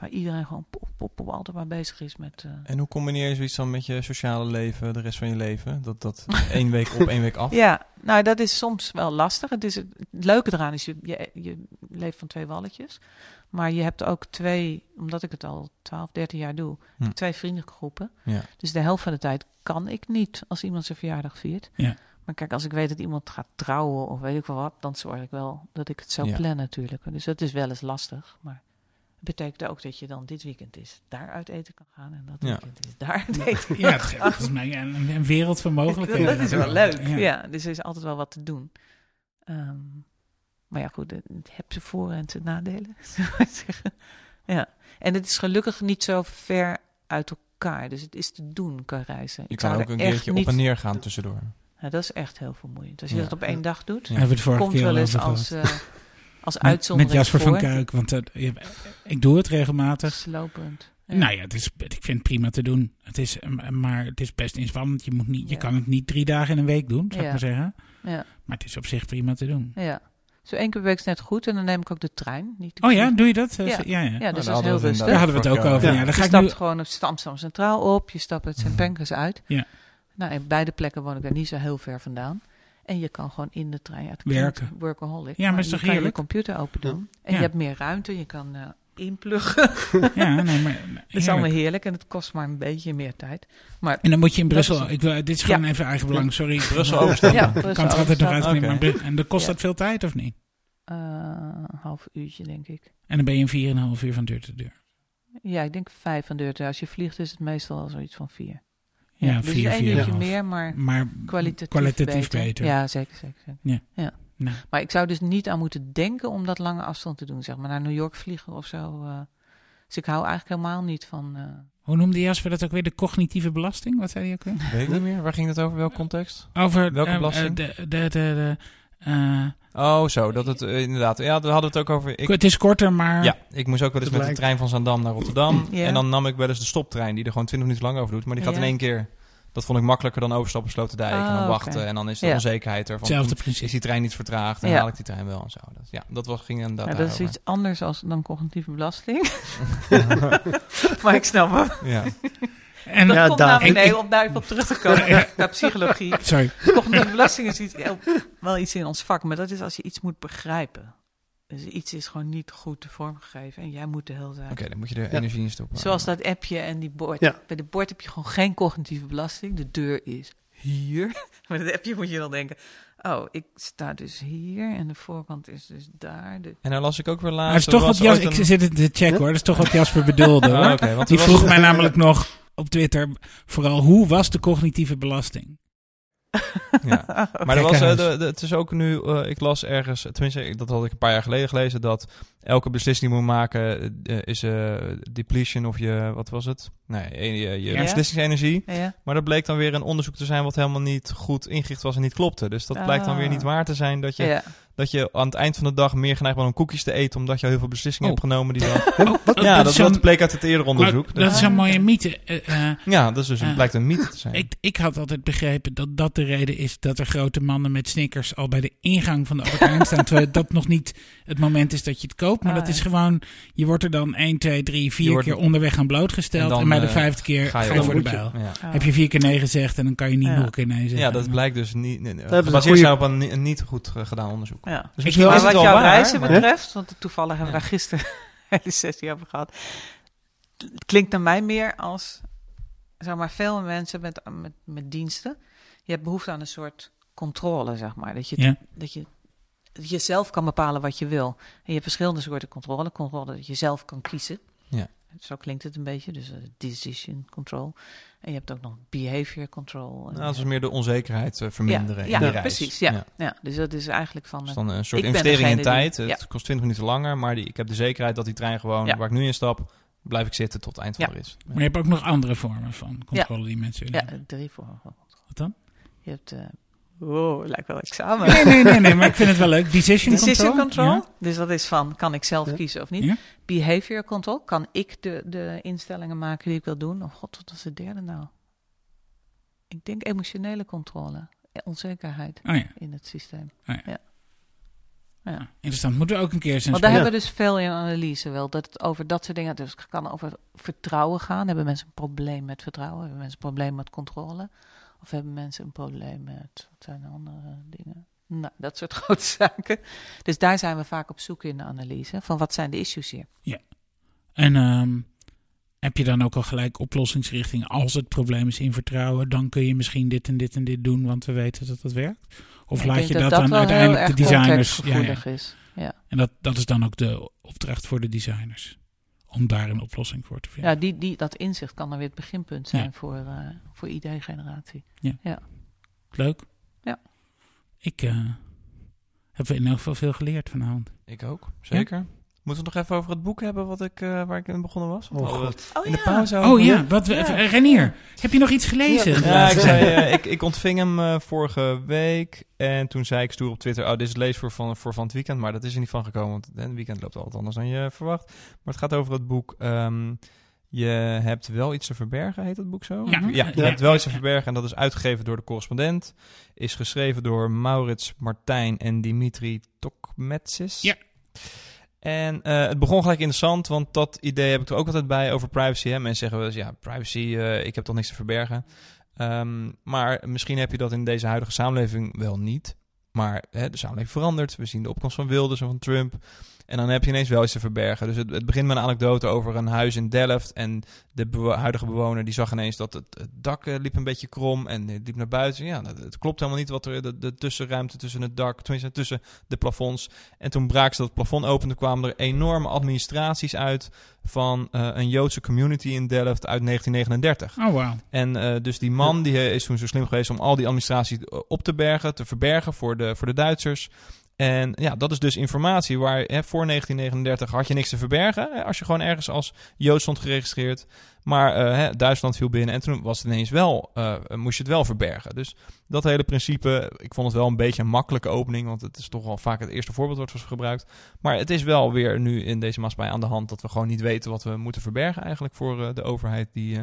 Waar iedereen gewoon pop, pop, pop, altijd maar bezig is met... eh, En hoe combineer je zoiets dan met je sociale leven, de rest van je leven? Dat, dat één week op, één week af? Ja, nou dat is soms wel lastig. Het, is, het leuke eraan is, je, je, je leeft van twee walletjes. Maar je hebt ook twee, omdat ik het al 12, 13 jaar doe, Hm. twee vriendengroepen. Ja. Dus de helft van de tijd kan ik niet als iemand zijn verjaardag viert. Ja. Maar kijk, als ik weet dat iemand gaat trouwen of weet ik wel wat, dan zorg ik wel dat ik het zo Ja. plan natuurlijk. Dus dat is wel eens lastig. Maar betekent ook dat je dan dit weekend is daar uit eten kan gaan en dat Ja. weekend is daar uit eten. Ja, is mij een, een wereld van mogelijkheden. Dat is wel leuk. Ja. Ja. dus er is altijd wel wat te doen. Ehm, maar ja, goed, het heeft zijn voor- en zijn nadelen. ja. En het is gelukkig niet zo ver uit elkaar. Dus het is te doen qua reizen. Je Ik kan zou ook een keertje niet- op en neer gaan tussendoor. Ja, dat is echt heel vermoeiend. Als je Ja. dat op één dag doet, komt wel eens als. Eh, als Met, uitzondering met Jasper van voor. Kuik, want dat- je- ik doe het regelmatig. Slopend. Ja. Nou ja, het is, ik vind het prima te doen. Het is, eh, maar het is best inspannend. Je, moet niet, je Ja. kan het niet drie dagen in een week doen, zou ik maar zeggen. Ja, Maar het is op zich prima te doen. ja. Zo één keer per week is net goed. En dan neem ik ook de trein. Niet de Oh ja, doe je dat? Eh, Ja. Ja, ja. Ja, dus dat is heel het rustig. Daar hadden we het ook over. Ja, dan je ga ik stapt nu... gewoon op Amsterdam Centraal op. Je stapt uit St. Pancras uit. Ja. Nou, in beide plekken woon ik daar niet zo heel ver vandaan. En je kan gewoon in de trein... Het Werken. Workaholic. Ja, maar is je toch kan je heerlijk? computer open doen. En Ja. je hebt meer ruimte. Je kan eh, inpluggen. Ja, nee, maar... Dat is allemaal heerlijk. heerlijk. En het kost maar een beetje meer tijd. Maar En dan moet je in is Brussel... het. Ik wil, dit is Ja. gewoon even eigen belang, sorry. Brussel overstappen. ja, Brussel kan het er altijd nog uitknippen. Maar En dan kost Ja. dat veel tijd of niet? Eh, een half uurtje, denk ik. En dan ben je in 4,5 uur van deur tot deur. Ja, ik denk 35. Als je vliegt is het meestal al zoiets van 4. Ja, dus vier, één meer, maar Maar kwalitatief, kwalitatief beter. beter. Ja, zeker, zeker. zeker. Nou, Maar ik zou dus niet aan moeten denken om dat lange afstand te doen. Zeg maar naar New York vliegen of zo. eh. dus ik hou eigenlijk helemaal niet van... eh, hoe noemde Jasper dat ook weer? De cognitieve belasting? Wat zei hij ook weer? Weet ik niet meer. Waar ging het over? Welk context? Over Welke eh, belasting? eh, de, de, de, de, eh, Oh, zo. Dat het eh, inderdaad. Ja, daar hadden we het ook over. Ik, het is korter, maar ja, ik moest ook wel eens met de trein van Zaandam naar Rotterdam. Ja. En dan nam ik wel eens de stoptrein, die er gewoon 20 minuten lang over doet. Maar die gaat Ja. in één keer. Dat vond ik makkelijker dan overstappen Sloterdijk en dan Ah, wachten. En dan is de Ja. onzekerheid ervan. hetzelfde Is principe. die trein niet vertraagd en Ja. haal ik die trein wel en zo. Dat, ja, dat was, ging inderdaad ja, dat is iets anders als, dan cognitieve belasting. maar ik snap hem. Ja. En, Dat Ja, komt David. namelijk, nee, om daarop op terug te komen, Ja. naar psychologie. sorry. Cognitieve belasting is iets, heel- wel iets in ons vak, maar dat is als je iets moet begrijpen. Dus iets is gewoon niet goed vormgegeven en jij moet de hele zaak. Oké, dan moet je er energie in stoppen. Zoals dat appje en die bord. Ja. Bij de bord heb je gewoon geen cognitieve belasting. De deur is hier. Maar dat appje moet je dan denken, oh, ik sta dus hier en de voorkant is dus daar. De... En dan las ik ook weer Maar het laatst. is toch wat Jas, ooit ik een- zit het te checken hoor. Dat is toch wat Jasper bedoelde Ah, hoor. oké, want Die was- vroeg mij namelijk nog op Twitter vooral hoe was de cognitieve belasting? Ja. Maar er was, eh, de, de- het is ook nu, eh, ik las ergens, tenminste, ik- dat had ik een paar jaar geleden gelezen, dat elke beslissing die je moet maken eh, is eh, depletion of je, wat was het? Nee, eh, je, je Ja. beslissingsenergie. Ja, Maar dat bleek dan weer een onderzoek te zijn wat helemaal niet goed ingericht was en niet klopte. Dus dat blijkt dan weer niet Ah. waar te zijn dat je, ja. dat je aan het eind van de dag meer geneigd bent om koekjes te eten, omdat je heel veel beslissingen Oh. hebt genomen die dan... Oh, ja, dat, bleek uit het eerdere onderzoek. maar Dat is een mooie mythe. Ja, dat is dus, Ah. blijkt een mythe te zijn. ik, ik had altijd begrepen dat dat de reden is dat er grote mannen met Snickers al bij de ingang van de Albert Heijn staan. Terwijl dat nog niet het moment is dat je het koopt. Maar Ah, dat is ja. gewoon, je wordt er dan 1, 2, 3, 4 Je wordt- keer onderweg aan blootgesteld. En bij de eh, vijfde keer ga ga je voor de bijl. ja. Ah. Heb je vier keer nee gezegd en dan kan je niet Ja. nog een keer nee zeggen. Ja, dat blijkt dus niet. nee, nee, hebben ze Gebaseerd een zijn op een, ni- een niet goed gedaan onderzoek. Ja. Dus Ik wil- Maar het wat jouw waar, reizen maar- betreft, want toevallig hebben we daar gisteren een hele sessie over gehad. Het klinkt naar mij meer als, zeg maar, veel mensen met, met, met diensten. Je hebt behoefte aan een soort controle, zeg maar. Dat je, Ja. dat je, dat je zelf kan bepalen wat je wil. En je hebt verschillende soorten controle. Controle dat je zelf kan kiezen. Ja. Zo klinkt het een beetje, dus eh, decision control. En je hebt ook nog behavior control. En, Nou, dat is meer de onzekerheid eh, verminderen. ja, in die ja, reis. precies. Ja. Ja. dus dat is eigenlijk van... Dus eh, dan een soort investering in die- tijd. Het kost 20 minuten langer, maar die, ik heb de zekerheid dat die trein gewoon, Ja. waar ik nu in stap, blijf ik zitten tot het eind van Ja. de rit. Maar je hebt ook nog andere vormen van controle die mensen willen ja, hebben. drie vormen. Wat dan? Je hebt... oh, lijkt wel examen. Nee, nee, nee, nee, maar ik vind het wel leuk. Decision, Decision control. Ja. Dus dat is van, kan ik zelf Ja. kiezen of niet? Ja. Behavior control. Kan ik de, de instellingen maken die ik wil doen? Oh god, wat was de derde nou? Ik denk emotionele controle. Eh, Onzekerheid Oh ja, in het systeem. interessant. Moeten we ook een keer zijn Want daar Ja. hebben we dus veel in analyse wel. Dat het over dat soort dingen... Dus het kan over vertrouwen gaan. Hebben mensen een probleem met vertrouwen? Hebben mensen een probleem met controle? Of hebben mensen een probleem met... Wat zijn de andere dingen? Nou, dat soort grote zaken. Dus daar zijn we vaak op zoek in de analyse. Van wat zijn de issues hier? En ehm, heb je dan ook al gelijk oplossingsrichting? Als het probleem is in vertrouwen, dan kun je misschien dit en dit en dit doen, want we weten dat dat werkt. Of Ik laat je dat, dat dan wel uiteindelijk de designers. Ja, ja. is. Ja. En dat, dat is dan ook de opdracht voor de designers. Om daar een oplossing voor te vinden. Ja, die, die, dat inzicht kan dan weer het beginpunt zijn Ja. voor, eh voor idee-generatie. Leuk. Ja. Ik eh, heb in elk geval veel geleerd vanavond. Ik ook, zeker. Moeten we het nog even over het boek hebben wat ik, eh, waar ik in begonnen was? Oh god. Oh In de pauze over- Oh ja, wat, we- Ja. Renier, heb je nog iets gelezen? Ja, ik, zei, eh, ik, ik ontving hem eh, vorige week. En toen zei ik stoer op Twitter: Oh, dit is het leesvoer van, voor van het weekend. Maar dat is er niet van gekomen. Want het weekend loopt altijd anders dan je verwacht. Maar het gaat over het boek. ehm, je hebt wel iets te verbergen, heet het boek zo? Ja. ja je Ja. hebt wel iets te verbergen. En dat is uitgegeven door de correspondent. Is geschreven door Maurits Martijn en Dimitri Tokmetsis. Ja. En eh, het begon gelijk interessant, want dat idee heb ik er ook altijd bij over privacy. Hè? Mensen zeggen wel eens, ja, privacy, eh, ik heb toch niks te verbergen. Ehm, maar misschien heb je dat in deze huidige samenleving wel niet. Maar hè, de samenleving verandert. We zien de opkomst van Wilders en van Trump. En dan heb je ineens wel iets te verbergen. Dus het, het begint met een anekdote over een huis in Delft. En de huidige bewoner die zag ineens dat het, het dak eh, liep een beetje krom. En liep naar buiten. Ja, dat- het klopt helemaal niet wat er de, de tussenruimte tussen het dak, tenminste tussen de plafonds. En toen braken ze dat plafond open. Toen kwamen er enorme administraties uit. van eh, een Joodse community in Delft uit 1939. Oh, wauw. En eh, dus die man die is toen zo slim geweest om al die administratie op te bergen, te verbergen voor de, voor de Duitsers. En ja, dat is dus informatie waar hè, voor 1939 had je niks te verbergen. Hè, als je gewoon ergens als Jood stond geregistreerd. Maar eh, hè, Duitsland viel binnen en toen was het ineens wel, eh, moest je het wel verbergen. Dus dat hele principe, ik vond het wel een beetje een makkelijke opening. Want het is toch wel vaak het eerste voorbeeld wat was gebruikt. Maar het is wel weer nu in deze maatschappij aan de hand dat we gewoon niet weten wat we moeten verbergen eigenlijk voor eh, de overheid. Die eh,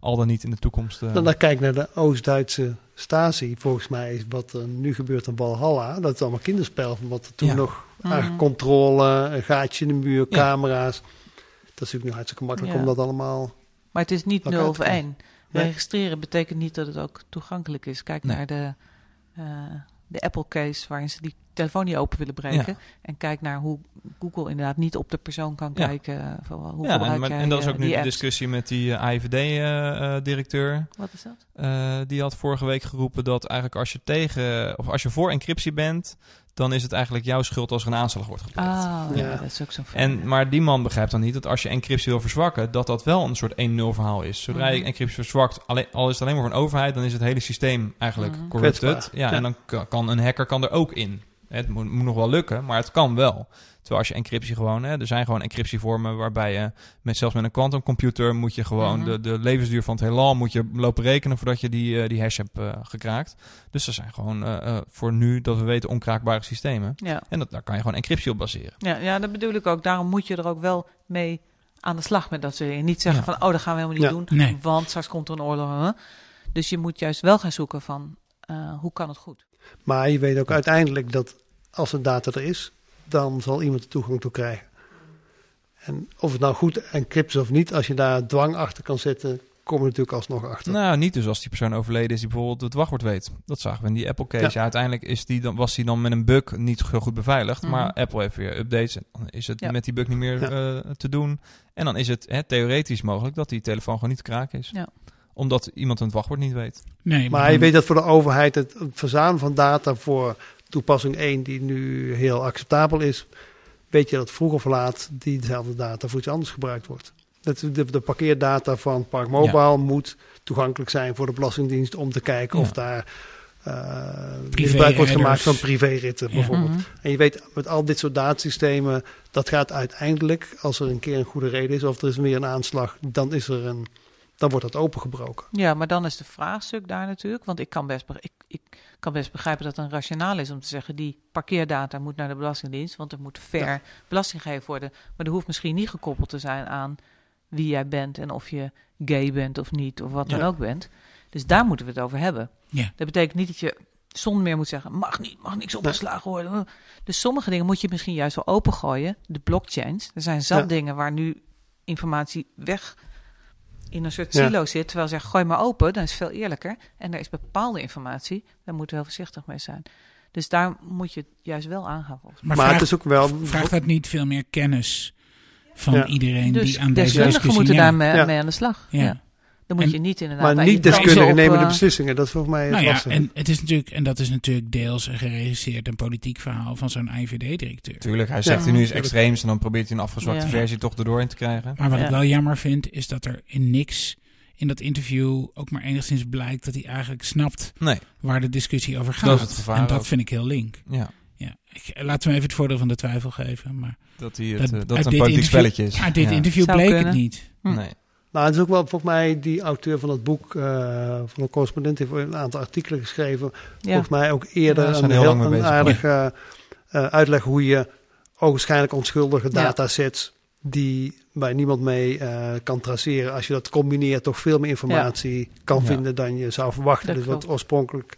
al dan niet in de toekomst... eh, Dan, dan kijk naar de Oost-Duitse Stasi. Volgens mij is wat er nu gebeurt in Valhalla, dat is allemaal kinderspel. Van wat er toen Ja. nog Mhm. aan controle, een gaatje in de muur, Ja. camera's. Dat is natuurlijk nu hartstikke makkelijk Ja. om dat allemaal... Maar het is niet Ook 0 uit of te komen. 1. Nee. Registreren betekent niet dat het ook toegankelijk is. Kijk Nee. naar de, eh, de Apple case waarin ze die telefoon niet open willen breken. En kijk naar hoe Google inderdaad niet op de persoon kan Ja. kijken. eh, Van, hoe ja, en, maar- en dat is eh, ook nu die de discussie met die eh, AIVD-directeur. Wat is dat? Eh, die had vorige week geroepen dat eigenlijk als je tegen of als je voor encryptie bent, dan is het eigenlijk jouw schuld als er een aanslag wordt gepleegd. Ah, ja. Ja. dat is ook zo'n En, maar die man begrijpt dan niet dat als je encryptie wil verzwakken, dat dat wel een soort 1-0 verhaal is. Zodra je Mhm. encryptie verzwakt, alleen, al is het alleen maar voor een overheid, dan is het hele systeem eigenlijk Mhm. corrupted. Ja, Ja. en dan ka- kan een hacker kan er ook in. Het moet, moet nog wel lukken, maar het kan wel. Terwijl als je encryptie gewoon, hè, er zijn gewoon encryptievormen waarbij je met zelfs met een quantumcomputer moet je gewoon Mhm. de, de levensduur van het heelal moet je lopen rekenen voordat je die, eh, die hash hebt eh, gekraakt. Dus er zijn gewoon eh, eh, voor nu dat we weten onkraakbare systemen. Ja. En dat, daar kan je gewoon encryptie op baseren. Ja, ja, dat bedoel ik ook. Daarom moet je er ook wel mee aan de slag met dat soort dingen. Niet zeggen Ja. van, oh, dat gaan we helemaal niet Ja. doen, Nee. want straks komt er een oorlog. hè. Dus je moet juist wel gaan zoeken van, eh, hoe kan het goed? Maar je weet ook uiteindelijk dat als de data er is, dan zal iemand er toegang toe krijgen. En of het nou goed encrypt is of niet, als je daar dwang achter kan zetten, kom je natuurlijk alsnog achter. Nou, niet dus als die persoon overleden is die bijvoorbeeld het wachtwoord weet. Dat zagen we in die Apple case. Ja. Ja. uiteindelijk is die dan, was die dan met een bug niet heel goed beveiligd. Mhm. Maar Apple heeft weer updates en dan is het Ja. met die bug niet meer eh, te doen. En dan is het hè, theoretisch mogelijk dat die telefoon gewoon niet te kraken is. Ja. Omdat iemand het wachtwoord niet weet. Nee, Maar je weet dat voor de overheid het verzamelen van data voor toepassing 1, die nu heel acceptabel is, weet je dat vroeg of laat diezelfde data voor iets anders gebruikt wordt. De, de parkeerdata van Park Mobile moet toegankelijk zijn voor de Belastingdienst om te kijken Ja. of daar eh Privé misbruik wordt gemaakt van privéritten Ja. bijvoorbeeld. Mhm. En je weet, met al dit soort datasystemen, dat gaat uiteindelijk, als er een keer een goede reden is of er is weer een aanslag, dan, is er een, dan wordt dat opengebroken. Ja, maar dan is de vraagstuk daar natuurlijk. Want ik kan, best, be- ik, ik kan best begrijpen dat het een rationaal is om te zeggen... die parkeerdata moet naar de Belastingdienst, want er moet fair Ja. belasting gegeven worden. Maar dat hoeft misschien niet gekoppeld te zijn aan wie jij bent... en of je gay bent of niet, of wat dan Ja. ook bent. Dus daar moeten we het over hebben. Ja. Dat betekent niet dat je zonder meer moet zeggen... mag niet, mag niks opgeslagen worden. Dus sommige dingen moet je misschien juist wel opengooien. De blockchains. Er zijn zat Ja. dingen waar nu informatie weg in een soort Ja. silo zit. Terwijl ze zeggen, gooi maar open, dan is het veel eerlijker. En er is bepaalde informatie, daar moeten we heel voorzichtig mee zijn. Dus daar moet je het juist wel mij. Maar, Maar, vraagt, het is ook wel... vraagt dat niet veel meer kennis van Ja. iedereen Dus die aan deze deskundigen discussie... moeten ja, daarmee Ja. mee aan de slag. Ja. Dan moet En- je niet inderdaad... Maar niet deskundigen nemen de eh, beslissingen. Dat is volgens mij het Nou ja, en het is natuurlijk, en dat is natuurlijk deels een geregisseerd en politiek verhaal van zo'n IVD-directeur. Tuurlijk, hij zegt Ja. hij nu is extreems en dan probeert hij een afgezwakte Ja. versie toch erdoor in te krijgen. Maar wat ik wel jammer vind, is dat er in niks in dat interview ook maar enigszins blijkt dat hij eigenlijk snapt Nee, waar de discussie over gaat. Dat is het gevaar en dat ook. vind ik heel link. ja. Ja. Ik, laten we even het voordeel van de twijfel geven. Maar Dat, hij het, Dat- eh, dat een dit politiek interview- spelletje is. uit dit Ja. interview Zou bleek kunnen. het niet. Hm. Nee. Nou, het is ook wel volgens mij die auteur van het boek, eh, van de correspondent, heeft een aantal artikelen geschreven. Ja. Volgens mij ook eerder Ja, een, heel een aardige eh, uitleg hoe je ogenschijnlijk onschuldige Ja. datasets die waar niemand mee eh, kan traceren, als je dat combineert, toch veel meer informatie kan Ja. vinden dan je zou verwachten. Dat dus wat klopt. oorspronkelijk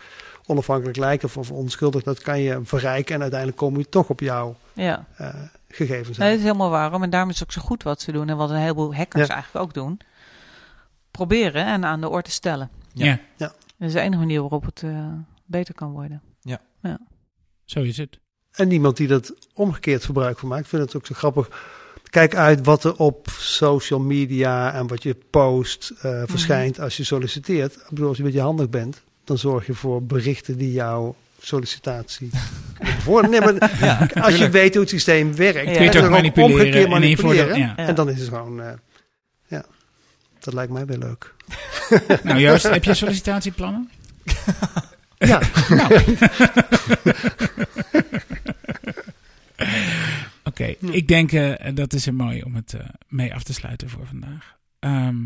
onafhankelijk lijkt of, of onschuldig, dat kan je verrijken en uiteindelijk kom je toch op jouw Ja. eh, gegevens Nee, dat is helemaal waarom. En daarom is het ook zo goed wat ze doen. En wat een heleboel hackers Ja. eigenlijk ook doen. Proberen en aan de orde stellen. Ja. Ja. Dat is de enige manier waarop het eh, beter kan worden. zo is het. En iemand die dat omgekeerd gebruik van maakt, vindt het ook zo grappig. Kijk uit wat er op social media en wat je post eh, verschijnt als je solliciteert. Ik bedoel, als je een beetje handig bent, dan zorg je voor berichten die jouw sollicitatie Voor, nee, maar Ja, als je weet hoe het systeem werkt, Ja. Kun je het ook manipuleren omgekeerd en manipuleren. ja. Ja. En dan is het gewoon, eh, ja, dat lijkt mij wel leuk. Nou Joost, heb je sollicitatieplannen? Ja, Oké, ik denk eh, dat is een mooi om het eh, mee af te sluiten voor vandaag. Ehm,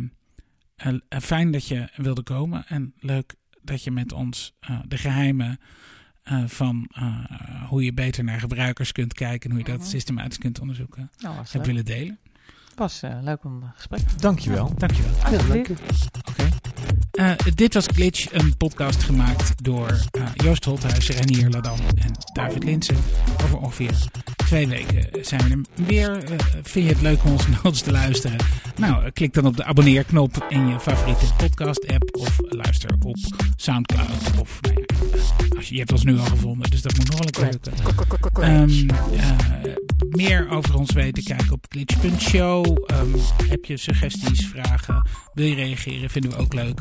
eh, eh, fijn dat je wilde komen en leuk dat je met ons eh, de geheimen eh, van eh, hoe je beter naar gebruikers kunt kijken en hoe je dat Mhm. systematisch kunt onderzoeken Nou, was leuk. willen delen. was eh, leuk om een gesprek. dankjewel. Dankjewel. ja dank u. Oké. Eh, dit was Glitch, een podcast gemaakt door eh, Joost Holthuis, Renier Ladam en David Linsen. Over ongeveer twee weken zijn we er weer. Vind je het leuk om ons naar ons te luisteren? Nou, klik dan op de abonneerknop in je favoriete podcast-app of luister op Soundcloud. Of nou ja, je, hebt ons nu al gevonden, dus dat moet nog wel een lukken. Ehm, eh, meer over ons weten, kijk op glitch.show. Ehm, heb je suggesties, vragen, wil je reageren, vinden we ook leuk.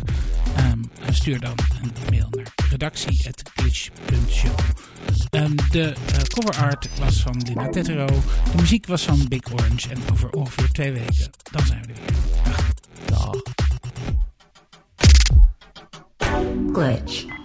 Ehm, stuur dan een mail naar redactie.glitch.show. Ehm, de eh, cover art was van Linda Tetero. De muziek was van Big Orange. En over ongeveer twee weken, dan zijn we er weer. Dag. Dag. Glitch.